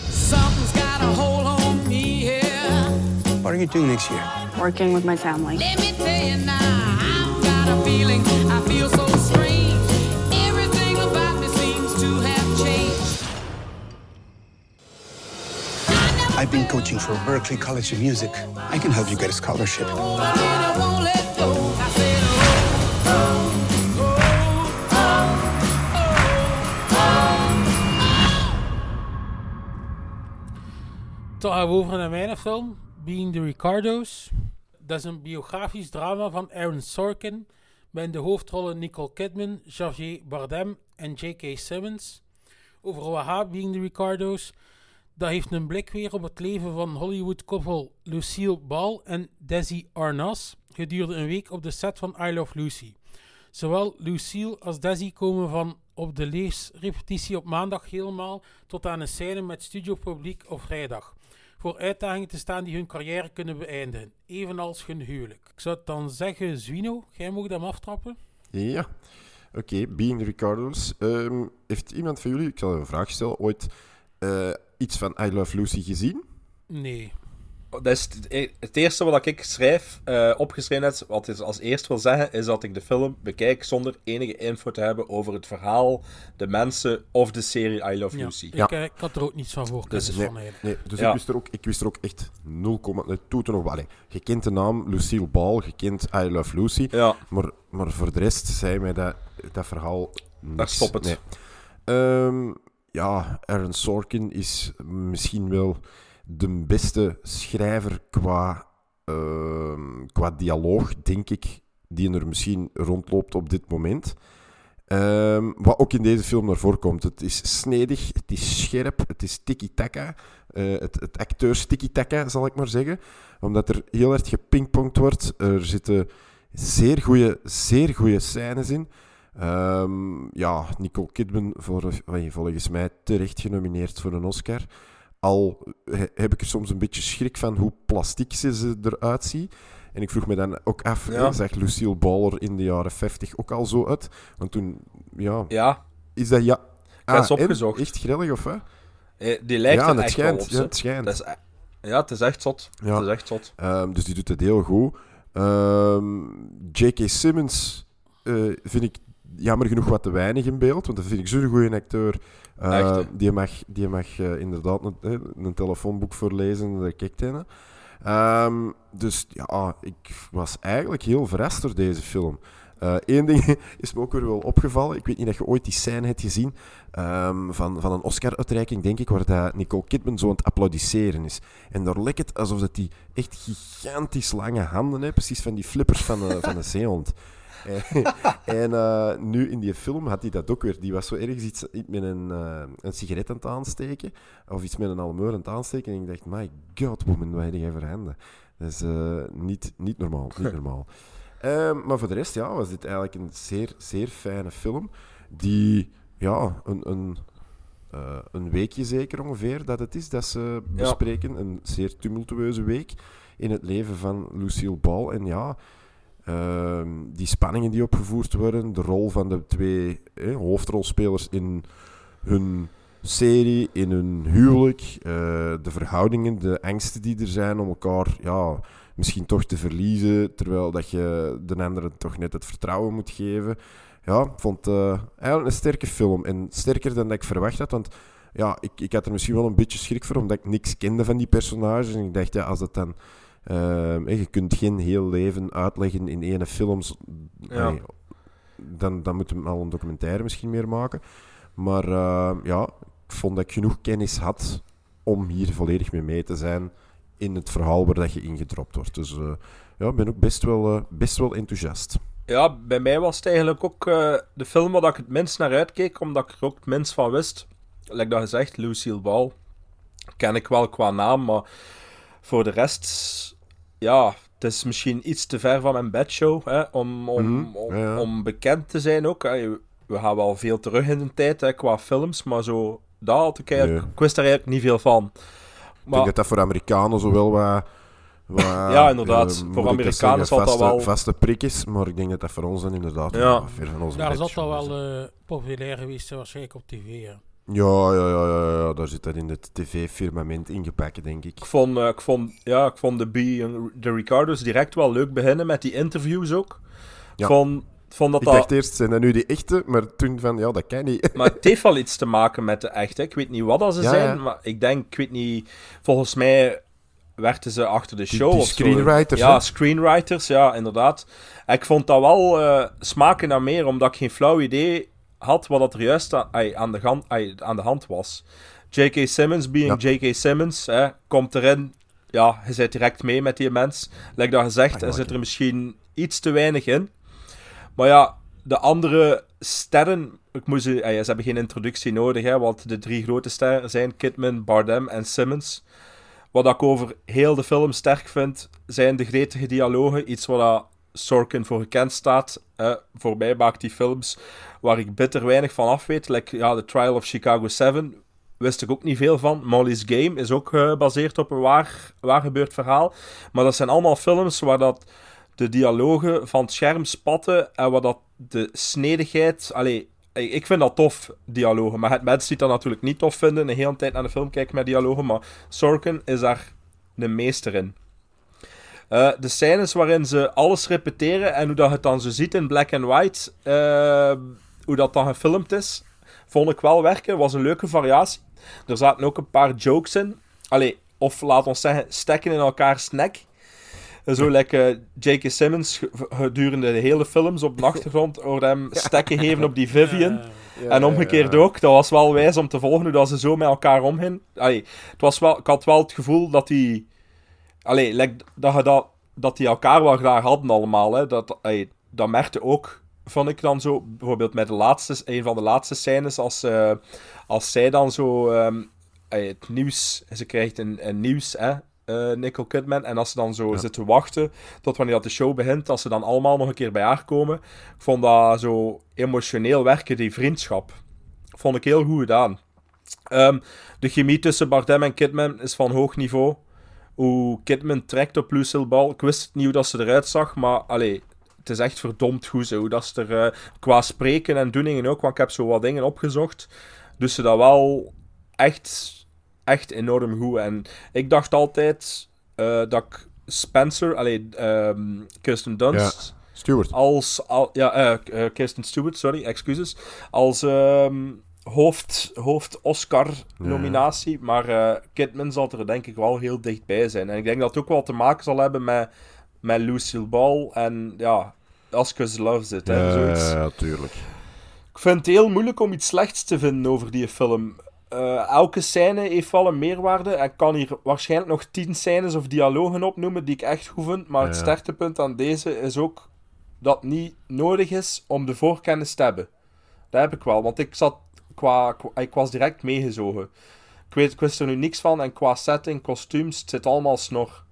Something's got a hold on me here. What are you doing next year? Working with my family. Let me tell you now, I've got a feeling I feel so strange. Everything about me seems to have changed. I've been coaching for Berkeley College of Music. I can help you get a scholarship. But I won't let go. I said, oh, oh, oh, Dan gaan we over naar mijn film, Being the Ricardos. Dat is een biografisch drama van Aaron Sorkin. In de hoofdrollen Nicole Kidman, Javier Bardem en J.K. Simmons. Over gaat Being the Ricardos? Dat heeft een blik weer op het leven van Hollywood-koppel Lucille Ball en Desi Arnaz gedurende een week op de set van I Love Lucy. Zowel Lucille als Desi komen van op de leesrepetitie op maandag helemaal tot aan een scène met studiopubliek op vrijdag. Voor uitdagingen te staan die hun carrière kunnen beëindigen, evenals hun huwelijk. Ik zou het dan zeggen, Zwino, jij mag hem aftrappen? Ja. Oké, Being Ricardo's. Ehm, heeft iemand van jullie, ik zal een vraag stellen, ooit eh, iets van I Love Lucy gezien? Nee. Dat is het, e- het eerste wat ik schrijf, eh, opgeschreven heb, wat ik als eerst wil zeggen, is dat ik de film bekijk zonder enige info te hebben over het verhaal, de mensen of de serie I Love Ja, Lucy. Ik, eh, ik had er ook niets van voor. Dus- Dus, Nee, van, nee, dus Ja. ik, wist er ook, ik wist er ook echt 0, het toeten nog wel. Je kent de naam Lucille Ball, je kent I Love Lucy. Ja. Maar, maar voor de rest zei mij dat, dat verhaal niks. Daar stop het. Nee. Ehm, ja, Aaron Sorkin is misschien wel de beste schrijver qua, ehm, qua dialoog, denk ik, die er misschien rondloopt op dit moment. Ehm, wat ook in deze film naar voren komt. Het is snedig, het is scherp, het is tiki-taka. Eh, het, het acteurs tiki-taka, zal ik maar zeggen. Omdat er heel erg gepingpongd wordt. Er zitten zeer goede zeer goede scènes in. Ehm, ja, Nicole Kidman voor, allee, volgens mij terecht genomineerd voor een Oscar. Al he- heb ik er soms een beetje schrik van hoe plastiek ze ze eruit ziet. En ik vroeg me dan ook af, Ja. hè, zag Lucille Ball er in de jaren 50 ook al zo uit? Want toen, ja... Ja. Is dat ja... en? opgezocht. Echt grillig, of wat? Eh, Die lijkt ja, er het echt schijnt, wel op. ja, het schijnt. Dat is e- ja, het is echt zot. Ja. Het is echt zot. Ehm, dus die doet het heel goed. Ehm, J.K. Simmons eh, vind ik jammer genoeg wat te weinig in beeld, want dat vind ik zo'n goede acteur. Echt, hè? die mag, die mag eh, inderdaad een, eh, een telefoonboek voorlezen, daar kijkt hij naar. Ehm, dus ja, ik was eigenlijk heel verrast door deze film. Eén ding is me ook weer wel opgevallen. Ik weet niet of je ooit die scène hebt gezien ehm, van, van een Oscar-uitreiking, denk ik, waar dat Nicole Kidman zo aan het applaudisseren is. En daar lijkt het alsof dat die echt gigantisch lange handen heeft, precies van die flippers van de, van de zeehond. En, eh, nu in die film had hij dat ook weer. Die was zo ergens iets, met een, eh, een sigaret aan het aansteken. Of iets met een almeur aan het aansteken. En ik dacht, my god, woman, wat heb jij voor handen? Dat is eh, niet, niet normaal. Niet normaal. Ehm, maar voor de rest ja, was dit eigenlijk een zeer, zeer fijne film. Die ja, een, een, een weekje zeker ongeveer dat het is dat ze bespreken. Een zeer tumultueuze week in het leven van Lucille Ball. En ja, ehm, die spanningen die opgevoerd worden, de rol van de twee hoofdrolspelers in hun serie, in hun huwelijk, eh, de verhoudingen, de angsten die er zijn om elkaar ja, misschien toch te verliezen, terwijl dat je de andere toch net het vertrouwen moet geven. Ja, ik vond het eh, eigenlijk een sterke film. En sterker dan dat ik verwacht had, want ja, ik, ik had er misschien wel een beetje schrik voor, omdat ik niks kende van die personages. En ik dacht, ja, als dat dan... ehm, eh, je kunt geen heel leven uitleggen in ene film. Ja. allee, dan, dan moeten we al een documentaire misschien meer maken. Maar eh, ja, ik vond dat ik genoeg kennis had om hier volledig mee mee te zijn in het verhaal waar dat je ingedropt wordt. Dus eh, ja, ik ben ook best wel, eh, best wel enthousiast. Ja, bij mij was het eigenlijk ook eh, de film waar ik het minst naar uitkeek, omdat ik er ook het minst van wist. Like dat gezegd, Lucille Ball ken ik wel qua naam, maar voor de rest, ja, het is misschien iets te ver van mijn bedshow hè, om, om, Mhm, om, ja, ja. om bekend te zijn ook. Hè. We gaan wel veel terug in de tijd hè, qua films, maar zo, dat had ik eigenlijk, Nee. ik wist daar eigenlijk niet veel van. Ik denk dat dat voor Amerikanen zowel wat... wat Ja, inderdaad. eh, Voor ik Amerikanen zeggen, zal dat vaste, wel- vaste prik is, maar ik denk dat dat voor ons dan inderdaad Ja. ver van onze Daar is dat wel eh, populair geweest, waarschijnlijk op tv. Ja. Ja, ja, ja, ja, ja, daar zit dat in het tv-firmament ingepakt, denk ik. Ik vond, eh, ik vond, ja, ik vond de B en de Ricardos direct wel leuk beginnen met die interviews ook. Ja. Vond dat ik dat... dacht eerst, zijn dat nu die echte? Maar toen van, ja, dat kan niet. Maar het heeft wel iets te maken met de echte. Ik weet niet wat dat ze Ja, zijn, maar ik denk, ik weet niet... Volgens mij werkten ze achter de show die of zo. screenwriters, Ja, hè? screenwriters, ja, inderdaad. En ik vond dat wel eh, smaken naar meer, omdat ik geen flauw idee had wat dat er juist aan, de, gan- aan de hand was. J.K. Simmons, being J.K. Simmons, hè, komt erin. Ja, je zit direct mee met die mens. Like dat gezegd, er zit er misschien iets te weinig in. Maar ja, de andere sterren, ik moest, ze, ze hebben geen introductie nodig, hè, want de drie grote sterren zijn Kidman, Bardem en Simmons. Wat ik over heel de film sterk vind, zijn de gretige dialogen. Iets dat Sorkin voor gekend staat. Eh, voor mij die films waar ik bitter weinig van af weet. Like, ja, The Trial of Chicago 7 wist ik ook niet veel van. Molly's Game is ook eh, gebaseerd op een waar, waar gebeurd verhaal. Maar dat zijn allemaal films waar dat de dialogen van het scherm spatten en waar dat de snedigheid... Allee, ik ik vind dat tof, dialogen. Maar het mensen die dat natuurlijk niet tof vinden, een hele tijd naar de film kijken met dialogen. Maar Sorkin is daar een meester in. Eh, de scènes waarin ze alles repeteren en hoe dat je het dan zo ziet in black and white, eh, hoe dat dan gefilmd is, vond ik wel werken. Was een leuke variatie. Er zaten ook een paar jokes in. Allee, of laat ons zeggen, stekken in elkaars nek. Zo lekker J.K. Simmons ge- gedurende de hele films op de achtergrond hoorde hem stekken geven op die Vivian. Ja, en ja, omgekeerd ja. ook. Dat was wel wijs om te volgen hoe dat ze zo met elkaar omgingen. Allee, het was wel, ik had wel het gevoel dat die... Allee, like, dat, je dat, dat die elkaar wel graag hadden allemaal. Hè. Dat, allee, dat merkte ook, vond ik dan zo. Bijvoorbeeld met de laatste, een van de laatste scènes, als, eh, als zij dan zo ehm, allee, het nieuws... Ze krijgt een, een nieuws, hè, eh, Nicole Kidman. En als ze dan zo zitten wachten tot wanneer dat de show begint, als ze dan allemaal nog een keer bij haar komen. Ik vond dat zo emotioneel werken, die vriendschap. Vond ik heel goed gedaan. Ehm, de chemie tussen Bardem en Kidman is van hoog niveau. Hoe Kidman trekt op Lucille Ball. Ik wist niet hoe dat ze eruit zag, maar allee, het is echt verdomd goed. Zo. Hoe dat ze er eh, qua spreken en doeningen ook, want ik heb zo wat dingen opgezocht. Dus ze dat wel echt, echt enorm goed. En ik dacht altijd eh, dat ik Spencer, allee, ehm, Kirsten Dunst... Ja, Stewart. Als, al, ja, eh, Kirsten Stewart, sorry, excuses. Als ehm, hoofd, hoofd Oscar-nominatie. Maar eh, Kidman zal er denk ik wel heel dichtbij zijn. En ik denk dat het ook wel te maken zal hebben met, met Lucille Ball en ja, Oscars Loves It. Hè, zoiets. Ja, tuurlijk. Ik vind het heel moeilijk om iets slechts te vinden over die film. Eh, elke scène heeft wel een meerwaarde. Ik kan hier waarschijnlijk nog tien scènes of dialogen opnoemen die ik echt goed vind. Maar het Ja. sterktepunt aan deze is ook dat het niet nodig is om de voorkennis te hebben. Dat heb ik wel, want ik zat qua, ik was direct meegezogen. Ik, weet, ik wist er nu niks van en qua setting, kostuums, het zit allemaal snor.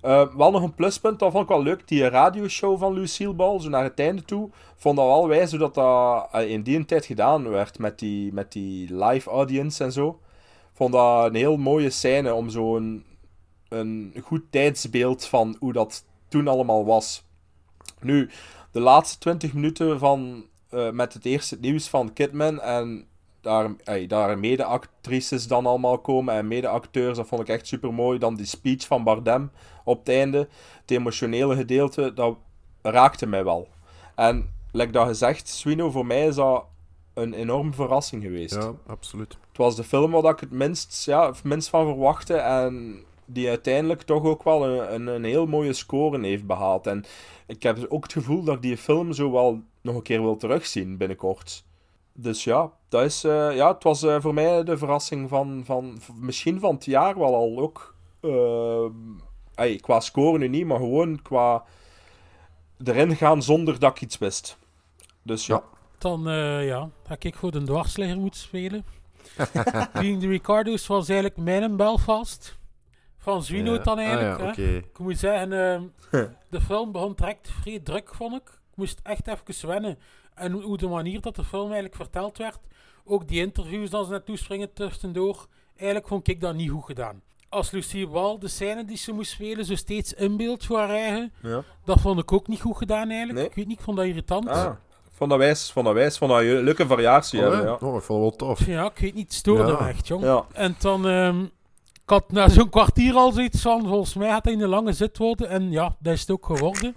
Eh, wel nog een pluspunt, dat vond ik wel leuk. Die radioshow van Lucille Ball, zo naar het einde toe, vond dat wel wijs dat, dat eh, in die tijd gedaan werd met die, met die live audience en zo. Vond dat een heel mooie scène om zo'n een goed tijdsbeeld van hoe dat toen allemaal was. Nu, de laatste 20 minuten van, eh, met het eerste nieuws van Kidman en daar, ey, daar mede-actrices dan allemaal komen en mede-acteurs, dat vond ik echt super mooi. Dan die speech van Bardem op het einde, het emotionele gedeelte, dat raakte mij wel. En, like dat gezegd, Swino, voor mij is dat een enorme verrassing geweest. Ja, absoluut. Het was de film waar ik het minst, ja, het minst van verwachtte en die uiteindelijk toch ook wel een, een, een heel mooie score heeft behaald. En ik heb ook het gevoel dat ik die film zo wel nog een keer wil terugzien binnenkort. Dus ja, dat is, eh, ja het was eh, voor mij de verrassing van, van misschien van het jaar wel al ook. eh, ey, qua score nu niet, maar gewoon qua erin gaan zonder dat ik iets wist. Dus ja. Dan eh, ja, ga ik voor de dwarsligger moeten spelen. Being the Ricardo's was eigenlijk mijn Belfast. Van Zwino Ja. dan Ah, eigenlijk. ja, hè. oké. Ik moet zeggen, ehm, de film begon direct vrij druk, vond ik. Ik moest echt even wennen. En hoe- de manier dat de film eigenlijk verteld werd, ook die interviews dat ze naartoe springen tussendoor, eigenlijk vond ik dat niet goed gedaan. Als Lucie Wall de scène die ze moest spelen zo steeds inbeeldt voor haar eigen, Ja. dat vond ik ook niet goed gedaan eigenlijk. Nee? Ik weet niet, ik vond dat irritant. Ah, vond dat wijs, vond dat wijs, vond dat een leuke variatie Oh, hebben, ja. Oh, ik vond het wel tof. Ja, ik weet niet, het stoorde Ja. me echt, jong. Ja. En dan, ehm, ik had na zo'n kwartier al zoiets van, volgens mij gaat hij een lange zit worden. En ja, dat is het ook geworden.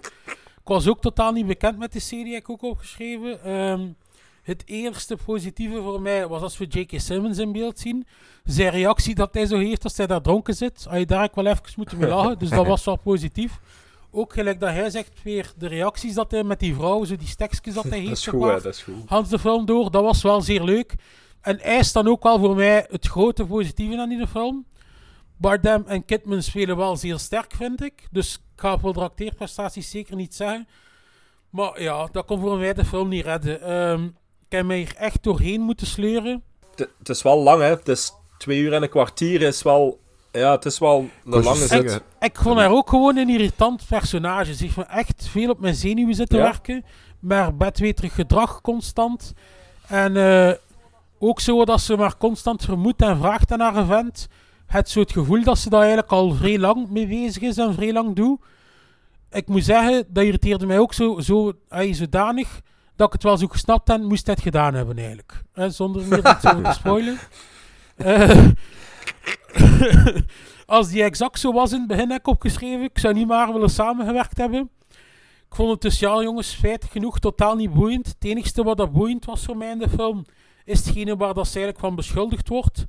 Ik was ook totaal niet bekend met de serie, heb ik ook opgeschreven. Ehm, het eerste positieve voor mij was als we J.K. Simmons in beeld zien. Zijn reactie dat hij zo heeft als hij daar dronken zit. Had je daar ook wel even moeten mee lachen. Dus dat was wel positief. Ook gelijk dat hij zegt weer de reacties dat hij met die vrouw, zo die stekjes dat hij heeft. Dat is zeg goed, maar. hè, dat is goed. Hans de film door, dat was wel zeer leuk. En hij is dan ook wel voor mij het grote positieve aan die film. Bardem en Kidman spelen wel zeer sterk, vind ik. Dus ik ga voor de acteerprestaties zeker niet zeggen. Maar ja, dat kon voor mij de film niet redden. Ehm, ik heb mij hier echt doorheen moeten sleuren. Het is wel lang, hè. Het is twee uur en een kwartier is wel... Ja, het is wel een lange zeggen. Ik vond haar ook gewoon een irritant personage. Ze heeft me echt veel op mijn zenuwen zitten Ja. werken. Maar bedweterig gedrag constant. En eh, ook zo dat ze maar constant vermoedt en vraagt aan haar vent. Het zo het gevoel dat ze daar eigenlijk al vrij lang mee bezig is en vrij lang doet. Ik moet zeggen, dat irriteerde mij ook zo, zo ay, zodanig dat ik het wel zo gesnapt en moest het gedaan hebben eigenlijk. Zonder meer te spoilen. Eh, als die exact zo was in het begin, heb ik opgeschreven. Ik zou niet maar willen samengewerkt hebben. Ik vond het dus, ja jongens, feitelijk genoeg totaal niet boeiend. Het enigste wat dat boeiend was voor mij in de film, is hetgene waar dat ze eigenlijk van beschuldigd wordt.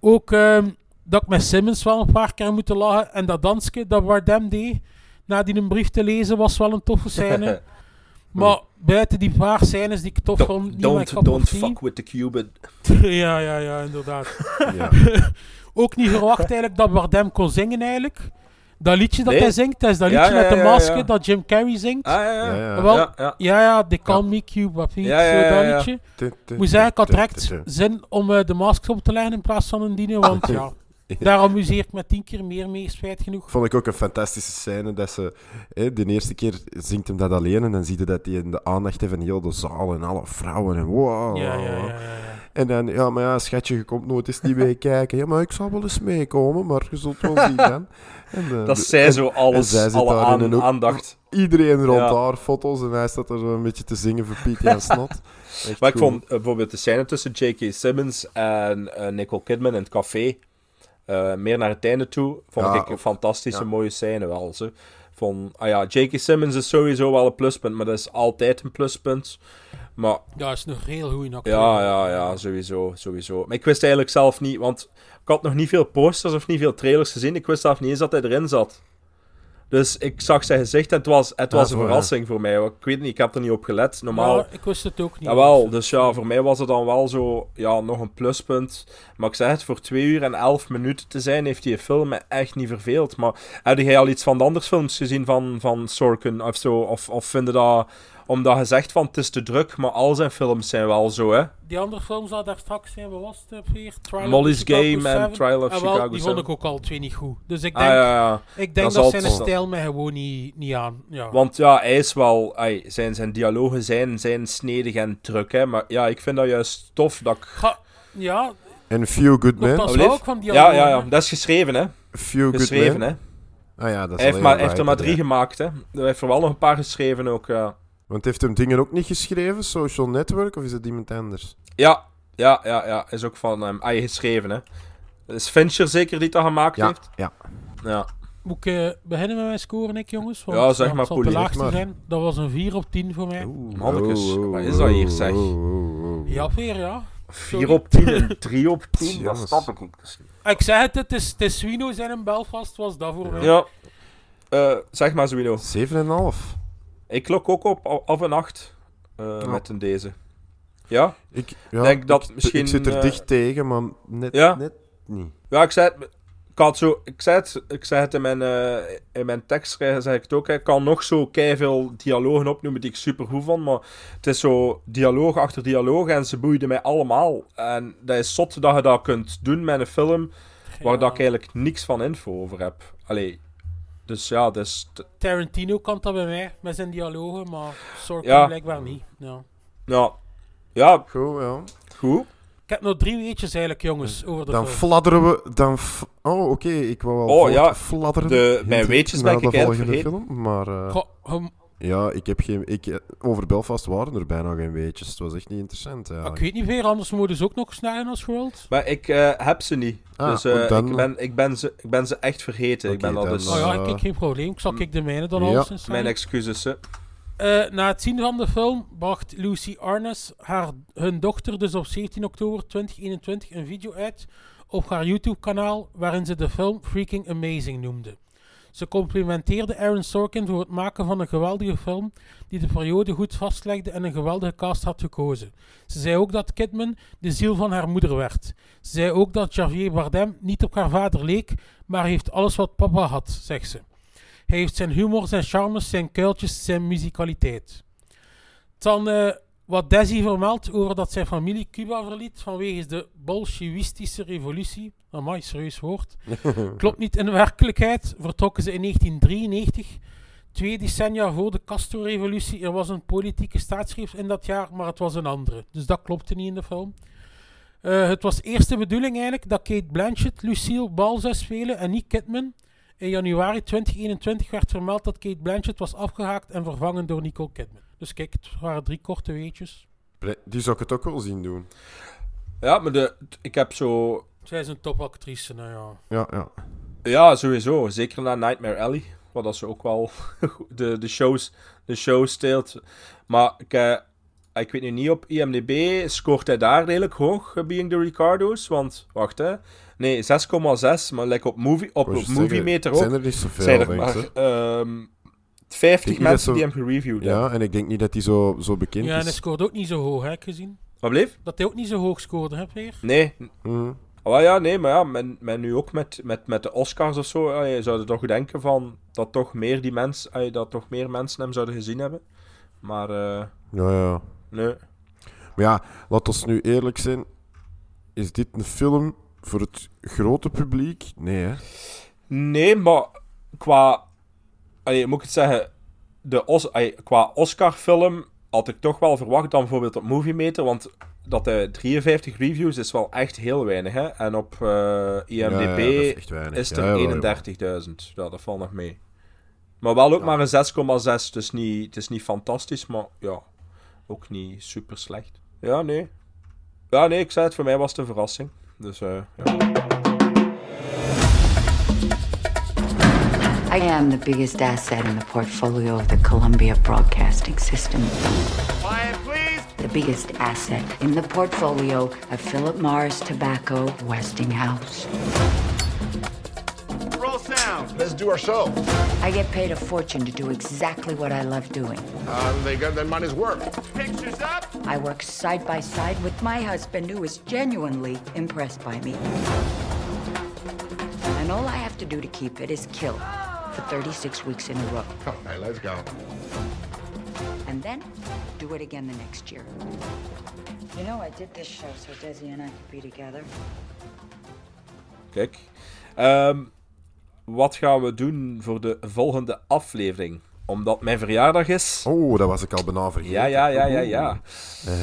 Ook ehm, dat ik met Simmons wel een paar keer moeten lachen. En dat dansje dat Bardem deed, na die een brief te lezen, was wel een toffe scène. maar buiten die paar scènes die ik tof vond, niet Don't, don't tea. fuck with the Cuban. ja, ja, ja, inderdaad. Ja. Ook niet verwacht eigenlijk dat Bardem kon zingen eigenlijk. Dat liedje dat Nee. hij zingt, dat is dat liedje ja, met de masker ja. dat Jim Carrey zingt. Ah, ja, ja. Ja, ja. Wel, Ja, ja, ja. ja, They Call Me Cuba Pete, Ja, ja, zo ja, dat ja. liedje. Moet zeggen, ik had direct zin om eh, de masker op te leggen in plaats van een dino, want ja, daar amuseer ik me tien keer meer mee, spijt genoeg. Vond ik ook een fantastische scène dat ze... Hè, de eerste keer zingt hem dat alleen en dan zie je dat hij in de aandacht heeft van heel de zaal en alle vrouwen en wow. Ja, ja, ja, ja, ja. En dan, ja, maar ja, schatje, je komt nooit eens niet mee kijken. Ja, maar ik zal wel eens meekomen, maar je zult wel zien dan. En, eh, Dat de- zij zo en alles, zij alle aan- en ook aandacht. Iedereen rond Ja. haar foto's en hij staat er zo een beetje te zingen voor Pietje en Snot. Echt Maar ik cool. vond eh, bijvoorbeeld de scène tussen J.K. Simmons en eh, Nicole Kidman in het café, eh, meer naar het einde toe, vond Ja, ik een fantastische ja. mooie scène wel. Zo. Van, ah ja, J.K. Simmons is sowieso wel een pluspunt, maar dat is altijd een pluspunt. Maar Ja, is nog heel goed acteur. ja, ja, ja, sowieso, sowieso. Maar ik wist eigenlijk zelf niet, want ik had nog niet veel posters of niet veel trailers gezien. Ik wist zelf niet eens dat hij erin zat. Dus ik zag zijn gezicht en het was, het Ah, was een ja. verrassing voor mij. Ik weet niet, ik heb er niet op gelet. Normaal, Ja, ik wist het ook niet. Jawel, dus ja, voor mij was het dan wel zo, ja, nog een pluspunt. Maar ik zeg het, voor 2 uur en 11 minuten te zijn, heeft die film me echt niet verveeld. Maar heb jij al iets van de andere films gezien van, van Sorkin of zo? Of, of vinden dat, omdat je zegt van het is te druk, maar al zijn films zijn wel zo, hè? Die andere films dat daar straks zijn, wat was het weer? Trial of Molly's Game en 7. Trial of Ah, wel, Chicago Die vond 7. ik ook al twee niet goed. Dus ik Ah, denk, ja, ja. Ik denk Dat dat, zijn stijl mij gewoon niet, niet aan. Ja. Want ja, hij is wel, zijn, zijn dialogen zijn, zijn snedig en druk, hè? Maar ja, ik vind dat juist tof dat ik... Ga, ja, En Few Good Men. Wel ook van Ja, dialogen. ja, ja, hè. dat is geschreven, hè? Few Good Geschreven, Men. hè? Ah ja, dat is Hij heeft, maar, heeft er maar drie ja. gemaakt, hè? Hij heeft er wel nog een paar geschreven ook, ja. Want heeft hem dingen ook niet geschreven, Social Network, of is het iemand anders? Ja, ja, ja, ja. Is ook van hem. Ah, geschreven, hè. Is Fincher zeker die dat gemaakt Ja, heeft? ja. Ja. Moet ik eh, beginnen met mijn score, Nick, jongens? Want, Ja, zeg het maar, Zeg maar. zijn. Dat was een 4 op 10 voor mij. Mannekes, Oh, oh, wat is dat hier, oh, zeg? oh, oh, oh. Ja, weer, ja. 4 op 10 en 3 op 10. Dat snap ik niet. Ik zeg het, het is, het is Swino zijn in Belfast, was dat voor mij. Ja. Eh, zeg maar, Zwino. 7,5. Ik lok ook op af en 8 eh, met een deze. Ja? Ik ja, Denk dat ik, misschien, ik zit er eh, dicht tegen, maar net, Ja? net niet. Ja, ik zei het... Ik, had zo, ik, zei het, ik zei het in mijn, eh, in mijn tekst, zei ik het ook. Ik kan nog zo veel dialogen opnoemen die ik super goed vond. Maar het is zo dialoog achter dialoog en ze boeiden mij allemaal. En dat is zot dat je dat kunt doen met een film waar Ja. dat ik eigenlijk niks van info over heb. Allee, dus ja, dus... Tarantino kan dat bij mij, met zijn dialogen, maar Sorkin Ja. blijkbaar niet. Ja. Ja, ja Goed, ja. goed. Ik heb nog drie weetjes eigenlijk, jongens, over de Dan film. fladderen we... Dan oh, oké, ik wou wel Oh, ja, fladderen. de- mijn weetjes ben ik de eigenlijk volgende vergeten. film, maar... eh, Goh, hem- ja, ik heb geen... Ik, eh, over Belfast waren er bijna geen weetjes. Het was echt niet interessant, ja. ik weet niet meer, anders moeten ze ook nog snijden als wilt. Maar ik eh, heb ze niet. Ah, dus eh, dan- ik, ben, ik, ben ze, ik ben ze echt vergeten. ik ben al dan, dus... Oh ja, ik heb geen probleem. Ik zal ik de mijne dan ja. alles Mijn excuses. hè. Eh, na het zien van de film bracht Lucy Arnes haar, hun dochter dus op 17 oktober 2021 een video uit op haar YouTube-kanaal waarin ze de film Freaking Amazing noemde. Ze complimenteerde Aaron Sorkin voor het maken van een geweldige film die de periode goed vastlegde en een geweldige cast had gekozen. Ze zei ook dat Kidman de ziel van haar moeder werd. Ze zei ook dat Javier Bardem niet op haar vader leek, maar heeft alles wat papa had, zegt ze. Hij heeft zijn humor, zijn charmes, zijn kuiltjes, zijn muzikaliteit. Dan eh, wat Desi vermeldt over dat zijn familie Cuba verliet vanwege de bolsjewistische revolutie. Amai, serieus woord. Klopt niet in de werkelijkheid. Vertrokken ze in 1993. Twee decennia voor de Castro-revolutie. Er was een politieke staatsgreep in dat jaar, maar het was een andere. Dus dat klopte niet in de film. Eh, het was eerst de bedoeling eigenlijk dat Kate Blanchett Lucille Ball zou spelen en niet Kidman. In januari 2021 werd vermeld dat Kate Blanchett was afgehaakt en vervangen door Nicole Kidman. Dus kijk, het waren drie korte weetjes. Die zou ik het ook wel zien doen. Ja, maar de, ik heb zo Zij is een topactrice, nou ja. Ja, ja. Ja, sowieso. Zeker na Nightmare Alley. Wat dat ze ook wel de, de, shows, de show steelt. Maar ik, eh, ik weet nu niet, op IMDb scoort hij daar redelijk hoog, eh, Being the Ricardos. Want, wacht hè. Nee, 6,6. Maar like op Movie, op, movie meter zijn ook. er niet zoveel, zijn er maar ehm, 50 denk niet mensen die hem gereviewd hebben. Ja, en ik denk niet dat hij zo, zo bekend Ja, en hij is. scoort ook niet zo hoog, heb ik gezien. Wat bleef? Dat hij ook niet zo hoog scoorde, heb weer. Nee. Oh ja, nee, maar ja, men, men nu ook met, met, met de Oscars of zo, je zou er toch denken van dat toch meer die mens, dat toch meer mensen hem zouden gezien hebben. Maar eh, Ja, ja. nee. Maar ja, laat ons nu eerlijk zijn. Is dit een film voor het grote publiek? Nee, hè? Nee, maar qua, allee, moet ik het zeggen, de Os, allee, qua Oscar-film had ik toch wel verwacht dan bijvoorbeeld op Movie Meter, want dat de 53 reviews is wel echt heel weinig, hè. En op eh, IMDb Ja, is is er jawel, jawel. 31.000. Ja, dat valt nog mee. Maar wel ook maar een 6,6. Het is niet, het is niet fantastisch, maar ja, ook niet super slecht. Ja, nee. Ja, nee, ik zei het, voor mij was het een verrassing. Dus, eh ja. I am the biggest asset in the portfolio of the Columbia Broadcasting System. Quiet, please. The biggest asset in the portfolio of Philip Morris Tobacco Westinghouse. Roll sound. Let's do our show. I get paid a fortune to do exactly what I love doing. Uh, they got their money's worth. Pictures up. I work side by side with my husband, who is genuinely impressed by me. And all I have to do to keep it is kill for 36 weeks in a row. Okay, let's go. And then do it again the next year. You know, I did this show so Desi and I could be together. Kijk. Ehm, wat gaan we doen voor de volgende aflevering? Omdat mijn verjaardag is. Oh, dat was ik al bijna vergeten. Ja, ja, ja, ja, ja.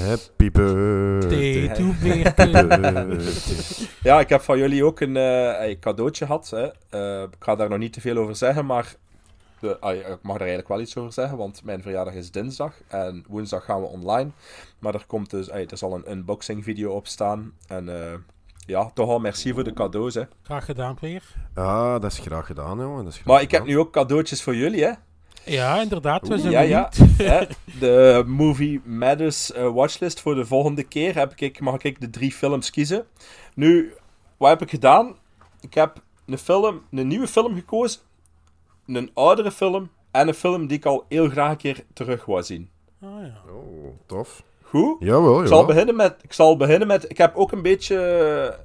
Happy birthday. Day to Happy birthday. Ja, ik heb van jullie ook een eh, een cadeautje gehad. Hè. Eh, ik ga daar nog niet te veel over zeggen, maar de, ah, ja, ik mag er eigenlijk wel iets over zeggen, want mijn verjaardag is dinsdag en woensdag gaan we online. Maar er komt dus, ah, er zal een unboxing video op staan. En eh, ja, toch al merci voor de cadeaus. Hè. Graag gedaan, Peer. Ah, dat is graag gedaan, jongen. Dat is graag Maar ik heb nu ook cadeautjes voor jullie, hè. Ja, inderdaad. We zijn Ja, ja. de Movie Matters eh, watchlist voor de volgende keer heb ik, mag ik de drie films kiezen. Nu, wat heb ik gedaan? Ik heb een, film, een nieuwe film gekozen, een oudere film en een film die ik al heel graag een keer terug wou zien. Ah, ja. Oh, tof. Goed? Jawel, Ik zal, beginnen met, ik zal beginnen met... Ik heb ook een beetje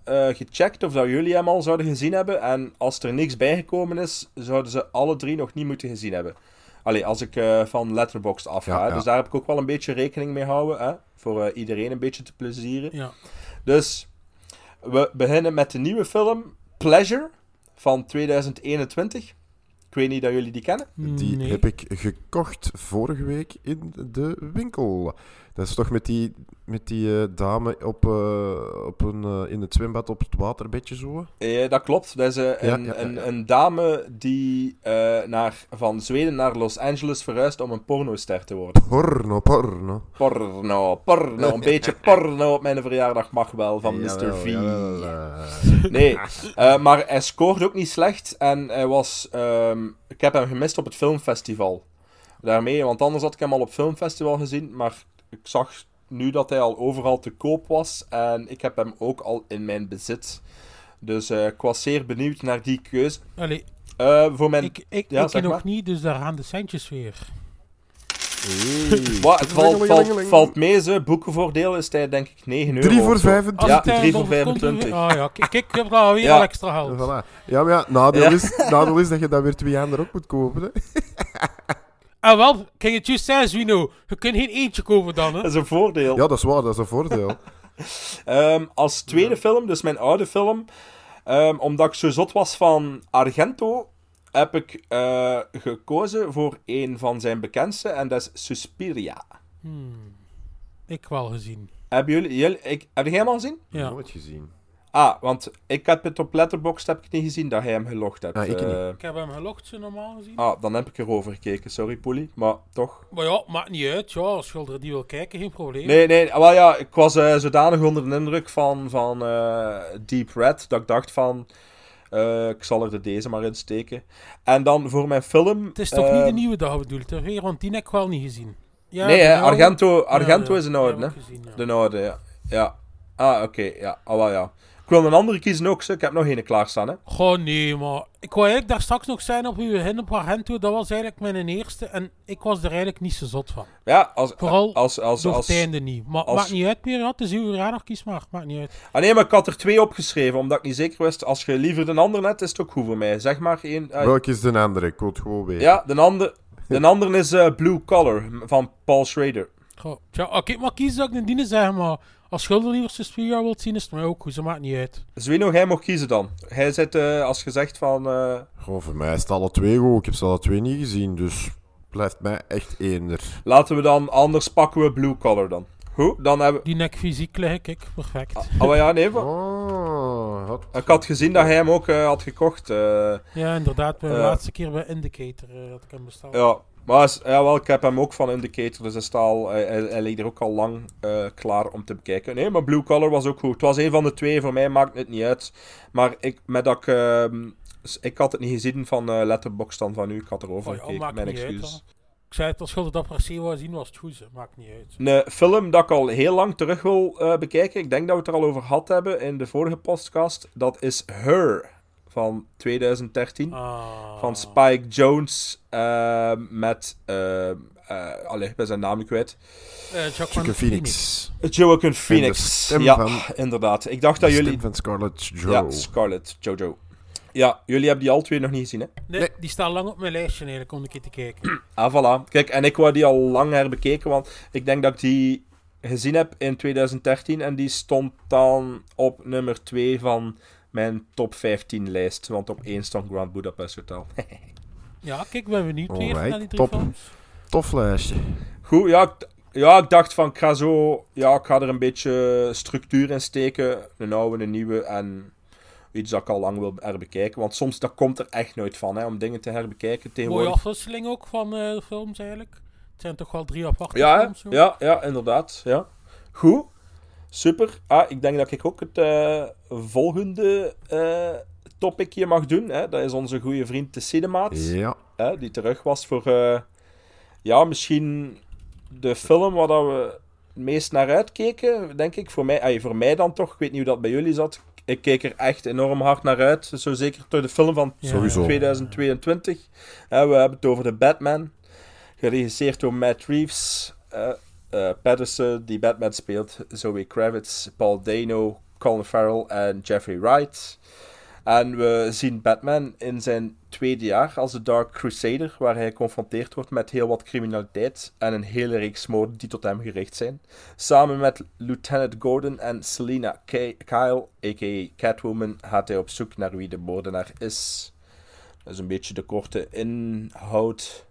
eh, gecheckt of dat jullie hem al zouden gezien hebben. En als er niks bijgekomen is, zouden ze alle drie nog niet moeten gezien hebben. Allee, als ik eh, van Letterboxd afga. Ja. Dus daar heb ik ook wel een beetje rekening mee houden. Hè? Voor eh, iedereen een beetje te plezieren. Ja. Dus we beginnen met de nieuwe film Pleasure van 2021. Ik weet niet dat jullie die kennen. Die Nee. heb ik gekocht vorige week in de winkel. Dat is toch met die, met die eh, dame op, eh, op een, eh, in het zwembad op het waterbedje zo? Eh, dat klopt. Dat is Ja, een, ja, ja, een, ja. een dame die naar, van Zweden naar Los Angeles verhuist om een pornoster te worden. Porno, porno. Porno, porno. Een beetje porno op mijn verjaardag mag wel van Mr. V. Nee, maar hij scoort ook niet slecht. En hij was... ehm, ik heb hem gemist op het filmfestival. Daarmee, want anders had ik hem al op filmfestival gezien. Maar ik zag nu dat hij al overal te koop was. En ik heb hem ook al in mijn bezit. Dus eh, ik was zeer benieuwd naar die keuze. Allee, Eh, voor mijn... ik, ik, ja, ik nog maar. niet, dus daar gaan de centjes weer. Wat, het valt, valt, valt mee, ze. Boekenvoordeel is hij denk ik 9 euro. Drie voor of zo. 25. Als Ja, het tijd 3 voor over komt, dan 25. weer- Ah ja, kijk, kijk, ik heb daar weer Ja. al extra geld. Voilà. Ja, maar ja, nadeel, Ja. Is, nadeel is dat je dat weer twee jaar ook moet kopen. Hè. Ah wel, kan je het juist? Je kunt geen eentje kopen dan, hè? Dat is een voordeel. Ja, dat is waar, dat is een voordeel. Ehm, als tweede film, dus mijn oude film, ehm, omdat ik zo zot was van Argento, heb ik eh, gekozen voor een van zijn bekendste, en dat is Suspiria. Hmm. Ik wel gezien. Hebben jullie, jullie ik, heb jij hem al gezien? Ja. Nooit gezien. Ah, want ik heb het op Letterboxd heb ik niet gezien dat hij hem gelogd hebt. Ah, ik niet. Eh, Ik heb hem gelogd, zo normaal gezien. ah, dan heb ik erover gekeken. Sorry, Poelie. Maar toch. Maar ja, maakt niet uit. Ja, als je er die wil kijken, geen probleem. Nee, nee. Wel ja, ik was eh, zodanig onder de indruk van, van eh, Deep Red dat ik dacht van... eh, ik zal er de deze maar in steken. En dan voor mijn film... Het is toch niet de nieuwe dag bedoeld, hè? Want die heb ik wel niet gezien. Ja, nee, de hè, oude- Argento, Argento Ja, is een oude, hè? De oude, ja. ja. Ah, oké. Ja, ah, wel ja. Ik wil een andere kiezen ook, zo. Ik heb nog een klaarstaan, hè. Goh, nee, maar ik wou eigenlijk daar straks nog zijn op uw begin op Argento. Dat was eigenlijk mijn eerste en ik was er eigenlijk niet zo zot van. Ja, als... Vooral als, als, door als, het einde niet. Maar als- maakt niet uit meer, ja. Het is uw raar kies maar. Maakt niet uit. Ah nee, maar ik had er twee opgeschreven, omdat ik niet zeker wist. Als je liever de ander net, is het ook goed voor mij. Zeg maar één... eh, Welke is de andere? Ik wil het gewoon weten. ja, de andere, de andere is eh, Blue Collar, van Paul Schrader. Goh, tja, ik maar kies dat ik een dienen zeg, maar als je de liever Suspiria wilt zien, is het mij ook goed. Ze maakt niet uit. Zwino, jij mag kiezen dan. Hij zit, eh, als je zegt van... eh, Gewoon voor mij is het alle twee goed. Ik heb ze alle twee niet gezien, dus blijft mij echt eender. laten we dan, anders pakken we Blue Collar dan. Goed, dan hebben Die nek fysiek lig ik. Perfect. Oh ja, nee. maar- Oh, had... Ik had gezien dat hij hem ook eh, had gekocht. eh. Ja, inderdaad. De Eh. laatste keer bij Indicator had ik hem besteld. Ja, maar ja, wel, ik heb hem ook van Indicator, dus hij, staat al, hij, ligt er ook al lang eh, klaar om te bekijken. Nee, maar Blue Collar was ook goed. Het was een van de twee, voor mij maakt het niet uit. Maar ik, met dat ik, ehm, ik had het niet gezien van eh Letterboxd dan van u, ik had erover Oh gekeken, mijn excuus. Ik zei het, als je dat per se wou zien, was het goed. Ze. Maakt niet uit. Een film dat ik al heel lang terug wil eh, bekijken, ik denk dat we het er al over gehad hebben in de vorige podcast, dat is Her van 2013. Ah. Van Spike Jones eh, met... eh eh allee, ik ben zijn naam kwijt. Eh, Joaquin Phoenix. Joaquin Phoenix. Ja, van- inderdaad. Ik dacht De dat stem jullie... van Scarlett Jo. Ja, Scarlett Jojo. Ja, jullie hebben die al twee nog niet gezien, hè? Nee, die staan lang op mijn lijstje eigenlijk om een keer te kijken. Ah, voilà. Kijk, en ik wou die al lang herbekeken, want ik denk dat ik die gezien heb in 2013 en die stond dan op nummer 2 van mijn top 15 lijst, want op 1 stond Grand Budapest Hotel. Ja, kijk, ik ben benieuwd weer naar die drie top. films. Tof lijstje. Goed, ja, ik, ja, ik dacht van, ik ga zo... Ja, ik ga er een beetje structuur in steken. Een oude, een nieuwe en iets dat ik al lang wil herbekijken. Want soms, dat komt er echt nooit van, hè, om dingen te herbekijken Mooie tegenwoordig. afwisseling ook van eh, de films eigenlijk. Het zijn toch wel drie aparte Ja, films. ja, ja, inderdaad. Ja. Goed. Super. Ah, ik denk dat ik ook het eh, volgende eh topic hier mag doen. Hè? Dat is onze goede vriend de Cinemaat. Ja. Hè? Die terug was voor... eh, ja, misschien de film waar dat we het meest naar uitkeken, denk ik. Voor mij, ay, voor mij dan toch. Ik weet niet hoe dat bij jullie zat. Ik keek er echt enorm hard naar uit. Zo zeker door de film van Ja. Sowieso. 2022. Hè, we hebben het over de Batman. Geregisseerd door Matt Reeves. Eh Patterson, die Batman speelt. Zoe Kravitz, Paul Dano, Colin Farrell en Jeffrey Wright. En we zien Batman in zijn tweede jaar als de Dark Crusader, waar hij geconfronteerd wordt met heel wat criminaliteit en een hele reeks moorden die tot hem gericht zijn. Samen met Lieutenant Gordon en Selina Kyle, a.k.a. Catwoman, gaat hij op zoek naar wie de moordenaar is. Dat is een beetje de korte inhoud.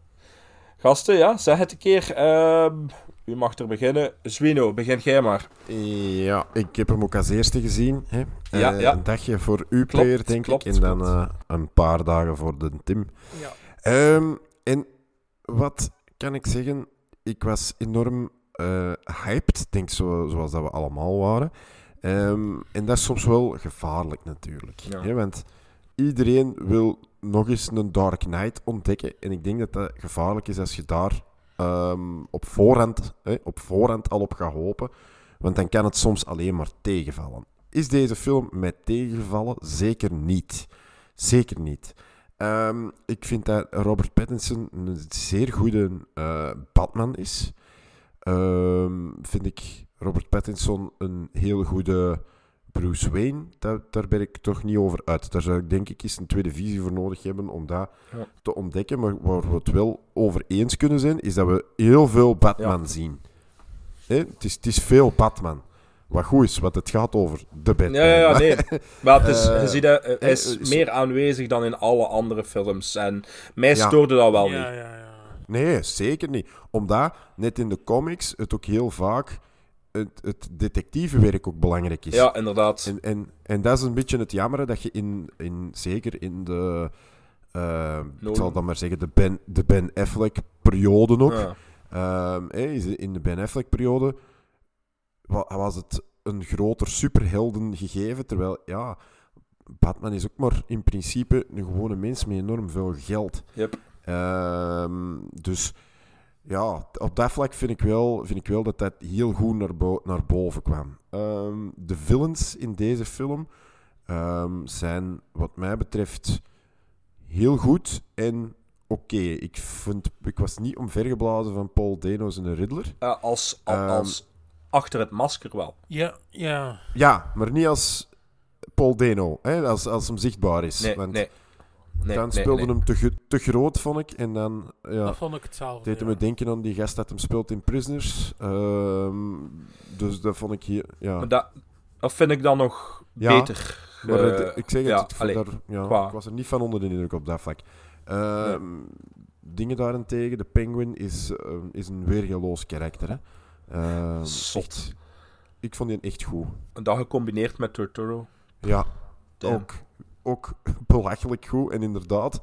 Gasten, ja, zeg het een keer. Ehm, u mag er beginnen. Zwino, begin jij maar. Ja, ik heb hem ook als eerste gezien. Hè. Ja, Eh, ja. Een dagje voor u player, denk klopt, ik. En dan eh, een paar dagen voor de Tim. Ja. Ehm, en wat kan ik zeggen? Ik was enorm eh, hyped, denk zo, zoals dat we allemaal waren. Ehm, en dat is soms wel gevaarlijk natuurlijk. Ja. Hè, want iedereen wil nog eens een Dark Knight ontdekken. En ik denk dat dat gevaarlijk is als je daar ehm, op, voorhand, hè, op voorhand al op gaat hopen. Want dan kan het soms alleen maar tegenvallen. Is deze film met tegenvallen? Zeker niet. Zeker niet. Ehm, ik vind dat Robert Pattinson een zeer goede eh, Batman is. Ehm, vind ik Robert Pattinson een heel goede Bruce Wayne. Daar, daar ben ik toch niet over uit. Daar zou ik denk ik eens een tweede visie voor nodig hebben om dat Ja. te ontdekken. Maar waar we het wel over eens kunnen zijn, is dat we heel veel Batman zien. Hè? Het, is, het is veel Batman. Wat goed is, wat het gaat over de Batman. Ja, ja, ja, nee. Maar het is, Eh, je ziet dat, hij eh, is eh, meer aanwezig dan in alle andere films. En mij Ja. stoorde dat wel Ja, niet. ja, ja. Nee, zeker niet. Omdat, net in de comics, het ook heel vaak het, het detectivewerk ook belangrijk is. Ja, inderdaad. En, en, en dat is een beetje het jammer dat je in, in zeker in de, eh, ik zal dan maar zeggen, de Ben, de ben Affleck-periode ook. Ja. Ehm, in de Ben Affleck-periode wa- was het een groter superhelden gegeven, terwijl, ja, Batman is ook maar in principe een gewone mens met enorm veel geld. Yep. Ehm, dus ja, op dat vlak vind ik wel, vind ik wel dat dat heel goed naar, bo- naar boven kwam. Ehm, de villains in deze film ehm, zijn, wat mij betreft, heel goed en oké. Ik, vond- ik was niet omvergeblazen van Paul Dano's en de Riddler. Eh, als, al- Ehm, als achter het masker wel. Ja, ja. Ja, maar niet als Paul Dano, hè, als, als hem zichtbaar is. Nee, want nee. Nee, dan nee, speelde nee. hem te, te groot, vond ik. En dan ja, Dat vond ik hetzelfde, deed ja. me denken aan die gast dat hem speelt in Prisoners. Ehm, dus dat vond ik hier... Ja. Maar dat, dat vind ik dan nog Ja, beter. Maar Eh, het- ik zeg het, ja, ik, allee, daar, ja, ik was er niet van onder de indruk op dat vlak. Ehm, Dingen daarentegen, de Penguin is, eh, is een weergeloos karakter. Hè. Ehm, Zot. echt- ik vond die echt goed. En dat gecombineerd met Turturro. Ja, Damn. ook, ook belachelijk goed. En inderdaad,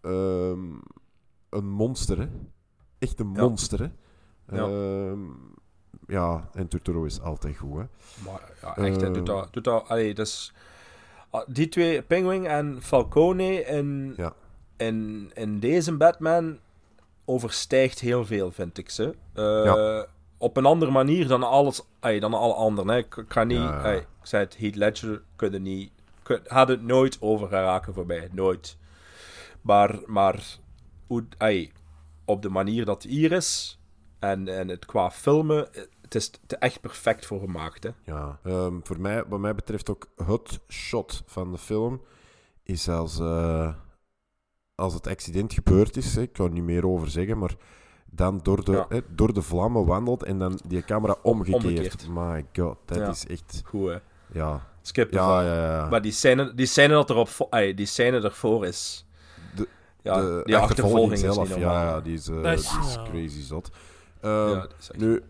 ehm, een monster, hè. Echt een monster, hè. Ja. Ehm, ja, en Turturro is altijd goed, hè. Maar ja, echt, Eh, doet dat. Doet dat allee, dus, die twee, Penguin en Falcone in, Ja. in, in deze Batman overstijgt heel veel, vind ik ze. Eh, Ja. Op een andere manier dan, alles, allee, dan alle anderen. Hè. Ik, ga niet, Ja, ja. allee, ik zei het, Heath Ledger kunnen niet, had het nooit over geraken voor mij, nooit. Maar, maar hoe, allee, op de manier dat het hier is en, en het qua filmen, het is te echt perfect voor gemaakt. Hè. Ja, ehm, voor mij, wat mij betreft ook het shot van de film is als, eh, als het accident gebeurd is. Hè, ik kan er niet meer over zeggen, maar dan door de, Ja. hè, door de vlammen wandelt en dan die camera omgekeerd. Omgekeerd. My god, dat Ja. is echt... Goed, hè? Ja. Skip Ja, ja, ja. Maar die scène, die scène dat erop, ay, die scène ervoor is. De, ja, de die achtervolging is zelf, niet normaal. ja, ja, die is, eh, is- die is ja. crazy zot. Ehm, is echt- nu,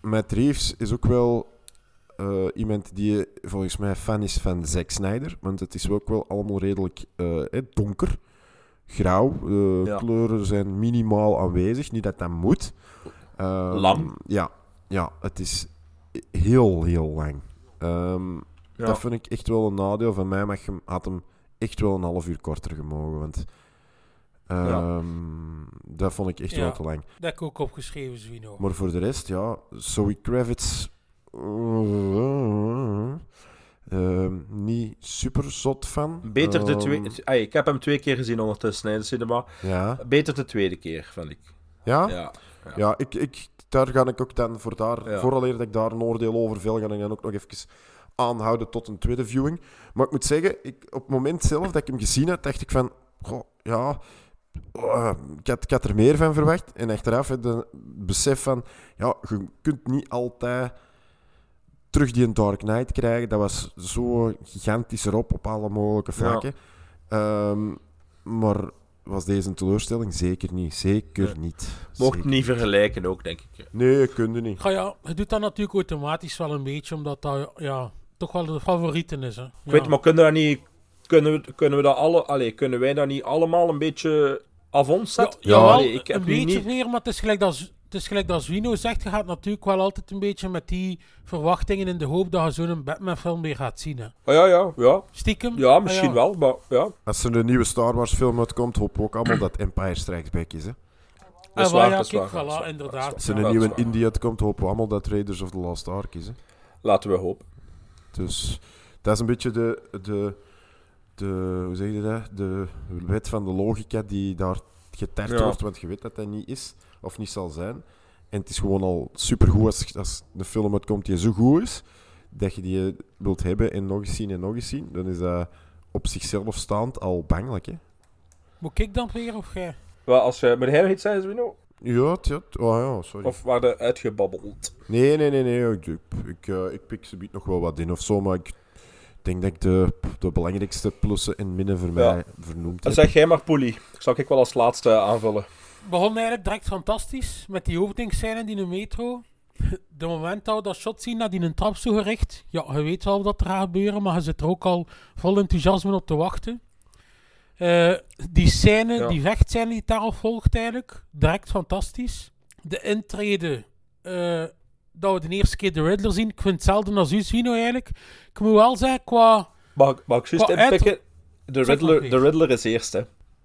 Matt Reeves is ook wel eh, iemand die volgens mij fan is van Zack Snyder, want het is ook wel allemaal redelijk eh, donker, grauw. De Ja. kleuren zijn minimaal aanwezig, niet dat dat moet. Ehm, Lang. Ja, ja, het is heel, heel lang. Ehm, Ja. Dat vind ik echt wel een nadeel. Van mij mag hem, had hem echt wel een half uur korter gemogen. Want ehm, dat vond ik echt Ja, wel te lang. Dat heb ik ook opgeschreven, Zwino. Maar voor de rest, ja, Zoe Kravitz. ehm, niet super zot van. Beter de Ehm, twee... ay, ik heb hem twee keer gezien ondertussen in de cinema. Ja. Beter de tweede keer, vind ik. Ja? Ja. Ja, ik, ik, daar ga ik ook dan voor daar, Ja. vooraleer dat ik daar een oordeel over vel, ga ik dan ook nog even aanhouden tot een tweede viewing. Maar ik moet zeggen, ik, op het moment zelf dat ik hem gezien had, dacht ik van, goh, ja, eh, ik, had, ik had er meer van verwacht. En achteraf het besef van, ja, je kunt niet altijd terug die Dark Knight krijgen. Dat was zo gigantisch erop op alle mogelijke vlakken. Ehm, maar was deze een teleurstelling? Zeker niet. Zeker Nee. niet. Mocht Zeker niet vergelijken ook, denk ik. Nee, kun je niet. Ja, ja, je doet dat natuurlijk automatisch wel een beetje, omdat dat ja, toch wel de favorieten is. Hè. Ik weet, maar kunnen, we dat niet, kunnen, we, kunnen, we dat alle, allee, kunnen wij dat niet allemaal een beetje af ons zetten? Ja, jawel, Allee, ik heb een beetje niet... meer, maar het is gelijk dat, het is gelijk dat Zwino zegt. Je gaat natuurlijk wel altijd een beetje met die verwachtingen in de hoop dat je zo'n Batman-film weer gaat zien. Hè. Oh, ja, ja, ja. Stiekem? Ja, misschien Ah, ja. wel, maar ja. Als er een nieuwe Star Wars film uitkomt, hopen we ook allemaal dat Empire Strikes Back is. Hè? Dat is Ah, wel, waar, ja, dat is waar, voilà, inderdaad. Als er Ja, een nieuwe. Indie uitkomt, hopen we allemaal dat Raiders of the Lost Ark is. Hè? Laten we hopen. Dus dat is een beetje de, de, de, hoe zeg je dat? De wet van de logica die daar getart Ja. wordt, want je weet dat dat niet is of niet zal zijn. En het is gewoon al supergoed als, als een film uitkomt die zo goed is, dat je die wilt hebben en nog eens zien en nog eens zien. Dan is dat op zichzelf staand al bangelijk. Hè? Moet ik dan weer of jij? Wel, als je met hij nog iets zei, Zwino? Ja, het, ja, oh ja, sorry. Of waren uitgebabbeld? Nee, nee, nee, nee. Ik, ik, ik, eh, ik pik ze biedt nog wel wat in of zo, maar ik denk dat ik de, de belangrijkste plussen en minnen voor Ja. mij vernoemd heb. zeg jij maar Poelie. Dat zal ik wel als laatste aanvullen. begon eigenlijk direct fantastisch met die openingsscène in de metro. de moment dat we dat shot zien, dat die een trap zo gericht, ja, je weet wel wat er gaat gebeuren, maar je zit er ook al vol enthousiasme op te wachten. Eh, die scène, Ja. die vechtscène die daarop volgt eigenlijk, direct fantastisch. De intrede, eh, dat we de eerste keer de Riddler zien, ik vind hetzelfde als u, Zwino, eigenlijk. Ik moet wel zeggen, qua... Mag, ik- mag ik juist inpikken? De Riddler, de Riddler is eerst, hè.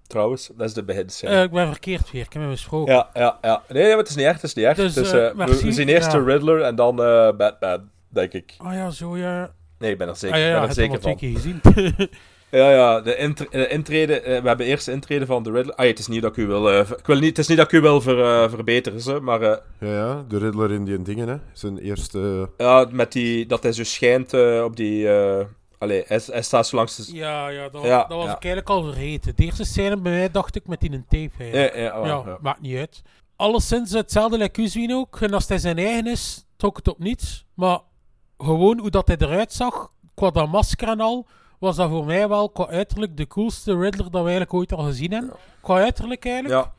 Trouwens, dat is de beginscène. eh, ik ben verkeerd weer, ik heb hem besproken. Ja, ja, ja. Nee, maar het is niet echt, het is niet echt. Dus, Dus, we- zien eerst Ja. de Riddler en dan Batman, denk ik. Ah ja, zo ja. Nee, ik ben er zeker, Ah, ja, ben er heb zeker hem van. al twee keer gezien. Ja, ja, de, intre- de intrede, eh, we hebben eerst de intrede van de Riddler. Ah, ja, het is niet dat ik u wil, eh, ik wil niet, het is niet dat ik u wil ver, eh, verbeteren, ze, maar eh, Ja, ja, de Riddler in die dingen, hè. Zijn eerste... ja, met die, dat hij zo schijnt eh, op die, eh allee, hij, hij staat zo langs de... Ja, ja, dat, Ja, dat was ja. ik eigenlijk al vergeten. De eerste scène bij mij dacht ik met die een tape. eigenlijk. Ja, ja, ja. maakt niet uit. Alleszins hetzelfde like u zien ook. En als hij zijn eigen is, trok het op niets. Maar gewoon hoe dat hij eruit zag, qua dat masker en al, was dat voor mij wel qua uiterlijk de coolste Riddler dat we eigenlijk ooit al gezien hebben. Qua uiterlijk eigenlijk. Ja.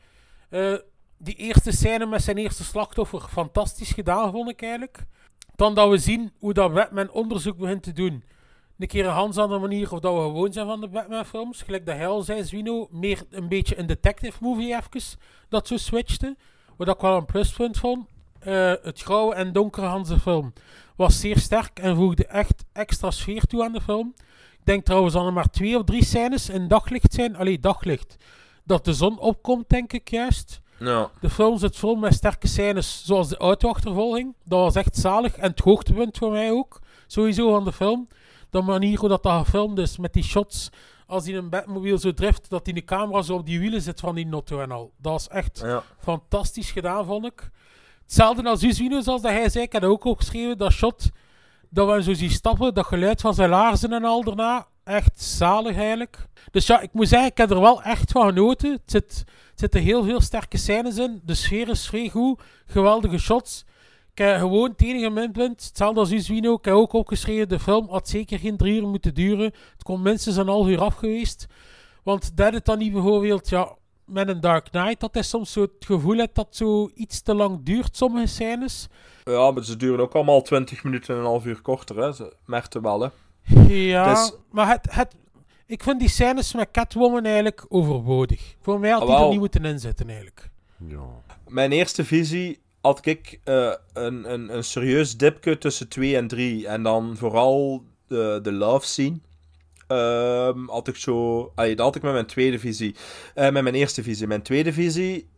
Eh, die eerste scène met zijn eerste slachtoffer, fantastisch gedaan vond ik eigenlijk. Dan dat we zien hoe dat Batman onderzoek begint te doen. Een keer een ganz andere manier of dat we gewoon zijn van de Batman-films. Gelijk dat hij al zei, Zwino, meer een beetje een detective movie even, dat zo switchte. Wat ik wel een pluspunt vond. Eh, het grauwe en donkere Hanse film was zeer sterk en voegde echt extra sfeer toe aan de film. Ik denk trouwens dat er maar twee of drie scènes in daglicht zijn. Allee, daglicht. Dat de zon opkomt, denk ik juist. Ja. De film zit vol met sterke scènes, zoals de autoachtervolging. Dat was echt zalig en het hoogtepunt voor mij ook. Sowieso van de film. De manier hoe dat, dat gefilmd is, met die shots. Als hij een Batmobile zo drift, dat hij de camera zo op die wielen zit van die Notto en al. Dat was echt Ja. fantastisch gedaan, vond ik. Hetzelfde als Uswino, zoals dat hij zei. Ik heb ook opgeschreven, dat shot. Dat we zo zien stappen, dat geluid van zijn laarzen en al daarna. Echt zalig eigenlijk. Dus ja, ik moet zeggen, ik heb er wel echt van genoten. Het zit, het zitten heel veel sterke scènes in. De sfeer is vrij goed. Geweldige shots. Ik heb gewoon het enige minpunt, hetzelfde als Uswino. Ik heb ook opgeschreven, de film had zeker geen drie uur moeten duren. Het kon minstens een half uur af geweest. Want dat het dan niet bijvoorbeeld, ja, met een Dark Knight, dat hij soms zo het gevoel heeft dat zo iets te lang duurt, sommige scènes. Ja, maar ze duren ook allemaal 20 minuten en een half uur korter, hè. Ze merkten wel, hè. Ja, is- maar het, het, ik vind die scènes met Catwoman eigenlijk overbodig. Voor mij had die Ah, er niet moeten inzetten eigenlijk. Mijn eerste visie had ik eh, een, een, een serieus dipje tussen 2 en 3. En dan vooral de, de love scene. Ehm, had ik zo... Allee, dat had ik met mijn tweede visie. Eh, met mijn eerste visie. Mijn tweede visie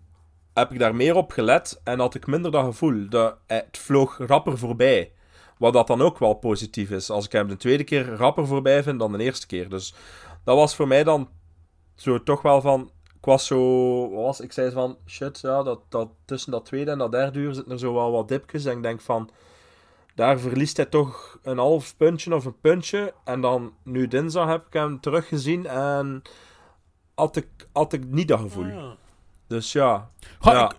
heb ik daar meer op gelet. En had ik minder dat gevoel. Dat, eh, het vloog rapper voorbij. Wat dat dan ook wel positief is. Als ik hem de tweede keer rapper voorbij vind dan de eerste keer. Dus dat was voor mij dan zo toch wel van. Ik was zo. was, ik zei van. Shit, ja, dat, dat, tussen dat tweede en dat derde uur zitten er zo wel wat dipjes. En ik denk van. Daar verliest hij toch een half puntje of een puntje. En dan, nu dinsdag, heb ik hem teruggezien. En had ik, had ik niet dat gevoel. Dus ja. Ja.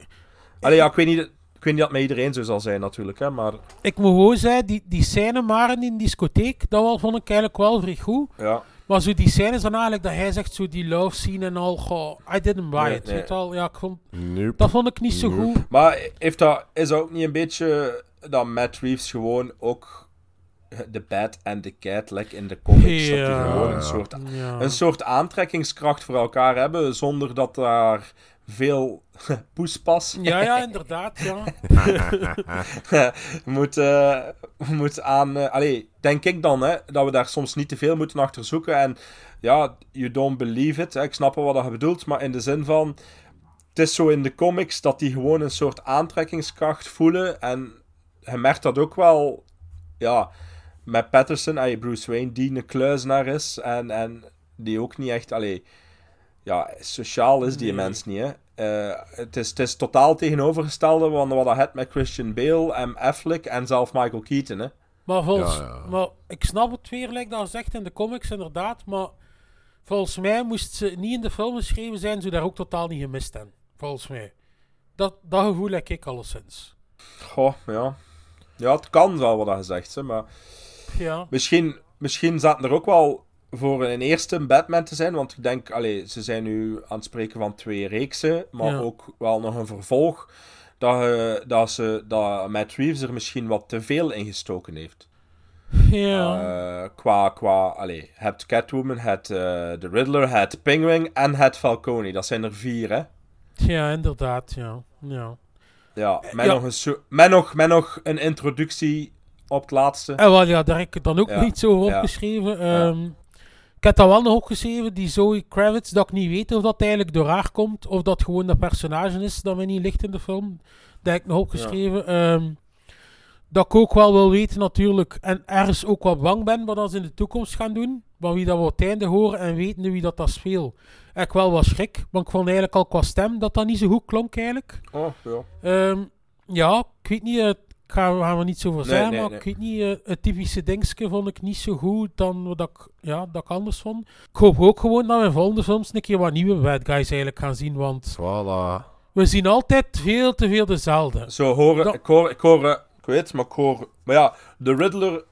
Allee, ja, ik weet niet. Ik weet niet dat het met iedereen zo zal zijn, natuurlijk. Hè, maar Ik moet gewoon zeggen, die, die scène maar in die discotheek, dat wel, vond ik eigenlijk wel vrij goed. ja. Maar zo die scènes dan eigenlijk, dat hij zegt, zo die love scene en al, goh, I didn't buy Nee, it. nee. Weet je wel, ja, ik vond, Nope. dat vond ik niet zo Nope. goed. Maar heeft dat, is dat ook niet een beetje dat Matt Reeves gewoon ook de bad en de cat, like in de comics, dat die gewoon een soort, Ja. een soort aantrekkingskracht voor elkaar hebben, zonder dat daar veel poespas Ja, ja, inderdaad, ja. moet, eh, moet aan... eh, allee, denk ik dan, hè, dat we daar soms niet te veel moeten achter zoeken. En ja, you don't believe it. Hè, ik snap wel wat je bedoelt, maar in de zin van... Het is zo in de comics dat die gewoon een soort aantrekkingskracht voelen. En je merkt dat ook wel... Ja, met Patterson, allee, Bruce Wayne, die een kluizenaar is. En, en die ook niet echt... Allee, ja, sociaal is die Nee. mens niet, hè. Eh, het, is, het is totaal tegenovergestelde van wat hij had met Christian Bale, M. Affleck en zelf Michael Keaton, hè. Maar volgens, Ja, ja. maar ik snap het weer, like dat zegt in de comics, inderdaad, maar volgens mij moest ze niet in de film geschreven zijn, zo daar ook totaal niet gemist hebben. Volgens mij. Dat, dat gevoel heb ik alleszins. Goh, ja. Ja, het kan wel wat zegt, hè, maar Ja. misschien, misschien zaten er ook wel voor een eerste Batman te zijn, want ik denk, allee, ze zijn nu aan het spreken van twee reeksen, maar Ja. ook wel nog een vervolg. dat, eh, dat, ze, dat Matt Reeves er misschien wat te veel in gestoken heeft. Ja. Eh, qua, qua, allee, het Catwoman, het eh, de Riddler, het Penguin en het Falcone. Dat zijn er vier, hè? Ja, inderdaad, ja. ja. Ja, met, ja. Nog, een so- met, nog, met nog een introductie op het laatste. En wel, ja, daar heb ik dan ook Ja, nog iets over ja. opgeschreven. Ehm, Ik heb dat wel nog opgeschreven, die Zoe Kravitz, dat ik niet weet of dat eigenlijk door haar komt, of dat gewoon dat personage is dat mij niet ligt in de film. Dat heb ik nog opgeschreven. Ehm, dat ik ook wel wil weten natuurlijk, en ergens ook wat bang ben wat ze in de toekomst gaan doen. Maar wie dat we het einde horen en weten wie dat dat speelt, ik wel wat schrik. Want ik vond eigenlijk al qua stem dat dat niet zo goed klonk eigenlijk. Oh, ja. Ehm, ja, ik weet niet, eh, ik ga, we gaan er niets over Nee, zeggen, nee, maar nee. ik weet niet, eh, het typische dingetje vond ik niet zo goed dan wat ik, ja, dat ik anders vond. Ik hoop ook gewoon dat we in volgende films een keer wat nieuwe bad guys eigenlijk gaan zien, want Voilà. we zien altijd veel te veel dezelfde. Zo horen, ik hoor, ik hoor, eh, ik weet, maar ik hoor, maar ja, de Riddler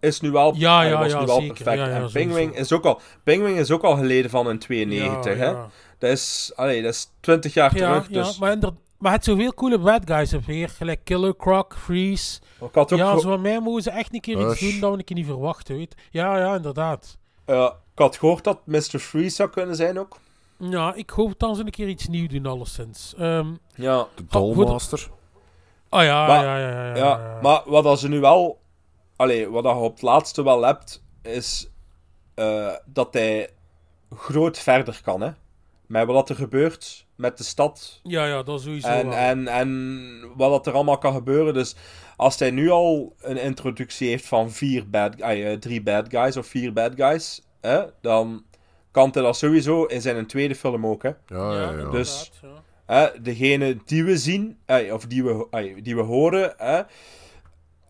is nu wel, Ja, ja, was ja, nu wel zeker. perfect. Ja, ja, en. Penguin is ook al, Penguin is ook al geleden van een 92, Ja, hè? ja. Dat is, allee, dat is 20 jaar Ja, terug, ja dus. maar, inder- maar het zoveel coole bad guys op weer, gelijk Killer Croc, Freeze. Ik had ook ja, zo van mij mogen ze echt een keer iets doen dat we een keer niet verwachten, weet Ja, ja, inderdaad. Ja, ik had gehoord dat Mr. Freeze zou kunnen zijn ook. Ja, ik hoop dat ze een keer iets nieuws doen, alleszins. Ehm Ja. De- Dollmaster. Oh ja, Maar- ja, ja, ja, ja, ja, ja. maar wat als ze nu wel... Allee, wat je op het laatste wel hebt, is eh, dat hij groot verder kan, hè. Met wat er gebeurt met de stad. Ja, ja, dat sowieso En, wel. en, en wat dat er allemaal kan gebeuren. Dus als hij nu al een introductie heeft van vier bad, eh, drie bad guys of vier bad guys, hè, dan kan hij dat sowieso in zijn tweede film ook, hè. Ja, ja, ja. Dus hè, degene die we zien, eh, of die we, die we horen,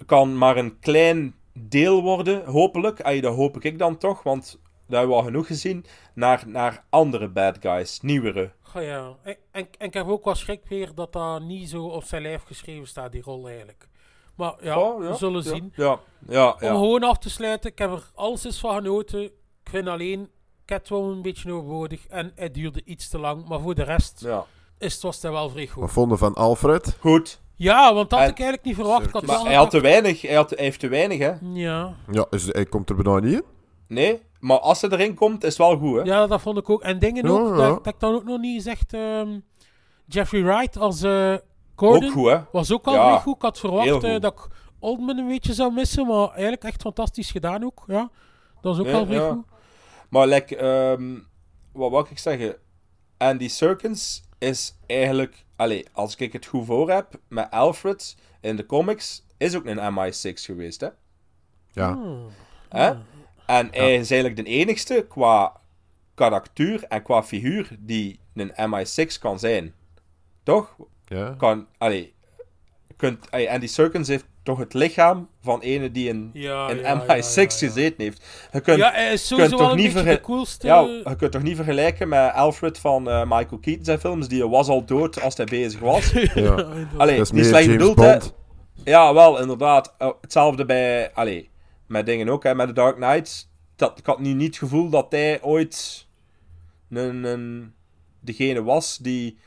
kan maar een klein deel worden, hopelijk. Dat hoop ik dan toch, want daar hebben we al genoeg gezien. Naar, naar andere bad guys, nieuwere. Oh ja, en, en, en ik heb ook wel schrik weer dat dat niet zo op zijn lijf geschreven staat, die rol eigenlijk. Maar ja, Oh, ja, we zullen ja, zien. Ja, ja, Om gewoon af te sluiten, ik heb er alles eens van genoten. Ik vind alleen Catwoman een beetje overbodig en het duurde iets te lang. Maar voor de rest Ja. Is het, was het wel vrij goed. Wat vonden van Alfred? Goed. Ja, want dat had En- ik eigenlijk niet verwacht. Ik had Maar wel hij had te weinig, hij, had, hij heeft te weinig, hè. Ja. Ja, is, hij komt er bijna niet in. Nee, maar als hij erin komt, is het wel goed, hè. Ja, dat vond ik ook. En dingen ook, ja. Dat, dat ik dan ook nog niet gezegd. ehm, Jeffrey Wright als eh Gordon Ook goed, hè? was ook al Ja, vrij goed. Ik had verwacht eh, dat ik Oldman een beetje zou missen, maar eigenlijk echt fantastisch gedaan ook. Ja, dat is ook Nee, al vrij ja. goed. Maar like, ehm, wat wou ik zeggen? Andy Serkins is eigenlijk, allee, als ik het goed voor heb, met Alfred in de comics, is ook een MI6 geweest, hè? Ja. Hmm. Hè? En hij is eigenlijk de enigste qua karakter en qua figuur die een MI6 kan zijn. Toch? Ja. Kan, allee, kunt, allee, Andy Serkins heeft toch het lichaam van ene die in, Ja, in ja, MI6 ja, ja, ja. gezeten heeft. Je kunt, Ja, hij is kunt sowieso wel toch een niet de coolste- Ja, je kunt toch niet vergelijken met Alfred van eh, Michael Keaton zijn films, die was al dood als hij bezig was. Ja. Allee, Dat is niet slecht bedoeld, hè. Ja, wel, inderdaad. Eh, hetzelfde bij, allee, met dingen ook, hè, met The Dark Knight. Dat, ik had nu niet het gevoel dat hij ooit een, een, degene was die...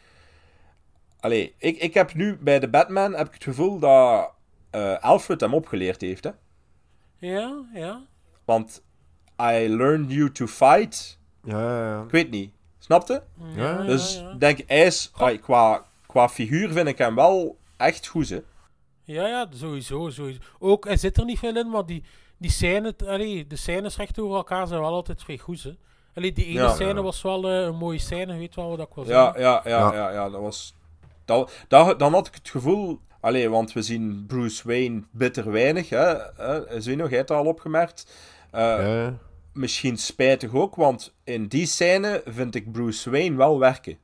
Allee, ik, ik heb nu bij de Batman heb ik het gevoel dat eh, Alfred hem opgeleerd heeft, hè. Ja, ja. Want I learned you to fight. Ja, ja, ja. Ik weet niet. Snapte? Ja, dus ja, ja. denk hij is, ai, qua, qua figuur vind ik hem wel echt goed, hè. Ja, ja, sowieso, sowieso. Ook, er zit er niet veel in, maar die, die scène, allee, de scènes recht over elkaar zijn wel altijd vrij goed, hè. Allee, die ene Ja. scène Ja. was wel eh, een mooie scène, weet wel wat ik wil Ja, zeggen. ja, ja, ja, Ja. ja, dat was... Dat, dat, dan had ik het gevoel... Allee, want we zien Bruce Wayne bitter weinig, hè. hè Zie je nog, jij hebt het al opgemerkt. Eh, Ja. Misschien spijtig ook, want in die scène vind ik Bruce Wayne wel werken.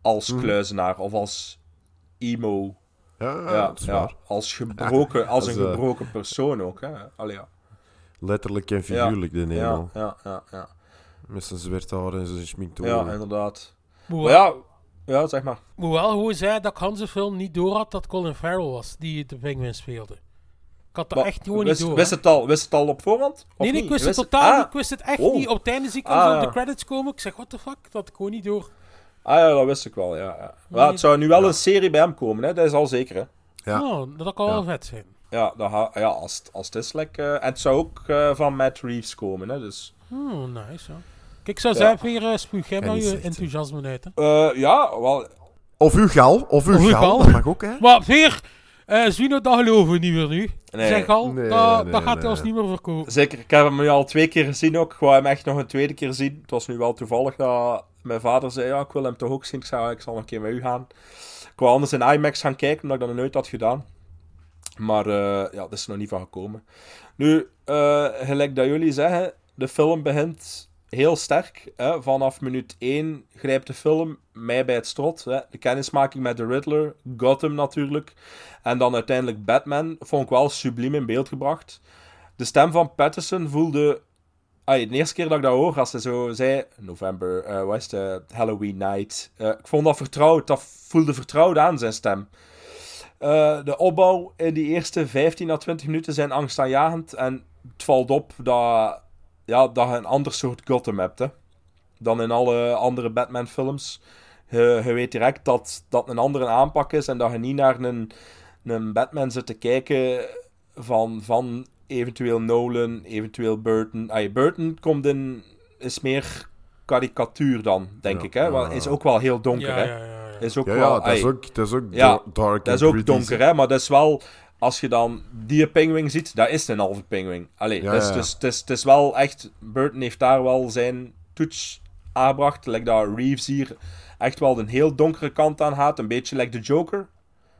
Als Mhm. kluizenaar of als emo. Ja, ja, als gebroken, als een eh, gebroken persoon ook, hè. Allee, ja. Letterlijk en Ja, figuurlijk, de ja, Nederland. ja, ja, ja. Met zijn zwerthaar en zijn schminktoren. Ja, inderdaad. Maar ja, ja, zeg maar. moet wel gewoon zeggen dat ik Hans film niet door had dat Colin Farrell was, die de Penguin speelde. Ik had dat Maar echt gewoon wist, niet door. Wist hè. het, al, wist het al op voorhand? Nee, nee, niet? ik wist het totaal Ah. Ik wist het echt oh. niet. Op het einde zie ik Ah, de credits komen. Ik zeg, what the fuck? Dat had ik gewoon niet door. Ah ja, dat wist ik wel, ja. ja. Maar het zou nu wel een serie bij hem komen, hè? dat is al zeker. Hè? Ja. Oh, dat kan wel vet zijn. Ja, dat ja als, het- als het is lekker. en het zou ook eh, van Matt Reeves komen, hè? Dus. Oh, nice. Ja. Kijk, zo Ja. zelf weer uh, spuug. Nou die je enthousiasme uit. Hè. Eh, ja, wel. Of uw gal, of uw Of uw gal, gal. dat mag ook, hè. Maar Veer, eh Zwino, dat geloven we niet meer nu. Nee. zeg al, Nee, dat, nee, dat gaat nee. hij ons niet meer verkopen. Zeker, ik heb hem nu al twee keer gezien ook. Ik wou hem echt nog een tweede keer zien. Het was nu wel toevallig dat mijn vader zei: Ja, ik wil hem toch ook zien. Ik zei: Ik zal nog een keer met u gaan. Ik wou anders in IMAX gaan kijken, omdat ik dat nog nooit had gedaan. Maar eh, ja, dat is er nog niet van gekomen. Nu, eh, gelijk dat jullie zeggen, de film begint heel sterk. Hè? Vanaf minuut 1 grijpt de film mij bij het strot. Hè? De kennismaking met de Riddler, Gotham natuurlijk. En dan uiteindelijk Batman, vond ik wel subliem in beeld gebracht. De stem van Patterson voelde... Ay, de eerste keer dat ik dat hoor, als hij zo zei... November, eh wat is het? Halloween night. Eh, ik vond dat vertrouwd. Dat voelde vertrouwd aan, zijn stem. Eh, de opbouw in die eerste 15 à 20 minuten zijn angstaanjagend. En het valt op dat, ja, dat je een ander soort Gotham hebt. Hè, dan in alle andere Batman-films. Je, je weet direct dat dat een andere aanpak is. En dat je niet naar een, een Batman zit te kijken van, van eventueel Nolan, eventueel Burton. Ay, Burton komt in, is meer karikatuur dan, denk Ja, ik. Hè? Wel, ja. is ook wel heel donker. Ja, hè? ja, ja, ja. Is ook Ja, wel, ja, dat is ook, dat is ook dark dat is ook donker, hè? Maar dat is wel... Als je dan die penguin ziet, dat is een halve penguin. Allee, Ja, dus, dus, het, is, wel echt... Burton heeft daar wel zijn toets aangebracht. Like dat Reeves hier echt wel een heel donkere kant aan had. Een beetje like de Joker.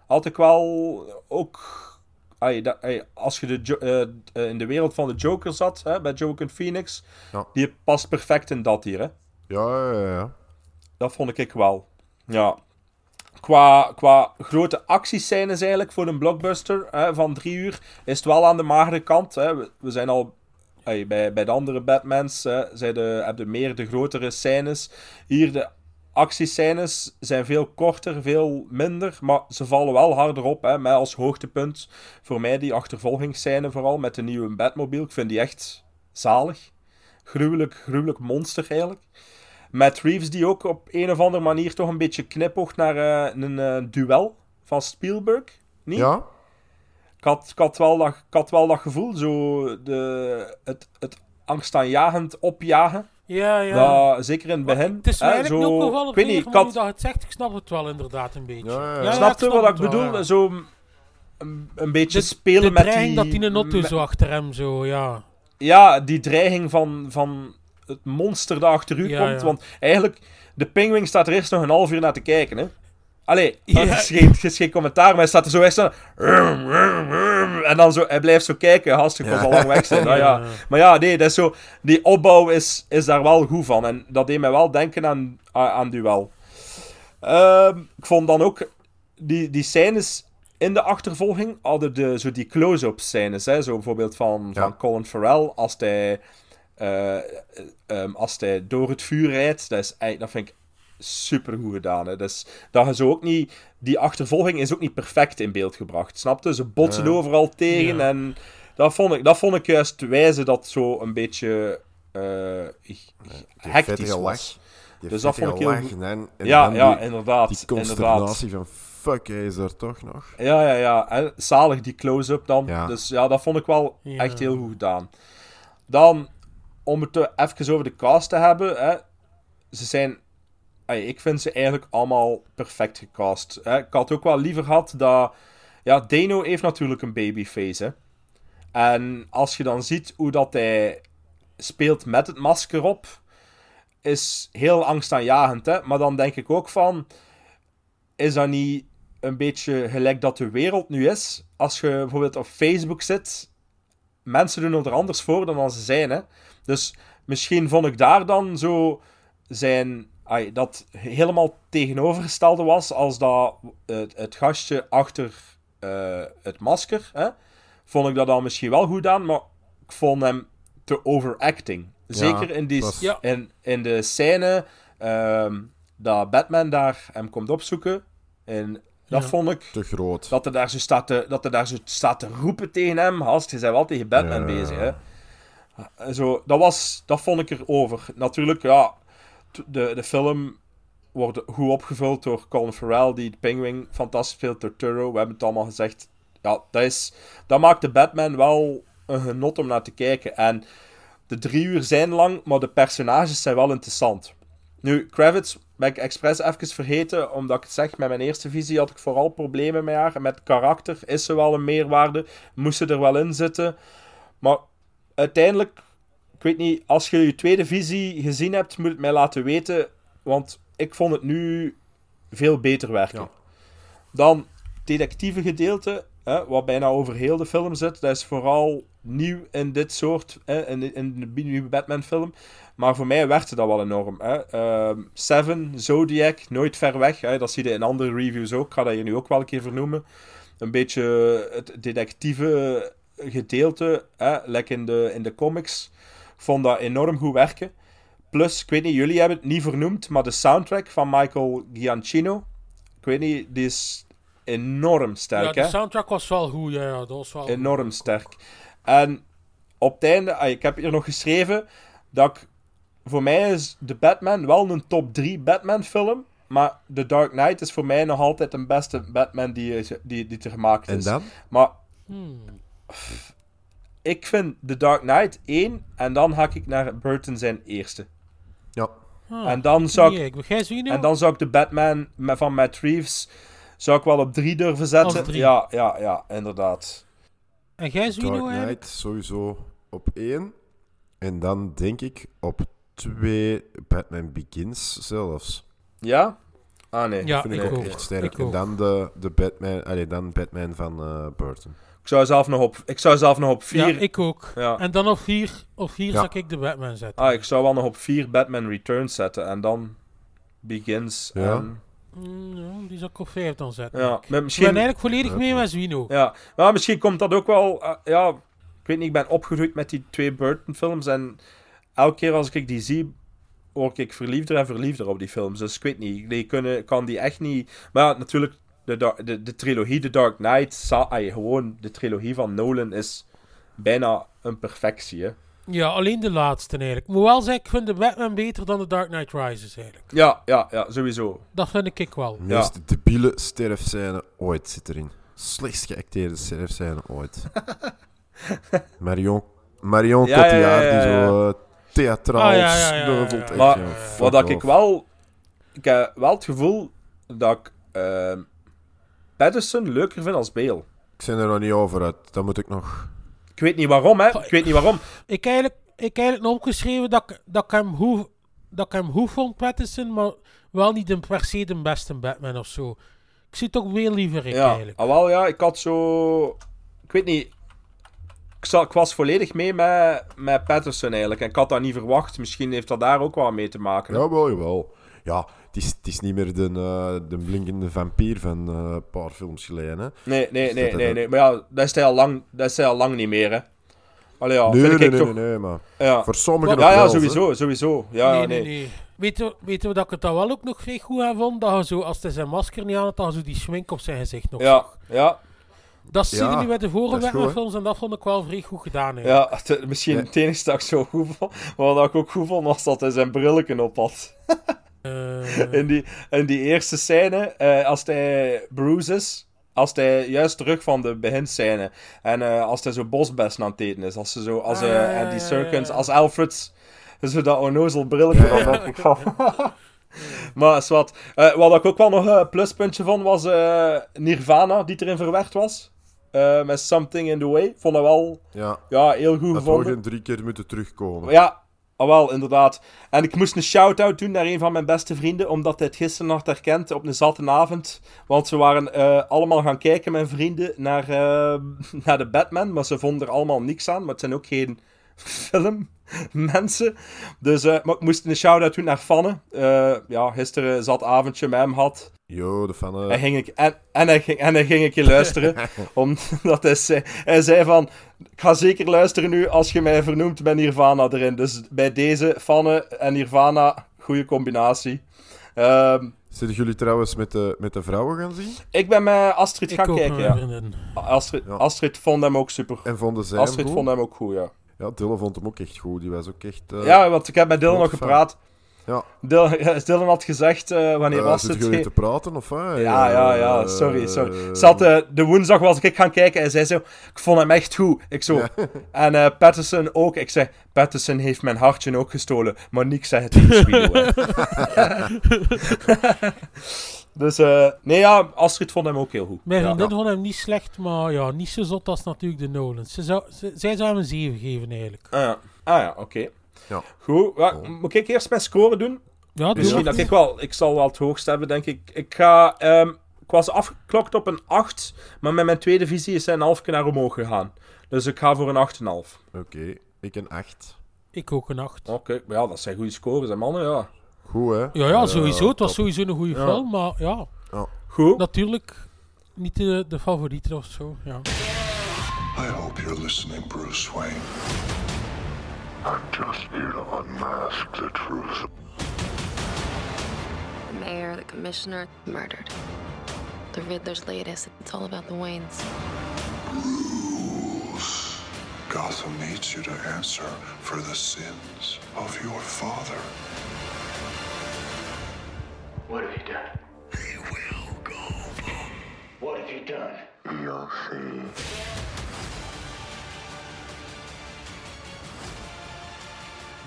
Had ik wel ook... Dat, als je de eh, eh, in de wereld van de Joker zat, hè, bij Joker Phoenix, Ja. die past perfect in dat hier, hè. Ja, ja, ja. Dat vond ik wel. Ja. Qua, qua grote actiescènes eigenlijk voor een blockbuster hè, van drie uur is het wel aan de magere kant. Hè. We, zijn al bij, bij de andere Batmans hè, zij de, meer de grotere scènes. Hier de actiescènes zijn veel korter, veel minder, maar ze vallen wel harder op. Hè, met als hoogtepunt voor mij die achtervolgingsscène vooral met de nieuwe Batmobile. Ik vind die echt zalig. Gruwelijk, gruwelijk monster eigenlijk. Matt Reeves die ook op een of andere manier toch een beetje knipoogt naar eh, een eh, duel van Spielberg. Niet? Ja? Ik had, ik, had wel dat, ik had wel dat gevoel, zo de, het, het angstaanjagend opjagen. Ja, ja. Dat, zeker in het begin. Het is mij zo, ook nog wel ik weet niet, weer, ik had, dat het zegt, ik snap het wel inderdaad een beetje. Ja, ja, ja, snap je wat ik wel, bedoel? ja. Zo een, een beetje De- spelen de met dreiging die... dat die een auto met- zo achter hem zo, ja. Ja, die dreiging van, van het monster dat achter u Ja, komt. ja. Want eigenlijk, de penguin staat er eerst nog een half uur naar te kijken, hè. Allee, Ja. het, is geen, het is geen commentaar, maar hij staat er zo echt zo... En dan zo, hij blijft zo kijken, hastig was Ja. al lang weg zijn. Nou, ja. Ja. Maar ja, nee, dat is zo, die opbouw is, is daar wel goed van. En dat deed mij wel denken aan, aan, Duel. Ehm, ik vond dan ook die, die scènes in de achtervolging hadden de, zo die close-up scènes. Hè? Zo bijvoorbeeld van, Ja. van Colin Farrell als hij, eh, ehm, als hij door het vuur rijdt. Dat, is, eigenlijk- dat vind ik super goed gedaan. Hè? Dus, dat je zo ook niet, die achtervolging is ook niet perfect in beeld gebracht. Snapte? Ze botsen overal tegen. Ja. En dat vond, ik, dat vond ik juist wijze dat zo een beetje eh Die hectisch was. Die Dus dat vond ik heel lach goed. En, en Ja, dan ja, die, inderdaad. Die inderdaad. consternatie van fuck, hij is er toch nog. Ja, ja, ja. En zalig die close-up dan. Ja. Dus ja, dat vond ik wel Ja. echt heel goed gedaan. Dan, om het even over de cast te hebben. Hè, ze zijn... ey, ik vind ze eigenlijk allemaal perfect gecast. Hè. Ik had ook wel liever gehad dat... Ja, Dano heeft natuurlijk een babyface, hè. En als je dan ziet hoe dat hij speelt met het masker op... Is heel angstaanjagend, hè. Maar dan denk ik ook van... Is dat niet een beetje gelijk dat de wereld nu is. Als je bijvoorbeeld op Facebook zit, mensen doen er anders voor dan ze zijn. Hè? Dus misschien vond ik daar dan zo zijn. ai, dat helemaal tegenovergestelde was als dat het, het gastje achter eh, het masker. Hè? Vond ik dat dan misschien wel goed aan, maar ik vond hem te overacting. Zeker in, die, in, in de scène ehm, dat Batman daar hem komt opzoeken. En dat Ja. vond ik Te groot. dat er daar zo staat te, dat er daar zo staat te roepen tegen hem. Hast, je bent wel tegen Batman Ja. bezig, hè. Zo, dat, was, dat vond ik erover. Natuurlijk, ja, de, de film worden goed opgevuld door Colin Farrell, die de Penguin fantastisch speelt, door Turro. We hebben het allemaal gezegd. Ja, dat, is, dat maakt de Batman wel een genot om naar te kijken. En de drie uur zijn lang, maar de personages zijn wel interessant. Nu, Kravitz ben ik expres even vergeten, omdat ik het zeg, met mijn eerste visie had ik vooral problemen met haar. Met karakter is ze wel een meerwaarde, moest ze er wel in zitten. Maar uiteindelijk, ik weet niet, als je je tweede visie gezien hebt, moet het mij laten weten, want ik vond het nu veel beter werken. Dan detectieve gedeelte, hè, wat bijna over heel de film zit. Dat is vooral nieuw in dit soort, hè, in, in de nieuwe Batman-film. Maar voor mij werkte dat wel enorm. Hè. Ehm, Seven, Zodiac, nooit ver weg. Hè. Dat zie je in andere reviews ook. Ik ga dat hier nu ook wel een keer vernoemen. Een beetje het detectieve gedeelte, hè, lekker in de, in de comics. Vond dat enorm goed werken. Plus, ik weet niet, jullie hebben het niet vernoemd, maar de soundtrack van Michael Giacchino, ik weet niet, die is enorm sterk, ja, de hè? soundtrack was wel goed, ja, ja dat was wel Enorm sterk. En op het einde, ah, ik heb hier nog geschreven dat ik, voor mij is de Batman wel een top 3 Batman film, maar The Dark Knight is voor mij nog altijd de beste Batman die, die, die er gemaakt En is. dan? Maar Hmm. Ik vind The Dark Knight 1 en dan hak ik naar Burton zijn eerste. Ja. En dan zou nee, ik, ik en dan zou ik de Batman met- van Matt Reeves zou ik wel op 3 durven zetten. Drie. Ja, ja, ja, inderdaad. En jij, Dark Zwino, eigenlijk? Knight sowieso op één. En dan denk ik op twee Batman Begins zelfs. Ja? Ah nee. Ja, vind ik, ik ook ook. echt sterk. Ik en dan de, de Batman, allee, dan Batman van eh, Burton. Ik zou zelf nog op, ik zou zelf nog op 4. Ja, ik ook. Ja. En dan op vier, op vier Ja. zou ik de Batman zetten. Ah, ik zou wel nog op 4 Batman Returns zetten en dan Begins. Ja. En, Mm, ja, die zou ik op vijf dan zetten. ja, Ik misschien, ben eigenlijk volledig mee met Zwino. ja. Maar misschien komt dat ook wel. eh, ja, ik weet niet, ik ben opgegroeid met die twee Burton-films en elke keer als ik die zie, word ik verliefder en verliefder op die films. Dus ik weet niet, die kunnen, kan die echt niet. Maar ja, natuurlijk, de, de, de trilogie The Dark Knight, sa- ay, gewoon de trilogie van Nolan is bijna een perfectie. Hè? Ja, alleen de laatste eigenlijk. Ik moet wel zeggen, ik vind de Batman beter dan de Dark Knight Rises eigenlijk. Ja, ja, ja, sowieso. Dat vind ik wel. De meest debiele sterfscène ooit zit erin. Slechtst geacteerde sterfscène ooit. Marion, Marion Ja, ja, ja, Cotillard ja, die ja. zo eh, theatraal Ah, ja, ja, ja, ja, sneuvelt. ja. echt, Maar wat dat ik wel... Ik heb wel het gevoel dat ik ehm Patterson leuker vind als Bale. Ik ben er nog niet over uit. Dat moet ik nog... Ik weet niet waarom, hè. Ik weet niet waarom. Ik eigenlijk, ik eigenlijk nog opgeschreven dat ik, dat ik hem hoe dat ik hem goed vond, Pattinson, maar wel niet een per se de beste Batman of zo. Ik zie het ook veel liever in Ja, eigenlijk. ah, wel ja, ik had zo... Ik weet niet... Ik, zal, ik was volledig mee met, met Patterson eigenlijk. En ik had dat niet verwacht. Misschien heeft dat daar ook wel mee te maken. hè. Jawel, jawel. Ja, het is, het is niet meer de, eh, de blinkende vampier van eh, een paar films geleden. Hè. Nee, nee, Dus nee, dat- nee, dat- nee. Maar ja, dat is hij al lang, dat is hij al lang niet meer, hè. Allee, ja, nee, vind nee, ik nee, toch... nee, nee, maar Ja. voor sommigen Ja, nog ja, wel, sowieso, sowieso. Ja, nee, ja, nee, nee. nee. Weten we, weten we dat ik het dan wel ook nog vrij goed aan vond? Dat je zo, als hij zijn masker niet aan had, je zo die schmink op zijn gezicht nog Ja, zag. ja. Dat zie je Ja, nu met de vorige hè? Batman-films en dat vond ik wel vrij goed gedaan. eigenlijk. Ja, misschien het enige dat ik zo goed vond, maar wat ik ook goed vond, was dat hij zijn brilletje op had. Eh, in, die, in die eerste scène, eh, als hij Bruce is, als hij juist terug van de beginscène, en eh, als hij zo bosbessen aan het eten is, als ze zo, als Ah, eh, ja, ja, Serkins, ja. als Alfred, zo dat onnozel brilletje, dan dacht ik van... maar is wat. Eh, wat ik ook wel nog een pluspuntje vond, was eh, Nirvana, die erin verwerkt was. Eh, met Something in the Way. Vond dat wel Ja, ja, heel goed dat we gevonden. geen drie keer moeten terugkomen. Ja, ah, wel, inderdaad. En ik moest een shout-out doen naar een van mijn beste vrienden, omdat hij het gisteren nog herkent op een zatte avond. Want ze waren eh, allemaal gaan kijken, mijn vrienden, naar, eh, naar de Batman, maar ze vonden er allemaal niks aan. Maar het zijn ook geen filmmensen. Dus eh, maar ik moest een shout-out doen naar Fanne. Eh, ja, gisteren zat avondje met hem had. Yo, de fan... En, ging ik, en, en, hij ging, en hij ging ik je luisteren. omdat hij zei, hij zei van... Ik ga zeker luisteren nu als je mij vernoemt met Nirvana erin. Dus bij deze, Fanne en Nirvana, goede combinatie. Ehm, Zitten jullie trouwens met de, met de vrouwen gaan zien? ik ben met Astrid ik gaan kijken, ja. Astrid, Ja. Astrid vond hem ook super. En vonden zij Astrid hem vond hem ook goed, ja. Ja, Dylan vond hem ook echt goed. Die was ook echt... eh, ja, want ik heb met Dylan nog gepraat. Ja. Dylan, Dylan had gezegd, eh, wanneer Eh, was zit het? je weer te praten, of wat? Ja, ja, ja, sorry, sorry. Zat, de woensdag was ik gaan kijken en zij zo, ik vond hem echt goed. Ik zo, Ja. en eh Patterson ook. Ik zei, Patterson heeft mijn hartje ook gestolen, maar niks zei het tegen Sweeney, hè. Dus, eh, nee ja, Astrid vond hem ook heel goed. Mijn Ja. vriendin vond hem niet slecht, maar ja, niet zo zot als natuurlijk de Nolans. Ze zou, ze, zij zou hem een 7 geven eigenlijk. Ah ja, ah, ja oké. Ja. Goed, moet ik eerst mijn score doen? Ja, doe Misschien maar. dat ik wel, ik zal wel het hoogst hebben, denk ik. Ik ga, ehm, ik was afgeklokt op een 8, maar met mijn tweede visie is hij een half keer naar omhoog gegaan. Dus ik ga voor een 8,5. Oké, ik een 8. Ik ook een 8. Oké, maar ja, dat zijn goede scores, hè, mannen, ja. Goed, hè? Ja, ja, sowieso. Het was top. sowieso een goede Ja. film, maar ja. Ja. Goed. Natuurlijk niet de, de favoriete of zo, ja. I hope you're listening, Bruce Wayne. I'm just here to unmask the truth. The mayor, the commissioner, murdered. The Riddler's latest. It's all about the Waynes. Bruce. Gotham needs you to answer for the sins of your father. What have you done? He will go. What have you done? You'll see.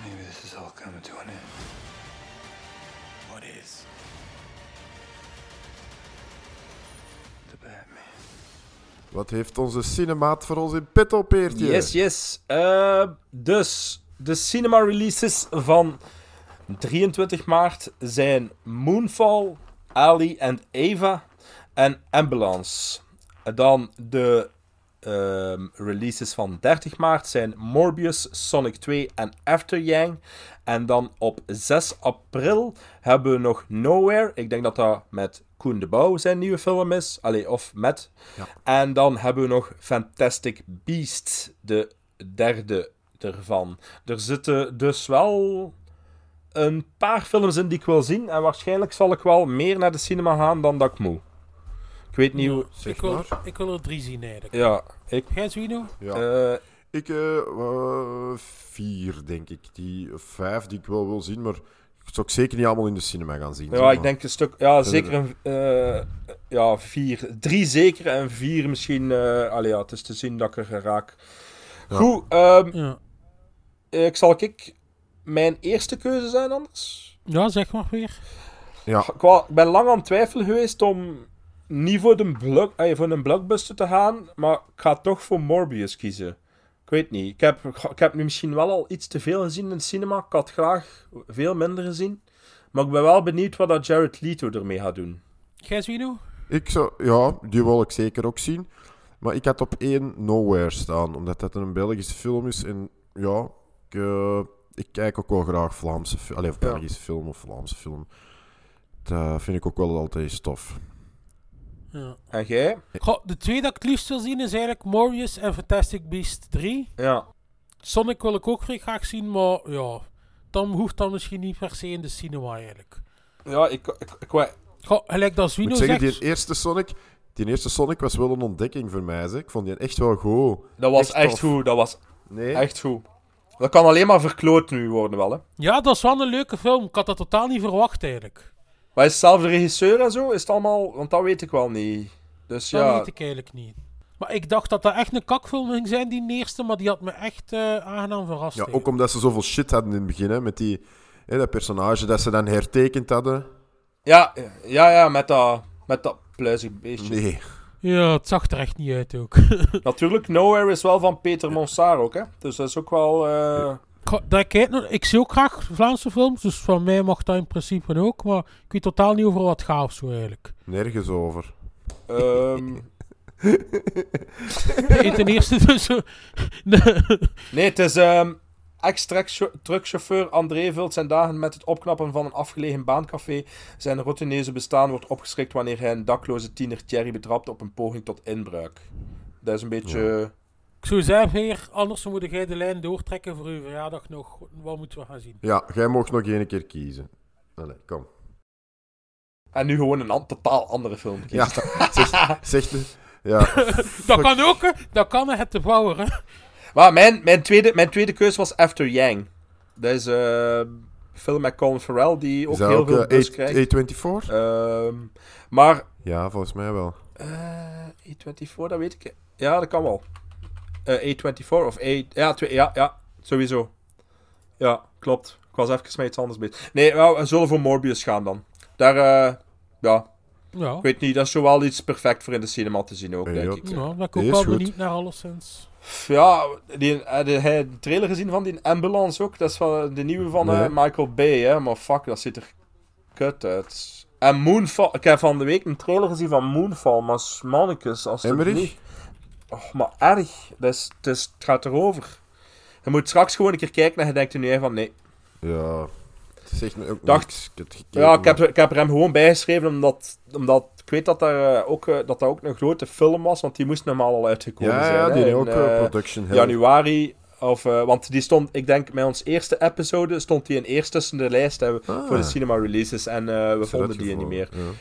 Maybe this is all coming to an end. What is? The Batman. Wat heeft onze cinemaat voor ons in petto, Peertje? Yes, yes. Eh, dus, de cinema releases van 23 maart zijn Moonfall, Ali and Eva en Ambulance. En Dan de ehm, releases van 30 maart zijn Morbius, Sonic 2 en After Yang. En dan op 6 april hebben we nog Nowhere. Ik denk dat dat met Koen de Bouw zijn nieuwe film is. Allee, of met. Ja. En dan hebben we nog Fantastic Beasts, de derde ervan. Er zitten dus wel een paar films in die ik wil zien. En waarschijnlijk zal ik wel meer naar de cinema gaan dan dat ik moet. Ik weet niet hoe... ik, wil, ik wil er drie zien eigenlijk. Ja, ik... Jij, Zwino? Ja. Eh, ik, eh, eh, vier, denk ik. Die, vijf die ik wel wil zien, maar ik zou ik zeker niet allemaal in de cinema gaan zien. Ja, zeg ik denk een stuk... Ja, zeker er- een... eh, ja, vier. Drie zeker en vier misschien... eh allee, ja, het is te zien dat ik er raak. Ja. Goed, ehm, Ja. ik zal ik mijn eerste keuze zijn anders? ja, zeg maar weer. Ja. Ik, ben lang aan het twijfelen geweest om niet voor, de blok, eh, voor een blockbuster te gaan, maar ik ga toch voor Morbius kiezen. Ik weet niet. Ik heb, ik heb nu misschien wel al iets te veel gezien in het cinema. Ik had graag veel minder gezien. Maar ik ben wel benieuwd wat dat Jared Leto ermee gaat doen. Jij, Zwino? Ik zou, ja, die wil ik zeker ook zien. Maar ik had op één Nowhere staan, omdat dat een Belgische film is. En ja, ik, eh, ik kijk ook wel graag Vlaamse film. Ja. Belgische film of Vlaamse film. Dat vind ik ook wel altijd stof. Ja. En jij? Goh, de twee dat ik het liefst wil zien is eigenlijk Morbius en Fantastic Beast 3. Ja. Sonic wil ik ook vrij graag zien, maar ja, dan hoeft dat misschien niet per se in de cinema eigenlijk. Ja, ik... ik, ik, Goh, gelijk dat Ik Zwino moet zeggen, zegt... die eerste Sonic... Die eerste Sonic was wel een ontdekking voor mij. Zeg. Ik vond die echt wel goed. dat was echt, tof. goed. Dat was Nee? echt goed. Dat kan alleen maar verkloot nu worden wel, hè. Ja, dat is wel een leuke film. Ik had dat totaal niet verwacht eigenlijk. Maar is het zelf de regisseur en zo? Is het allemaal... Want dat weet ik wel niet. Dus Dat ja... weet ik eigenlijk niet. Maar ik dacht dat dat echt een kakfilm ging zijn, die eerste, maar die had me echt eh, aangenaam verrast. Ja, ook omdat ze zoveel shit hadden in het begin. Hè, met die, hè, dat personage dat ze dan hertekend hadden. Ja, ja, ja, met dat, met dat pluizig beestje. Nee. Ja, het zag er echt niet uit ook. Natuurlijk, Nowhere is wel van Peter Monsar ook, hè. Dus dat is ook wel... eh, dat ik, ik zie ook graag Vlaamse films, dus van mij mag dat in principe ook, maar ik weet totaal niet over wat gaat of zo eigenlijk. Nergens over. ehm, Nee, ten eerste dus... zo- nee, het is... ehm Ex-truckchauffeur André vult zijn dagen met het opknappen van een afgelegen baancafé. Zijn routineuze bestaan wordt opgeschrikt wanneer hij een dakloze tiener Thierry betrapt op een poging tot inbraak. Dat is een beetje... ik zou zeggen, heer, anders moet jij de lijn doortrekken voor uw verjaardag nog. Wat moeten we gaan zien? Ja, jij mocht nog één keer kiezen. Allee, kom. En nu gewoon een an- totaal andere film Ja, kiezen. zeg, zeg de- Ja. dat kan ook, hè. Dat kan hè, het te bouwen, hè. Maar mijn, mijn, tweede, mijn tweede keuze was After Yang. Dat is... eh, Film met Colin Farrell, die ook heel ook veel eh, buzz krijgt. A24? Ehm, maar Ja, volgens mij wel. eh A24, dat weet ik. Ja, dat kan wel. Eh, A24 of A... Ja, ja, ja, sowieso. Ja, klopt. Ik was even met iets anders bezig. Nee, we zullen voor Morbius gaan dan. Daar, eh, ja... Ja. Ik weet niet, dat is zo wel iets perfect voor in de cinema te zien ook, Ja, denk ja. ik. Ja, ook is wel goed. benieuwd naar alleszins. Ja, die, heb jij de trailer gezien van die Ambulance ook? Dat is van de nieuwe van eh, Nee. Michael Bay, hè? Maar fuck, dat ziet er kut uit. En Moonfall, ik heb van de week een trailer gezien van Moonfall, maar mannetjes, als het Emmerich? niet... Oh, maar erg. Dat is, het, gaat erover. Je moet straks gewoon een keer kijken en je denkt er nu van nee. Ja, zegt me ook Dacht- niks. Ik heb het gekeken, Ja, ik heb, ik heb er hem gewoon bijgeschreven omdat, omdat ik weet dat, daar, eh, ook, eh, dat dat ook een grote film was, want die moest normaal al uitgekomen Ja, zijn. ja, die in, ook, eh, production hell. Januari. Of, eh, want die stond, ik denk, met ons eerste episode stond die in eerst tussen de lijst hè, Ah. voor de cinema releases. En eh, we vonden die niet meer. uitgevallen,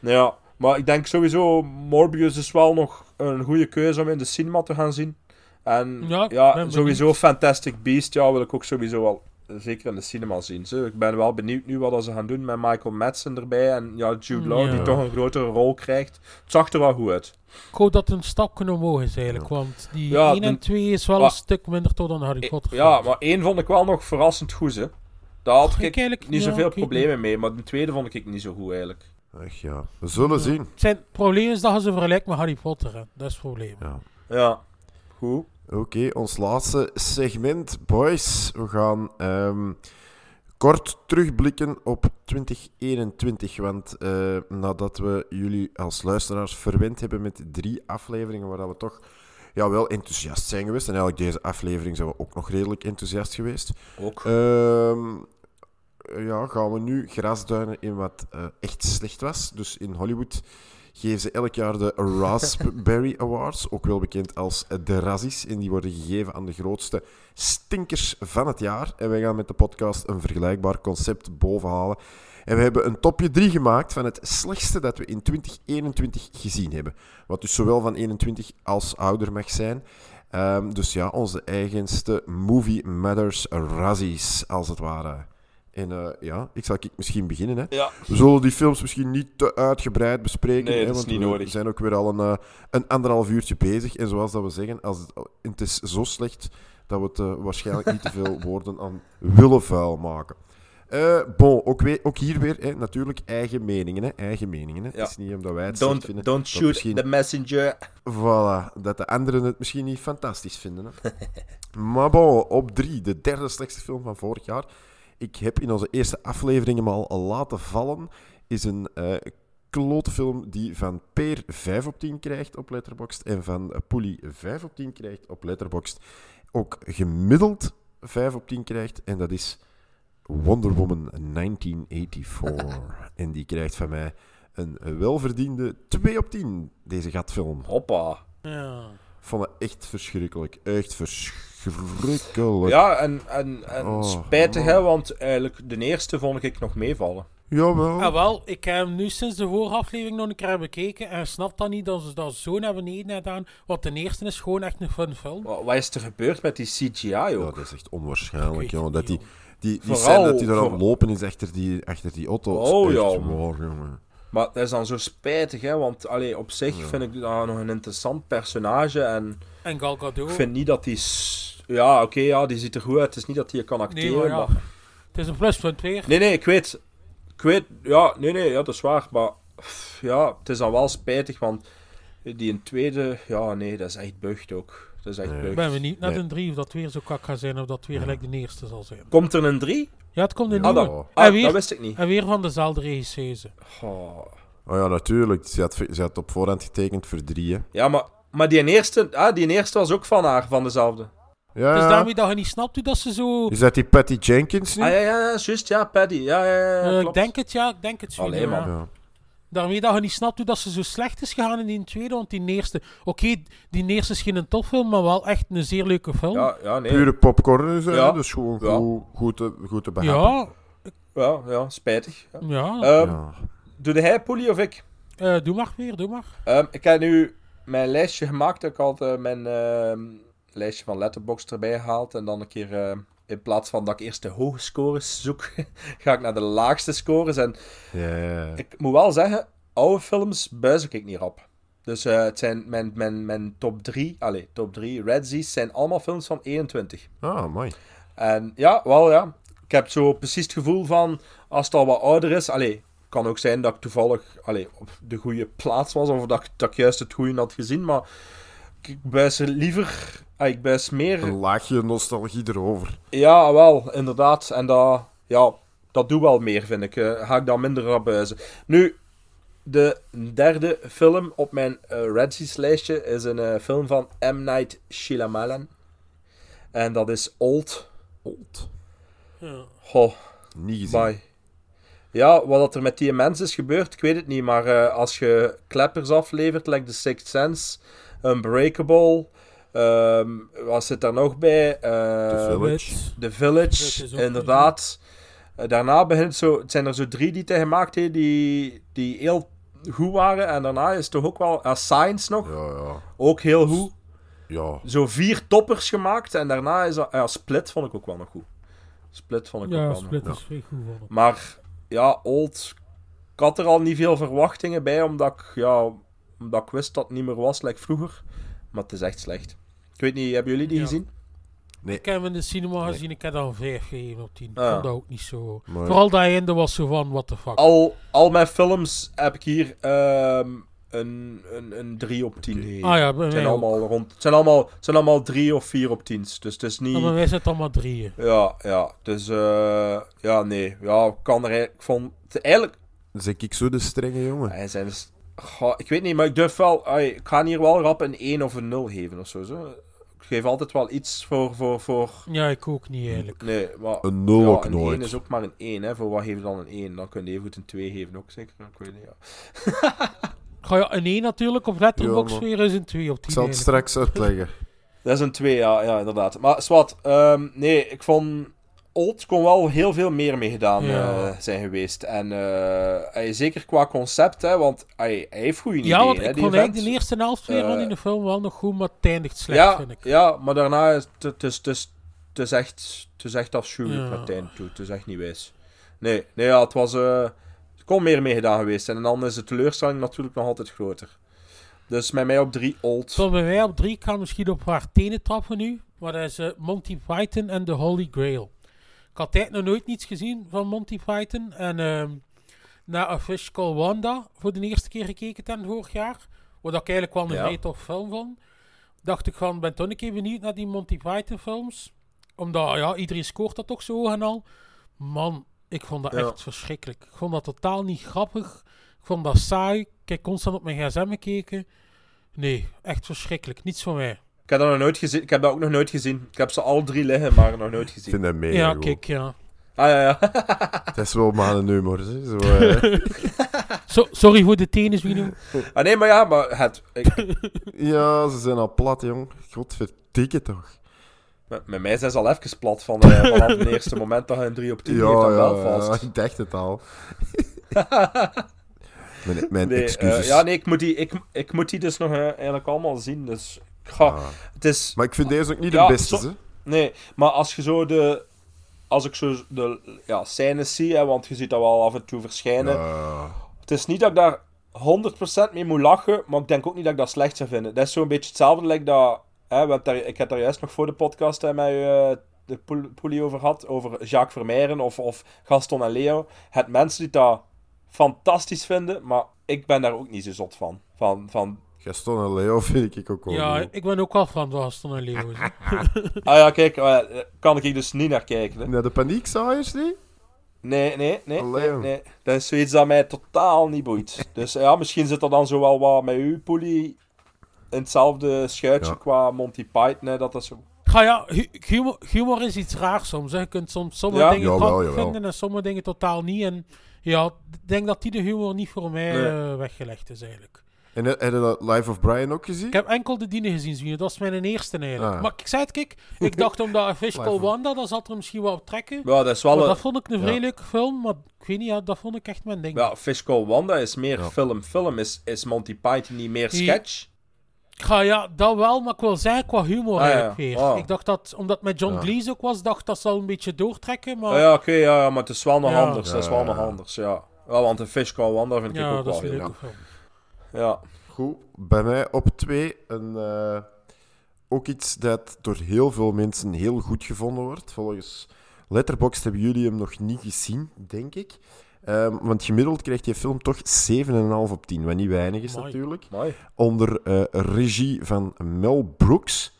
Ja, maar ik denk sowieso, Morbius is wel nog een goede keuze om in de cinema te gaan zien. En Ja, ja, sowieso. Fantastic Beast, ja, wil ik ook sowieso wel zeker in de cinema zien. Zo. Ik ben wel benieuwd nu wat ze gaan doen met Michael Madsen erbij. En ja, Jude Law, Ja. die toch een grotere rol krijgt. Het zag er wel goed uit. Ik hoop dat het een stapje omhoog is eigenlijk, want die Ja, 1 en de- 2 is wel maar- een stuk minder tot dan Harry Potter. Ja, maar één vond ik wel nog verrassend goed, hè. Daar had ik, niet ja, zoveel ik problemen mee, maar de tweede vond ik niet zo goed eigenlijk. Ach ja, we zullen zien. Het, zijn, het probleem is dat je ze vergelijkt met Harry Potter. Hè. Dat is het probleem. Ja. Ja, goed. Oké, ons laatste segment, boys. We gaan ehm, kort terugblikken op 2021. Want eh, nadat we jullie als luisteraars verwend hebben met drie afleveringen waar dat we toch ja, wel enthousiast zijn geweest. En eigenlijk deze aflevering zijn we ook nog redelijk enthousiast geweest. Ook. Ehm, ja, gaan we nu grasduinen in wat eh, echt slecht was. Dus in Hollywood geven ze elk jaar de Raspberry Awards, ook wel bekend als de Razzies. En die worden gegeven aan de grootste stinkers van het jaar. En wij gaan met de podcast een vergelijkbaar concept bovenhalen. En we hebben een topje 3 gemaakt van het slechtste dat we in 2021 gezien hebben. Wat dus zowel van 21 als ouder mag zijn. Ehm, dus ja, onze eigenste Movie Matters Razzies, als het ware. En eh, ja, ik zal ik misschien beginnen. Hè. Ja. We zullen die films misschien niet te uitgebreid bespreken. Nee, hè, dat is want niet we nodig. zijn ook weer al een, eh, een anderhalf uurtje bezig. En zoals dat we zeggen, als het, het is zo slecht dat we het eh, waarschijnlijk niet te veel woorden aan willen vuil maken. Bon, ook, weer, ook hier weer hè, natuurlijk eigen meningen. Hè, eigen meningen hè. Ja. Het is niet omdat wij het Don't, vinden. don't shoot misschien- the messenger. Voilà, dat de anderen het misschien niet fantastisch vinden. Hè. maar bon, op drie, de derde slechtste film van vorig jaar. Ik heb in onze eerste aflevering hem al laten vallen. Is een eh klote film die van Peer 5 op 10 krijgt op Letterboxd. En van Poelie 5 op 10 krijgt op Letterboxd. Ook gemiddeld 5 op 10 krijgt. En dat is Wonder Woman 1984. en die krijgt van mij een welverdiende 2 op 10, deze gatfilm. Hoppa. Ja. Vond het echt verschrikkelijk. Echt verschrikkelijk. Ja, en, en, en Oh, spijtig, hè, want eigenlijk de eerste vond ik nog meevallen. Jawel. Ah, wel, ik heb hem nu sinds de vorige aflevering nog een keer bekeken en snap dan niet dat ze dat zo naar beneden hebben gedaan. Want de eerste is gewoon echt een fun film. Wat, wat is er gebeurd met die CGI Ja, ook? dat is echt onwaarschijnlijk, jongen. Dat die, die, die Vooral scène dat die eraan voor- lopen is achter die, achter die auto. Oh, ja, jongen. Maar dat is dan zo spijtig, hè, want allee, op zich vind ik dat nog een interessant personage en En Gal Gadot. ik vind niet dat die... Ja, oké, ja, die ziet er goed uit. Het is niet dat hij kan Nee, acteren, maar ja. maar... Het is een pluspunt weer. Nee, nee, ik weet... Ik weet... Ja, nee, nee, ja, dat is waar. Maar ja, het is dan wel spijtig, want die een tweede... Ja, nee, dat is echt bucht ook. Dat is echt Nee. Ik bucht. ben benieuwd naar Nee. de drie of dat weer zo kak gaat zijn of dat weer Ja. gelijk de eerste zal zijn. Komt er een drie? Ja, het komt een Ah, nieuwe. dat, en, ah, weer, dat wist ik niet. en weer van dezelfde regisseuse. Oh. Oh ja, natuurlijk. Ze had, ze had op voorhand getekend voor drie, hè. Ja, maar, maar die eerste, ah, die eerste was ook van haar, van dezelfde. Ja, Dus ja. daarmee dat je niet snapt hoe dat ze zo... Is dat die Patty Jenkins nu? Ah ja, ja, ja, juist, ja, Paddy. Ja, ja, ja, Eh, ik klopt. denk het, ja. Ik denk het. Allee, Sweden, man. ja. Daarmee dat je niet snapt hoe dat ze zo slecht is gegaan in die tweede. Want die eerste... Oké, die eerste is geen topfilm, maar wel echt een zeer leuke film. Ja, ja, nee. Pure popcorn is hè, Ja. dus gewoon Ja. goed, goed, te, goed te behappen. ja. Ja, ja, spijtig. Ja. ja. Ja. Doe hij Poelie of ik? Eh, doe maar weer, doe maar. Ehm, ik heb nu mijn lijstje gemaakt. Ik had eh, mijn ehm, lijstje van Letterboxd erbij gehaald. En dan een keer ehm, in plaats van dat ik eerst de hoge scores zoek, ga ik naar de laagste scores. En ik moet wel zeggen, oude films buis ik niet rap. Dus eh, het zijn mijn, mijn, mijn top 3, allez, top 3 Redzies zijn allemaal films van 21. Ah, mooi. En ja, wel ja. Ik heb zo precies het gevoel van, als het al wat ouder is, allee, kan ook zijn dat ik toevallig allee, op de goede plaats was, of dat ik, dat ik juist het goede had gezien, maar ik buis er liever, ah, ik buis meer... Een laagje nostalgie erover. Ja, wel, inderdaad. En dat, ja, dat doet wel meer, vind ik. Eh, ga ik dan minder rap buizen. Nu, de derde film op mijn eh Redsys lijstje is een eh, film van M. Night Shyamalan. En dat is Old. Old. Ja. Goh. Niet gezien. Bye. Ja, wat dat er met die mens is gebeurd, ik weet het niet. Maar eh, als je kleppers aflevert, like The Sixth Sense, Unbreakable... ehm wat zit daar nog bij? Eh, The Village. The Village, is inderdaad. Eh, daarna begint zo... Het zijn er zo drie die hij gemaakt heeft, die, die heel goed waren. En daarna is toch ook wel... Uh, Science nog. Ja, ja. Ook heel goed. Ja. Zo vier toppers gemaakt. En daarna is dat... Ja, Split vond ik ook wel nog goed. Split vond ik ook Ja, wel Split nog is vrij goed maar ja, Old. Ik had er al niet veel verwachtingen bij, omdat ik, ja, omdat ik wist dat het niet meer was, like vroeger. Maar het is echt slecht. Ik weet niet, hebben jullie die Ja. gezien? Ik heb hem in de cinema gezien, ik heb dan 5 gegeven op 10. Ik Ah. vond dat ook niet zo... Maar- Vooral dat einde was zo van, what the fuck. Al, al mijn films heb ik hier ehm, een, een, een 3 op 10 gegeven. Ah ja, bij het zijn mij ook. allemaal rond. Het zijn allemaal, het zijn allemaal 3 of 4 op 10. Dus het is niet. Ja, maar wij zitten allemaal drieën. Ja, ja. Dus eh, ja, nee. Ja, ik kan er eigenlijk. Ik vond het eigenlijk. Zeg ik zo de strenge jongen? Hij zijn dus, Goh, ik weet niet, maar ik durf wel. ai, ik ga hier wel rap een 1 of een 0 geven of zo. zo. Ik geef altijd wel iets voor. voor, voor... Ja, ik ook niet eigenlijk. Nee, maar. Een nul ja, ook een nooit. 1 is ook maar een 1, hè. Voor wat geef je dan een 1? Dan kun je even goed een 2 geven ook zeker. Ik weet niet, ja. Ga je een 1 natuurlijk op Letterboxd Ja, weer is een 2 op 10. Ik zal het eigenlijk. straks uitleggen. Dat is een 2, ja, ja, inderdaad. Maar Swat, ehm, nee, ik vond. Old kon wel heel veel meer mee gedaan Ja. eh, zijn geweest. En eh, hij- zeker qua concept, hè, want hij, hij heeft goede ideeën. Ja, want ik vond eigenlijk de eerste helft weer van Eh, in de film wel nog goed, maar het eindigt slecht, ja, vind ik. Ja, maar daarna is het, is, het, is, het, is echt, het is echt afschuwelijk Ja. naar het einde toe. Het is echt niet wijs. Nee, nee ja, het was... kon meer mee gedaan geweest zijn. En dan is de teleurstelling natuurlijk nog altijd groter. Dus met mij op drie old. Zo bij mij op 3 kan misschien op haar tenen trappen nu, maar dat is eh, Monty Python en The Holy Grail. Ik had eigenlijk nog nooit niets gezien van Monty Python. En ehm naar A Fish Called Wanda voor de eerste keer gekeken ten vorig jaar. Wat ik eigenlijk wel een Ja. tof film vond. Dacht ik van, ben toch een keer benieuwd naar die Monty Python films. Omdat, ja, iedereen scoort dat toch zo hoog en al. Man, ik vond dat Ja. echt verschrikkelijk. Ik vond dat totaal niet grappig. Ik vond dat saai. Ik heb constant op mijn gsm gekeken. Nee, echt verschrikkelijk. Niets voor mij. Ik heb dat nog nooit gezien. Ik heb dat ook nog nooit gezien. Ik heb ze alle drie liggen, maar nog nooit Ik gezien. vind dat mega ja, goed. kijk, ja. Ah ja, ja. Het is wel maar een humor, hè. Zo, eh. So- sorry voor de tenen, Wino. ah nee, maar ja, maar het... ik- Ja, ze zijn al plat, jong. Godverdikke toch. Met, met mij zijn ze al even plat van, eh, vanaf het eerste moment dat je een 3 op 10 Ja, geeft aan ja, Belfast. ja, ik dacht het al. mijn mijn Nee, excuses. eh, ja, nee, ik moet, die, ik, ik moet die dus nog eh, eigenlijk allemaal zien. Dus ga, Ah. het is... Maar ik vind deze ook niet de beste, zo-. Nee, maar als je zo de... Als ik zo de ja, scènes zie, hè, want je ziet dat wel af en toe verschijnen. Ja. Het is niet dat ik daar 100% mee moet lachen, maar ik denk ook niet dat ik dat slecht zou vinden. Dat is zo'n beetje hetzelfde like dat... Hè, we hebben daar, ik heb daar juist nog voor de podcast hè, met eh, de poel- poelie over gehad, over Jacques Vermeijren of, of Gaston en Leo. Het mensen die dat fantastisch vinden, maar ik ben daar ook niet zo zot van. Van, van Gaston en Leo vind ik ook wel Ja, ik ben ook wel van Gaston en Leo. ah ja, kijk, eh, kan ik hier dus niet naar kijken. Hè. Naar de paniekzaaiers, niet? Nee, nee, nee, nee. Dat is zoiets dat mij totaal niet boeit. Dus ja, misschien zit er dan zo wel wat met uw poelie in hetzelfde schuitje Ja. qua Monty Python, hè, dat is zo... Ga ja, hu- humor, humor is iets raars soms. Hè. Je kunt soms sommige Ja. dingen Jawel, grappig jawel. vinden en sommige dingen totaal niet. En ja, ik denk dat die de humor niet voor mij Nee. eh, weggelegd is eigenlijk. En heb heb je dat Life of Brian ook gezien? Ik heb enkel de dienen gezien, Zwiener. dat is mijn eerste eigenlijk. Ah. Maar ik zei het, kijk, ik dacht omdat of- Wanda, dat zat er misschien wel op trekken. Ja, dat is wel Maar een... dat vond ik een vrij Ja. leuke film, maar ik weet niet, ja, dat vond ik echt mijn ding. Ja, Fish Called Wanda is meer Ja. film-film. Is, is Monty Python niet meer Die- sketch? Ja, ja, dat wel, maar ik wil zeggen qua humor Ah, ja. eigenlijk weer. Ah. Ik dacht dat, omdat het met John Ja. Cleese ook was, dacht dat zal een beetje doortrekken, maar... Ah, ja, oké, ja, ja, maar het is wel nog Ja. anders. Het is wel Ja, nog anders, ja. ja want een Fish Call Wanda vind ik Ja, ook dat wel heel film. Ja. Goed, bij mij op twee een, eh, ook iets dat door heel veel mensen heel goed gevonden wordt. Volgens Letterboxd hebben jullie hem nog niet gezien, denk ik. Ehm, want gemiddeld krijgt die film toch 7,5 op 10, wat niet weinig is Amai. natuurlijk. Amai. Onder eh, regie van Mel Brooks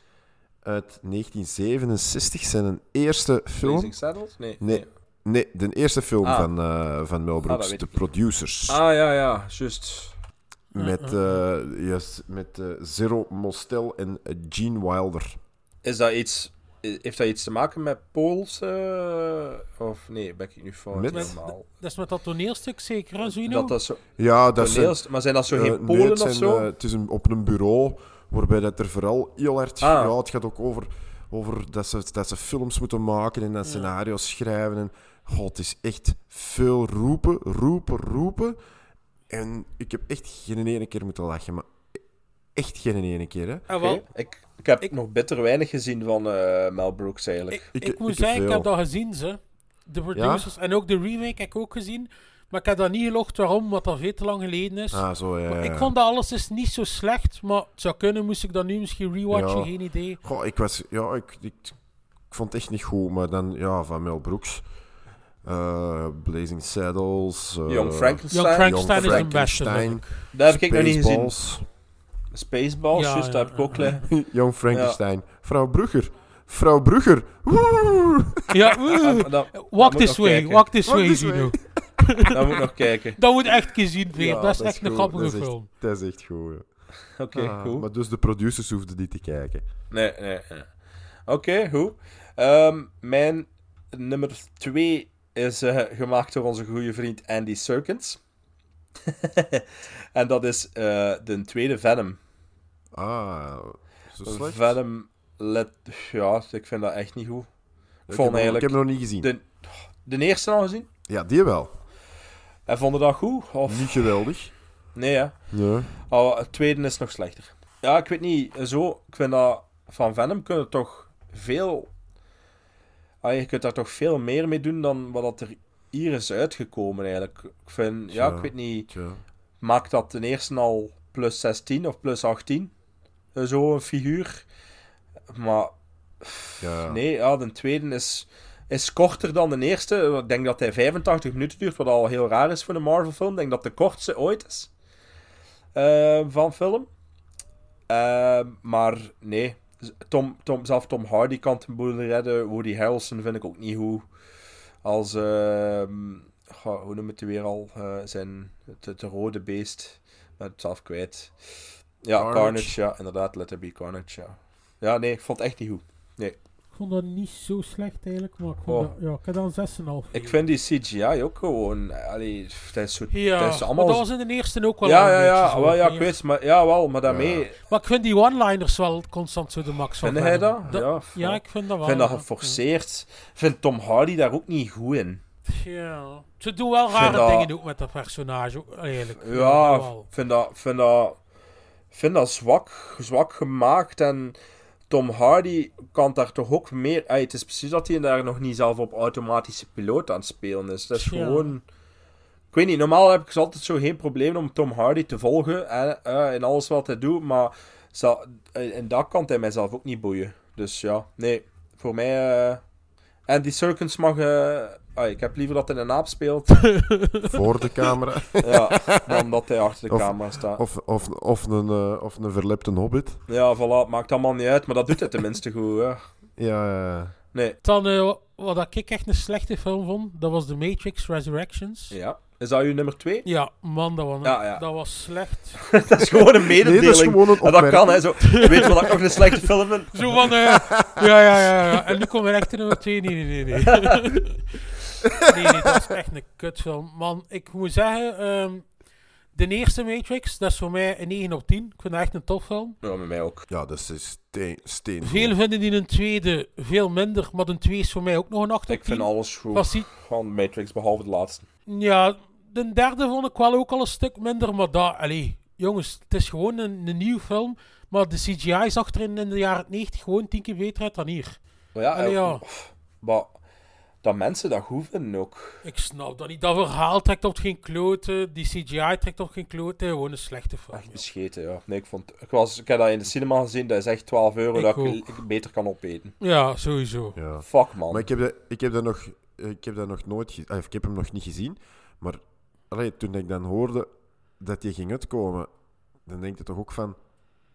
uit 1967, zijn eerste film. Blazing Saddles? Nee. Nee, nee de eerste film Ah. van, eh, van Mel dat Brooks, de niet. producers. Ah, ja, ja, juist. Met, eh, juist, met eh, Zero Mostel en Gene Wilder. Is dat iets... Heeft dat iets te maken met Pools? eh, of nee, ben ik nu fout? Met- Helemaal. Dat is met dat toneelstuk zeker, hè, Zuino? Dat dat zo... Ja, dat zijn, Toneels- maar zijn dat zo eh, geen nee, Polen het of zo? eh, het is een, op een bureau waarbij dat er vooral heel hard... Ah. Ja, het gaat ook over, over dat, ze, dat ze films moeten maken en dat scenario's schrijven. En, god, het is echt veel roepen, roepen, roepen. En ik heb echt geen ene keer moeten lachen, maar echt geen ene keer. Hè. Ah, wel. Ik, ik heb nog bitter weinig gezien van eh, Mel Brooks eigenlijk. Ik, Ik- moet ik zeggen, ik heb dat gezien, ze. De producers. En ook de remake heb ik ook gezien. Maar ik heb dat niet gelogd waarom, omdat dat veel te lang geleden is. Ah, zo, ja. Ik vond dat alles is niet zo slecht, maar het zou kunnen, moest ik dat nu misschien rewatchen, Ja. geen idee. Goh, ik was... Ja, ik, ik, ik vond het echt niet goed, maar dan, ja, van Mel Brooks... eh, Blazing Saddles... eh, Young Frankenstein. Young Frankenstein Young is een beste, Dat heb ik nog niet gezien. Spaceballs. Ja, juist, ja, dat heb ik ook ja. Young Frankenstein. Vrouw Brugger. Vrouw Brugger. Woe! Ja, dat- dat walk this way, walk this Walk way, this Zuino. Dat moet ik nog kijken. Dat moet echt gezien worden, Ja, dat is echt een grappige dat echt- film. dat is echt goed, ja. Oké, Ah, goed. Maar dus de producers hoefden die te kijken. Nee, nee, nee. Oké, goed. Ehm, mijn nummer 2 is eh, gemaakt door onze goede vriend Andy Serkins. en dat is eh, de tweede Venom. Ah, zo slecht. Venom, let, ja, ik vind dat echt niet goed. Ik heb vond hem- eigenlijk... ik heb hem nog niet gezien. De, de eerste al gezien? Ja, die wel. En vonden dat goed? Of... Niet geweldig. Nee, hè? Nee. Oh, het tweede is nog slechter. Ja, ik weet niet. Zo, ik vind dat van Venom kunnen toch veel. Ah, je kunt daar toch veel meer mee doen dan wat dat er hier is uitgekomen eigenlijk. Ik vind, ja, ik weet niet. tja. Maakt dat ten eerste al plus 16 of plus 18? Eh, Zo een figuur. Maar Ja. nee, ja, de tweede is, is korter dan de eerste. Ik denk dat hij 85 minuten duurt, wat al heel raar is voor een Marvel-film. Ik denk dat de kortste ooit is eh, van film. Eh, maar nee, Tom, Tom, zelf Tom Hardy kan het boel redden. Woody Harrelson vind ik ook niet goed. Als, ehm, goh, hoe noem het weer al? Eh, zijn, het, het rode beest. Het zelf kwijt. Ja, Carnage. Carnage. ja, inderdaad. Let it be Carnage, ja. Ja, nee, ik vond het echt niet goed. Nee. Ik vond dat niet zo slecht eigenlijk, maar ik, vond Oh. dat, ja, ik heb dan 6,5. Ik vind die CGI ook gewoon... Allee, dat is, zo, Ja, dat is allemaal... maar dat was in de eerste ook wel ja, een ja, beetje ja, zo, wel, ja, ik weet maar ja, wel, maar daarmee... Maar ik vind die one-liners wel constant zo de max van Vind jij dat? Ja, ja, ik vind dat wel. Ik vind dat geforceerd. Ik vind Tom Hardy daar ook niet goed in. Ja. Ze doen wel vind rare dat- dingen ook met dat personage, ook, eigenlijk. Ja, dat wel. vind dat, vind dat, vind dat zwak, zwak gemaakt. En Tom Hardy kan daar toch ook meer... Ey, het is precies dat hij daar nog niet zelf op automatische piloot aan het spelen is. Dat is gewoon... Ik weet niet, normaal heb ik altijd zo geen probleem om Tom Hardy te volgen en, in alles wat hij doet, maar in dat kan hij mijzelf ook niet boeien. Dus ja, nee, voor mij... eh Andy Serkins mag... eh, ah, ik heb liever dat hij een naap speelt. Voor de camera. ja, dan dat hij achter de Of- camera staat. Of, of, of, een, eh, of een verlepte hobbit. Ja, voilà, maakt allemaal niet uit, maar dat doet hij tenminste goed, hè. Ja, ja, ja. Nee. Dan, eh, wat ik echt een slechte film vond, dat was The Matrix Resurrections. Ja. Is dat uw nummer 2? Ja, man, dat was, Ja, ja. Dat was slecht. dat is gewoon een mededeling. Nee, dat is gewoon een En dat kan, hè. Zo, weet je wat ik nog een slechte film vind? Zo van, eh, ja, ja, ja, ja. En nu komt er echt nummer 2. Nee, nee, nee, nee. nee, nee, dat is echt een kutfilm. Man, ik moet zeggen, ehm, de eerste Matrix, dat is voor mij een 9 op 10. Ik vind dat echt een topfilm. Ja, met mij ook. Ja, dat is steen. steen Veel vinden die een tweede veel minder, maar een 2 is voor mij ook nog een 8 op 10. Ik vind alles goed van Matrix, behalve de laatste. Ja, de derde vond ik wel ook al een stuk minder, maar dat, allee, jongens, het is gewoon een, een nieuwe film, maar de CGI zag er in, in de jaren 90 gewoon tien keer beter uit dan hier. Maar ja, Allee, eh, ja. pff, maar dat mensen dat goed vinden ook. Ik snap dat niet. Dat verhaal trekt op geen kloten, die CGI trekt op geen kloten, gewoon een slechte film. Echt bescheten, ja. Nee, ik, vond, ik, was, ik heb dat in de cinema gezien, dat is echt 12 euro Ik dat ik, ik beter kan opeten. Ja, sowieso. Ja. Fuck, man. Maar ik heb, dat, ik, heb dat nog, ik heb dat nog nooit gezien. Ik heb hem nog niet gezien. Maar allee, toen ik dan hoorde dat hij ging uitkomen, dan denk je toch ook van...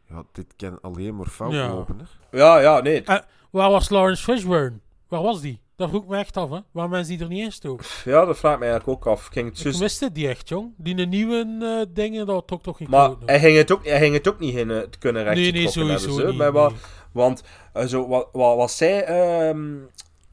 Ja, dit kan alleen maar fout Ja. lopen. Hè? Ja, ja, nee. Eh, waar was Lawrence Fishburne? Waar was die? Dat vroeg ik me echt af, hè. Waar mensen die er niet in stoken. Ja, dat vraagt mij eigenlijk ook af. Ik ging het Ik juist- miste die echt, jong. Die nieuwe eh, dingen, dat trok toch geen Maar hij ging, het ook, hij ging het ook niet in eh, te kunnen Nee, nee, hebben. sowieso niet, bij wat, nee. Want eh, zo, wat, wat, wat zei ehm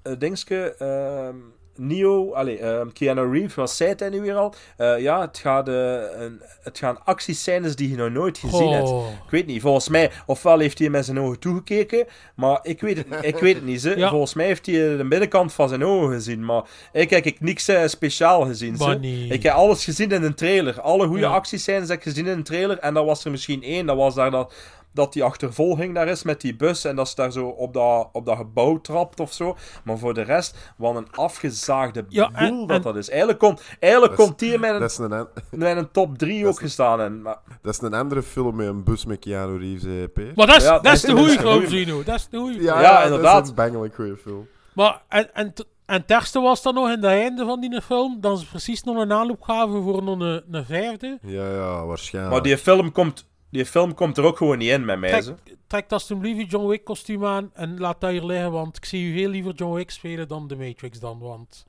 eh, Dingske, ehm, Neo, allee, ehm, Keanu Reeves, wat zei hij nu weer al? Eh, ja, het, gaat, eh, een, het gaan actiescènes die je nog nooit gezien hebt. Goh. Ik weet niet, volgens mij, ofwel heeft hij met zijn ogen toegekeken, maar ik weet het, ik weet het niet. Ze. Ja. Volgens mij heeft hij de binnenkant van zijn ogen gezien, maar ik heb ik niks eh, speciaal gezien. ze. Ik heb alles gezien in een trailer. Alle goede Ja. actiescènes heb ik gezien in een trailer. En dan was er misschien één. Dat was daar dat, dat die achtervolging daar is met die bus. En dat ze daar zo op dat, op dat gebouw trapt of zo. Maar voor de rest, wat een afgezaagde Ja, boel en- dat en- dat is. Eigenlijk komt, eigenlijk komt die met Dat is een, een, met een top 3 ook gestaan. En, maar, dat is een andere film met een bus met Keanu Reeves, eh, Peer. Maar dat is, Ja, dat is de goede film. Dat is de goede Ja, Ja, ja, inderdaad. Dat is een bangelijk goede film. Maar, en, en, en was dan nog in het einde van die film, dat ze precies nog een aanloop gaven voor nog een, een vijfde. Ja, ja, waarschijnlijk. maar die film, komt, die film komt er ook gewoon niet in met mij. Trek, trek alsjeblieft je John Wick kostuum aan en laat dat hier liggen, want ik zie u veel liever John Wick spelen dan The Matrix dan, want...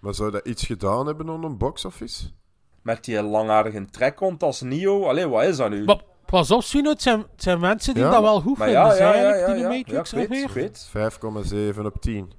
Maar zou dat iets gedaan hebben aan een box-office? Met die langharige trekkont als Neo. Allee, wat is dat nu? Maar pas op, Zino, het zijn, het zijn mensen die Ja. dat wel goed Maar vinden, ja, ja, zijn ja, eigenlijk, ja, die ja. The Ja, Matrix weet. 5,7 op 10.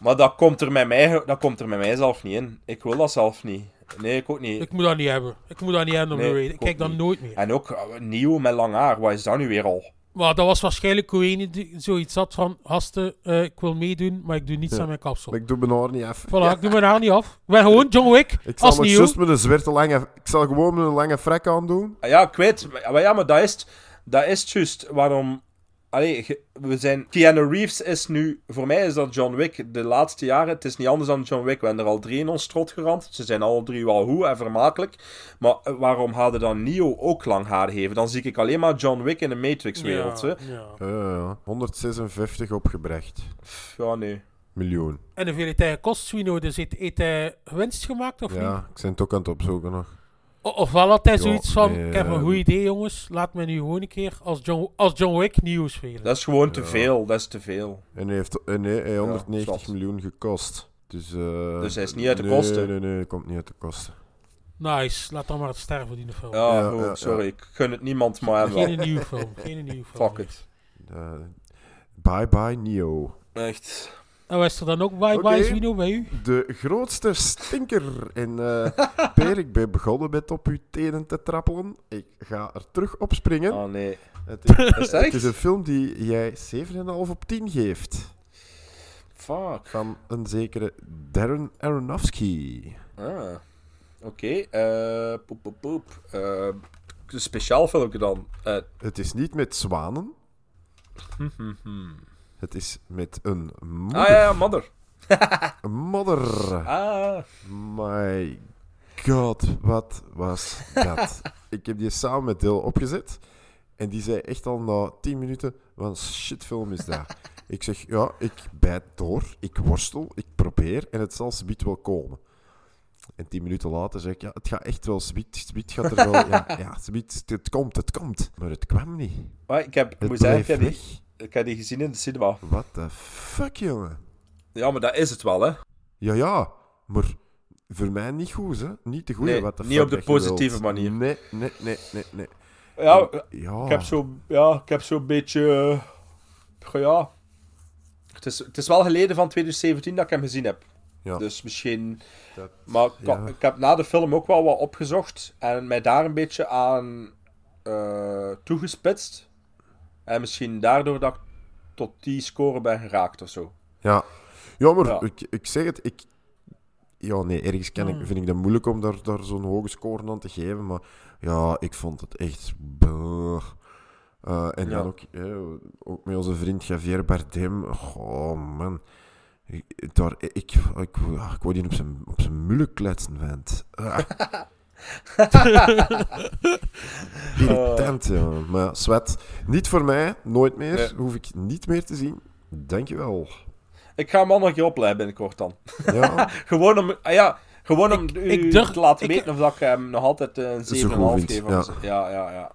Maar dat komt er met mij, dat komt er met mij zelf niet in. Ik wil dat zelf niet. Nee, ik ook niet. Ik moet dat niet hebben. Ik moet dat niet hebben om Nee, te weten. ik Ik kijk niet. nooit meer. En ook uh, nieuw met lang haar. Wat is dat nu weer al? Maar dat was waarschijnlijk Coen die zoiets had van, gasten, eh, ik wil meedoen, maar ik doe niets Ja. aan mijn kapsel. Maar ik doe mijn haar niet af. Voilà, ik doe mijn haar niet af. Ik ben gewoon John Wick, Ik zal als met een zwarte lange... Ik zal gewoon met een lange frek aandoen. Ah Ja, ik weet. Maar maar ja, maar dat is, dat is juist waarom... Allee, we zijn... Keanu Reeves is nu... Voor mij is dat John Wick de laatste jaren. Het is niet anders dan John Wick. We hebben er al drie in ons strot geramd. Ze zijn alle drie wel goed en vermakelijk. Maar eh, waarom hadden dan Neo ook lang haar geven? Dan zie ik alleen maar John Wick in de Matrix-wereld. Ja, ja. Ja, ja, ja. 156 opgebracht. Ja, nee. Miljoen. En hoeveel heeft hij gekost, Swino? Dus heeft, heeft hij winst gemaakt of niet? Ja, ik ben het ook aan het opzoeken nog. Ofwel had hij Ja, zoiets van, nee, ik heb een goed idee jongens, laat me nu gewoon een keer als John, als John Wick nieuw spelen. Dat is gewoon te Ja. veel. Dat is te veel. En hij heeft en nee, hij heeft 190 zot. miljoen gekost. Dus, eh, Dus hij is niet uit de nee, kosten? Nee, nee, hij komt niet uit de kosten. Nice, laat dan maar het sterven, die film. Ja, Ja, goed, ja, ja. sorry. Ik gun het niemand, maar... Geen nieuwe film, geen nieuwe film. Fuck it. Eh, bye bye Neo. Echt. En was er dan ook bye Oké. bye Swino bij u? De grootste stinker. En eh Per, ik ben begonnen met op uw tenen te trappelen. Ik ga er terug op springen. Oh nee. Het is, het is een film die jij 7,5 op 10 geeft. Fuck. Van een zekere Darren Aronofsky. Ah. Oké. eh poep, poep, poep. Eh, een speciaal filmpje dan. Eh, Het is niet met zwanen. Het is met een modder. Ah ja, mother. Een modder. Ah. My god, wat was dat? ik heb die samen met Dil opgezet. En die zei echt al na 10 minuten: wat een shitfilm is dat. ik zeg: ja, ik bijt door, ik worstel, ik probeer en het zal sbiet wel komen. En 10 minuten later zeg ik: ja, het gaat echt wel sbiet, sbiet gaat er wel. ja, ja, het komt, het komt. Maar het kwam niet. Maar ik heb, Het moet zeggen, ik heb, die. Ik heb die gezien in de cinema. What the fuck, jongen? Ja, maar dat is het wel, hè. Ja, ja, maar voor mij niet goed, hè? Niet de goede. Nee, wat de niet op de positieve manier. Nee, nee, nee, nee, nee. Ja, ja. ik heb zo, ja, ik heb zo'n beetje, eh, ja. Het is, het is wel geleden van 2017 dat ik hem gezien heb. Ja. Dus misschien, Dat- maar ja. ik heb na de film ook wel wat opgezocht en mij daar een beetje aan eh, toegespitst. En misschien daardoor dat ik tot die score ben geraakt of zo. Ja, ja maar Ja. Ik, ik zeg het, ik, ja, nee, ergens kan ik, Hmm. vind ik dat moeilijk om daar, daar zo'n hoge score aan te geven. Maar ja, ik vond het echt... Eh, en Ja. dan ook, eh, ook met onze vriend Javier Bardem. Oh, man. Ik, daar, ik, ik, ik, wou die op zijn, op zijn mullen kletsen, vent. Ah. Irritant, ja. Maar zwet. Niet voor mij, nooit meer. Nee. Hoef ik niet meer te zien. Dankjewel. Ik ga hem al nog een keer opleiden binnenkort dan. Ja. gewoon om, ah ja, gewoon om u ik durf- te laten ik- weten of dat ik hem nog altijd eh, een 7,5 Zo goed vindt, geef. ja. Ja, ja, ja.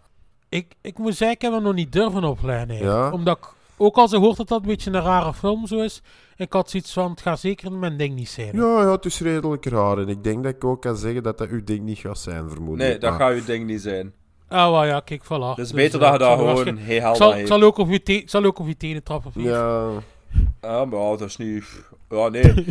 Ik, ik moet zeggen, ik heb hem nog niet durven opleiden. Ja? Omdat ik, ook al ze hoort dat dat een beetje een rare film zo is, ik had zoiets van, het gaat zeker mijn ding niet zijn. Ja, ja, het is redelijk raar. En ik denk dat ik ook kan zeggen dat dat uw ding niet gaat zijn, vermoedelijk. Nee, dat Maar- gaat uw ding niet zijn. Ah, wel ja, kijk, voilà. Dus beter dat eh, je ik daar gewoon helder zal, ik zal ook op je te- zal ook op je tenen trappen. Ja. Ja, maar dat is niet... Ja, nee.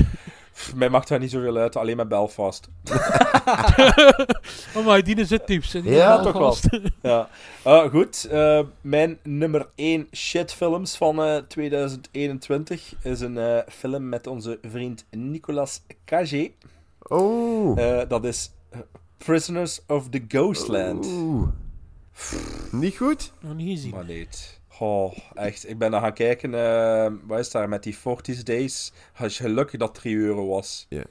Pff, Mij maakt daar niet zoveel uit, alleen met Belfast. oh, maar die zit tips. die Ja, toch wel. Ja. Eh, goed, eh, mijn nummer 1 shitfilms van eh 2021 is een eh, film met onze vriend Nicolas Cage. Oh. Eh, dat is eh, Prisoners of the Ghostland. Oeh. Niet goed? Nog niet gezien. Maar nee. Oh, echt. Ik ben naar gaan kijken. eh wat is daar met die 40 Days? Had je gelukkig dat 3 euro was. Ja.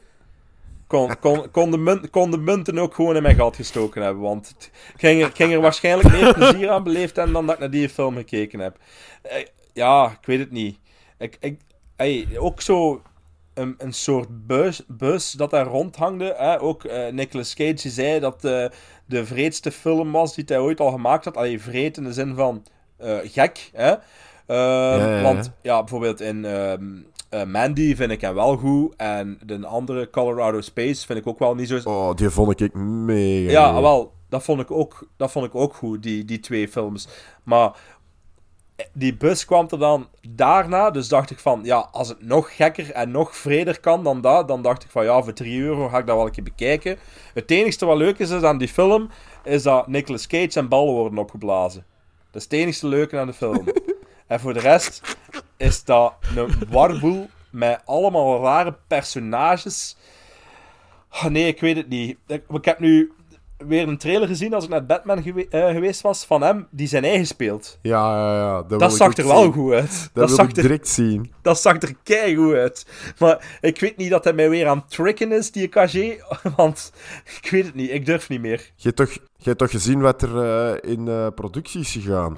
Kon, kon, kon, de munt, kon de munten ook gewoon in mijn gat gestoken hebben. Want het ging er, ging er waarschijnlijk meer plezier aan beleefd hebben dan dat ik naar die film gekeken heb. Eh, ja, ik weet het niet. Ik, ik, ey, ook zo een, een soort bus, bus dat daar rondhangde. Hè? Ook eh, Nicolas Cage zei dat de vreedste film was die hij ooit al gemaakt had. Allee, vreed in de zin van gek. Hè? Ehm, ja. Want ja, bijvoorbeeld in ehm, eh, Mandy vind ik hem wel goed. En de andere Colorado Space vind ik ook wel niet zo... Oh, die vond ik mega. Ja, wel, dat vond ik ook, dat vond ik ook goed, die, die twee films. Maar eh, die bus kwam er dan daarna, dus dacht ik van, ja, als het nog gekker en nog vreder kan dan dat, dan dacht ik van, ja, voor 3 euro ga ik dat wel een keer bekijken. Het enigste wat leuk is, is aan die film, is dat Nicolas Cage en ballen worden opgeblazen. Dat is het enigste leuke aan de film. en voor de rest is dat een warboel met allemaal rare personages. Ah, nee, ik weet het niet. Ik, ik heb nu weer een trailer gezien als ik naar Batman gewe- eh, geweest was van hem, die zijn eigen speelt. Ja, ja, ja. Dat, Dat, zag er wel goed uit. Dat, Dat, wil zag ik er, direct zien. dat zag er keigoed uit. Maar ik weet niet dat hij mij weer aan het tricken is, die Cagé. Want ik weet het niet, ik durf niet meer. Je hebt toch, je hebt toch gezien wat er eh, in eh, productie is gegaan?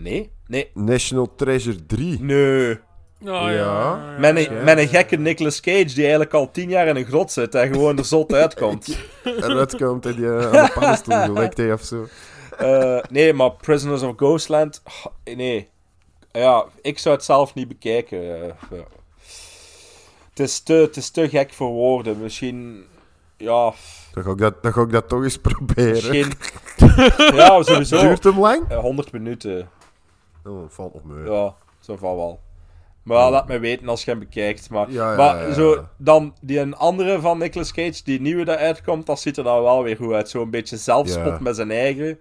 Nee, nee. National Treasure 3. Nee. Ja, ja. Met een, met een gekke Nicolas Cage die eigenlijk al tien jaar in een grot zit en gewoon er zot uitkomt. Eruit komt en die eh, aan de paddenstoel gelekt heeft of zo. Eh, nee, maar Prisoners of Ghostland, ah, nee. Ja, ik zou het zelf niet bekijken. eh, het, is te, het is te gek voor woorden. Misschien, ja... Dan ga ik dat, dan ga ik dat toch eens proberen. Misschien... ja, sowieso. Duurt hem lang? Eh, 100 minuten. Oh, valt nog mee. Ja, zo van wel. Maar laat me weten als je hem bekijkt. Maar, Ja, ja, maar ja. Zo, dan die een andere van Nicolas Cage, die nieuwe dat uitkomt, dat ziet er dan wel weer goed uit. Zo'n beetje zelfspot met zijn eigen.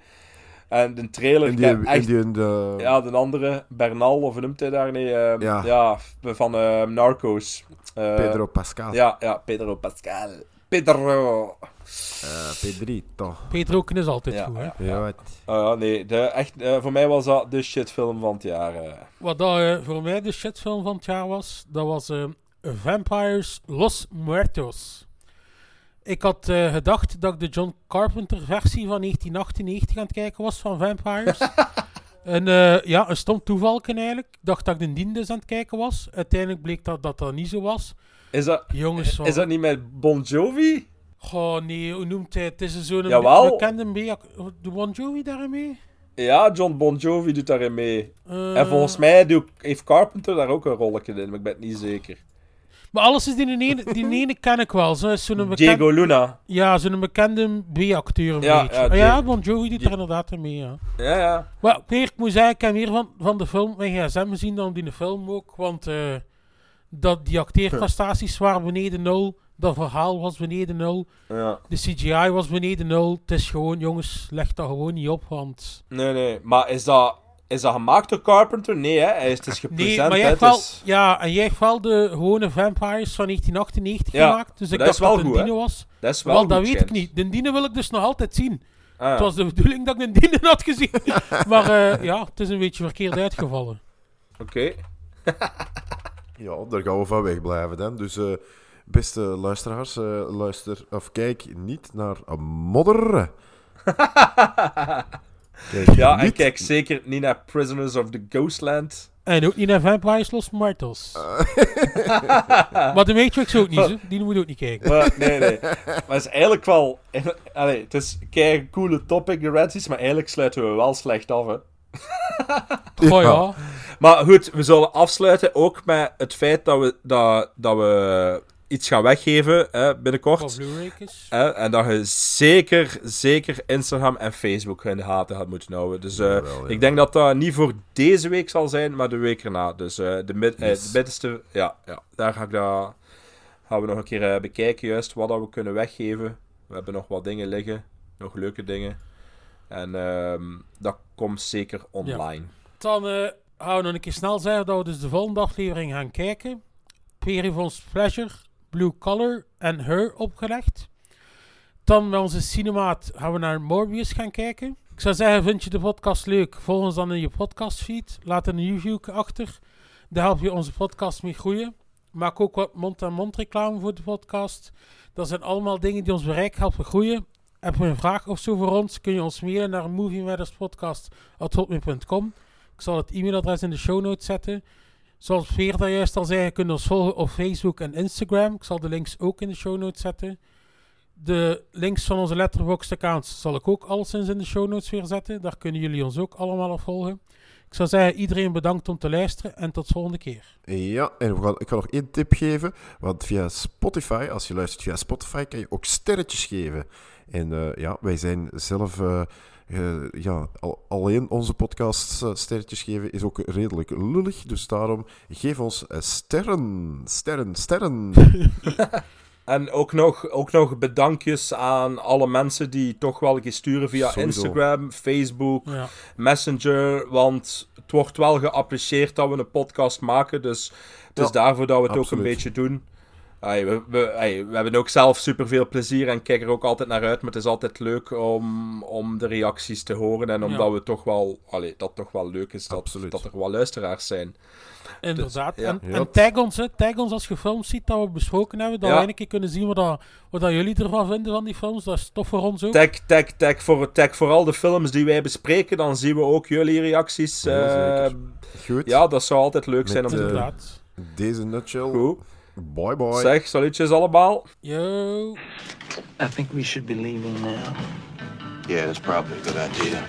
En de trailer, En die, echt... die de... Ja, de andere, Bernal, of noemt hij daar? Nee, eh, Ja. ja. van eh, Narcos. Eh, Pedro Pascal. Ja, ja, Pedro Pascal. Pedro. Eh, Pedrito. Peter ook is altijd Ja, goed, hè. ja. Ja, wat? Ah ja, nee, de, echt, eh, voor mij was dat de shitfilm van het jaar. eh. Wat dat, eh, voor mij de shitfilm van het jaar was, dat was eh, Vampires Los Muertos. Ik had eh, gedacht dat ik de John Carpenter versie van 1998 aan het kijken was van Vampires. en eh, ja, een stom toeval eigenlijk. Ik dacht dat ik de Dien dus aan het kijken was. Uiteindelijk bleek dat dat, dat niet zo was. Is dat, Jongens, is dat niet met Bon Jovi? Goh, nee, hoe noemt hij het? Het is zo'n Jawel. bekende B. De Bon Jovi daarin mee? Ja, John Bon Jovi doet daarin mee. Eh. en volgens mij doet, heeft Carpenter daar ook een rolletje in, maar ik ben het niet zeker. Maar alles is die ene, die ene ken ik wel. Zo, zo'n bekend- Diego Luna. Ja, zo'n bekende B-acteur een Ja, beetje. ja, Ah ja, Di- Bon Jovi doet er inderdaad mee, ja. Ja, ja. Maar ik moet zeggen, ik heb meer van, van de film mijn gsm gezien dan die de film ook. Want eh, dat, die acteerprestaties waren beneden nul. Dat verhaal was beneden nul. Ja. De CGI was beneden nul. Het is gewoon, jongens, leg dat gewoon niet op, want... Nee, nee. Maar is dat, is dat gemaakt door Carpenter? Nee, hè? Hij is, het is gepresent. Nee, maar jij hebt wel, is- ja, en jij hebt wel de gewone Vampires van 1998 Ja, gemaakt. Dus ik dat is dacht wel dat goed, een Dino was. Dat is wel Wel, dat weet ik niet. De Dino wil ik dus nog altijd zien. Ah. Het was de bedoeling dat ik een Dino had gezien. maar eh, ja, het is een beetje verkeerd uitgevallen. Oké. Ja, daar gaan we van wegblijven dan. Dus eh, beste luisteraars, eh, luister of kijk niet naar modder. Kijk ja, en kijk zeker niet naar Prisoners of the Ghostland. En ook niet naar Vampires Los Muertos. maar de Matrix ook niet, hè. die moet ook niet kijken. Maar, nee, nee. Maar het is eigenlijk wel... Allee, het is een coole topic, de Redseas, maar eigenlijk sluiten we wel slecht af, hè. Oh ja. Maar goed, we zullen afsluiten ook met het feit dat we, dat, dat we iets gaan weggeven hè, binnenkort. Hè, en dat je zeker, zeker Instagram en Facebook in de gaten gaat moeten houden. Dus eh, Jawel, ja. ik denk dat dat niet voor deze week zal zijn, maar de week erna. Dus eh, de, mid, eh, Yes. de middenste, ja, ja, daar ga ik dat, gaan we nog een keer bekijken, juist wat dat we kunnen weggeven. We hebben nog wat dingen liggen, nog leuke dingen. En ehm, dat komt zeker online. Dan eh, gaan we nog een keer snel zeggen dat we dus de volgende aflevering gaan kijken. Perivons Pleasure, Blue Collar en Her opgelegd. Dan met onze cinemaat gaan we naar Morbius gaan kijken. Ik zou zeggen, vind je de podcast leuk? Volg ons dan in je podcastfeed. Laat een review achter. Daar help je onze podcast mee groeien. Maak ook wat mond-aan-mond reclame voor de podcast. Dat zijn allemaal dingen die ons bereik helpen groeien. Heb je een vraag of zo voor ons, kun je ons mailen naar moviematters.podcast.hotmail.com. Ik zal het e-mailadres in de show notes zetten. Zoals Veer daar juist al zei, je kunt ons volgen op Facebook en Instagram. Ik zal de links ook in de show notes zetten. De links van onze Letterboxd accounts zal ik ook alleszins in de show notes weer zetten. Daar kunnen jullie ons ook allemaal op volgen. Ik zou zeggen, iedereen bedankt om te luisteren en tot de volgende keer. Ja, en we gaan, ik ga nog één tip geven. Want via Spotify, als je luistert via Spotify, kan je ook sterretjes geven. En eh, ja, wij zijn zelf... eh, eh, ja, al, alleen onze podcast eh, sterretjes geven is ook redelijk lullig. Dus daarom geef ons eh, sterren. Sterren, sterren. En ook nog, ook nog bedankjes aan alle mensen die toch wel een keer sturen via Sowieso. Instagram, Facebook, Ja. Messenger. Want het wordt wel geapprecieerd dat we een podcast maken. Dus het is daarvoor dat we het ook een beetje doen. We, we, ai, we hebben ook zelf superveel plezier en kijken er ook altijd naar uit. Maar het is altijd leuk om, om de reacties te horen. En omdat Ja. we toch wel, allee, dat toch wel leuk is dat, Absoluut. dat er wel luisteraars zijn. Inderdaad. Dus, ja. en, Ja. en tag ons, hè. tag ons als je films ziet dat we besproken hebben. Dat Ja. we een keer kunnen zien wat, dat, wat dat jullie ervan vinden van die films. Dat is tof voor ons ook. Tag, tag, tag, voor, tag vooral de films die wij bespreken. Dan zien we ook jullie reacties. Ja, eh. Goed. ja, dat zou altijd leuk zijn om. Inderdaad. Deze nutshell. Goed. Bye bye. Zeg, salutjes allemaal. Yo. I think we should be leaving now. Yeah, that's probably a good idea.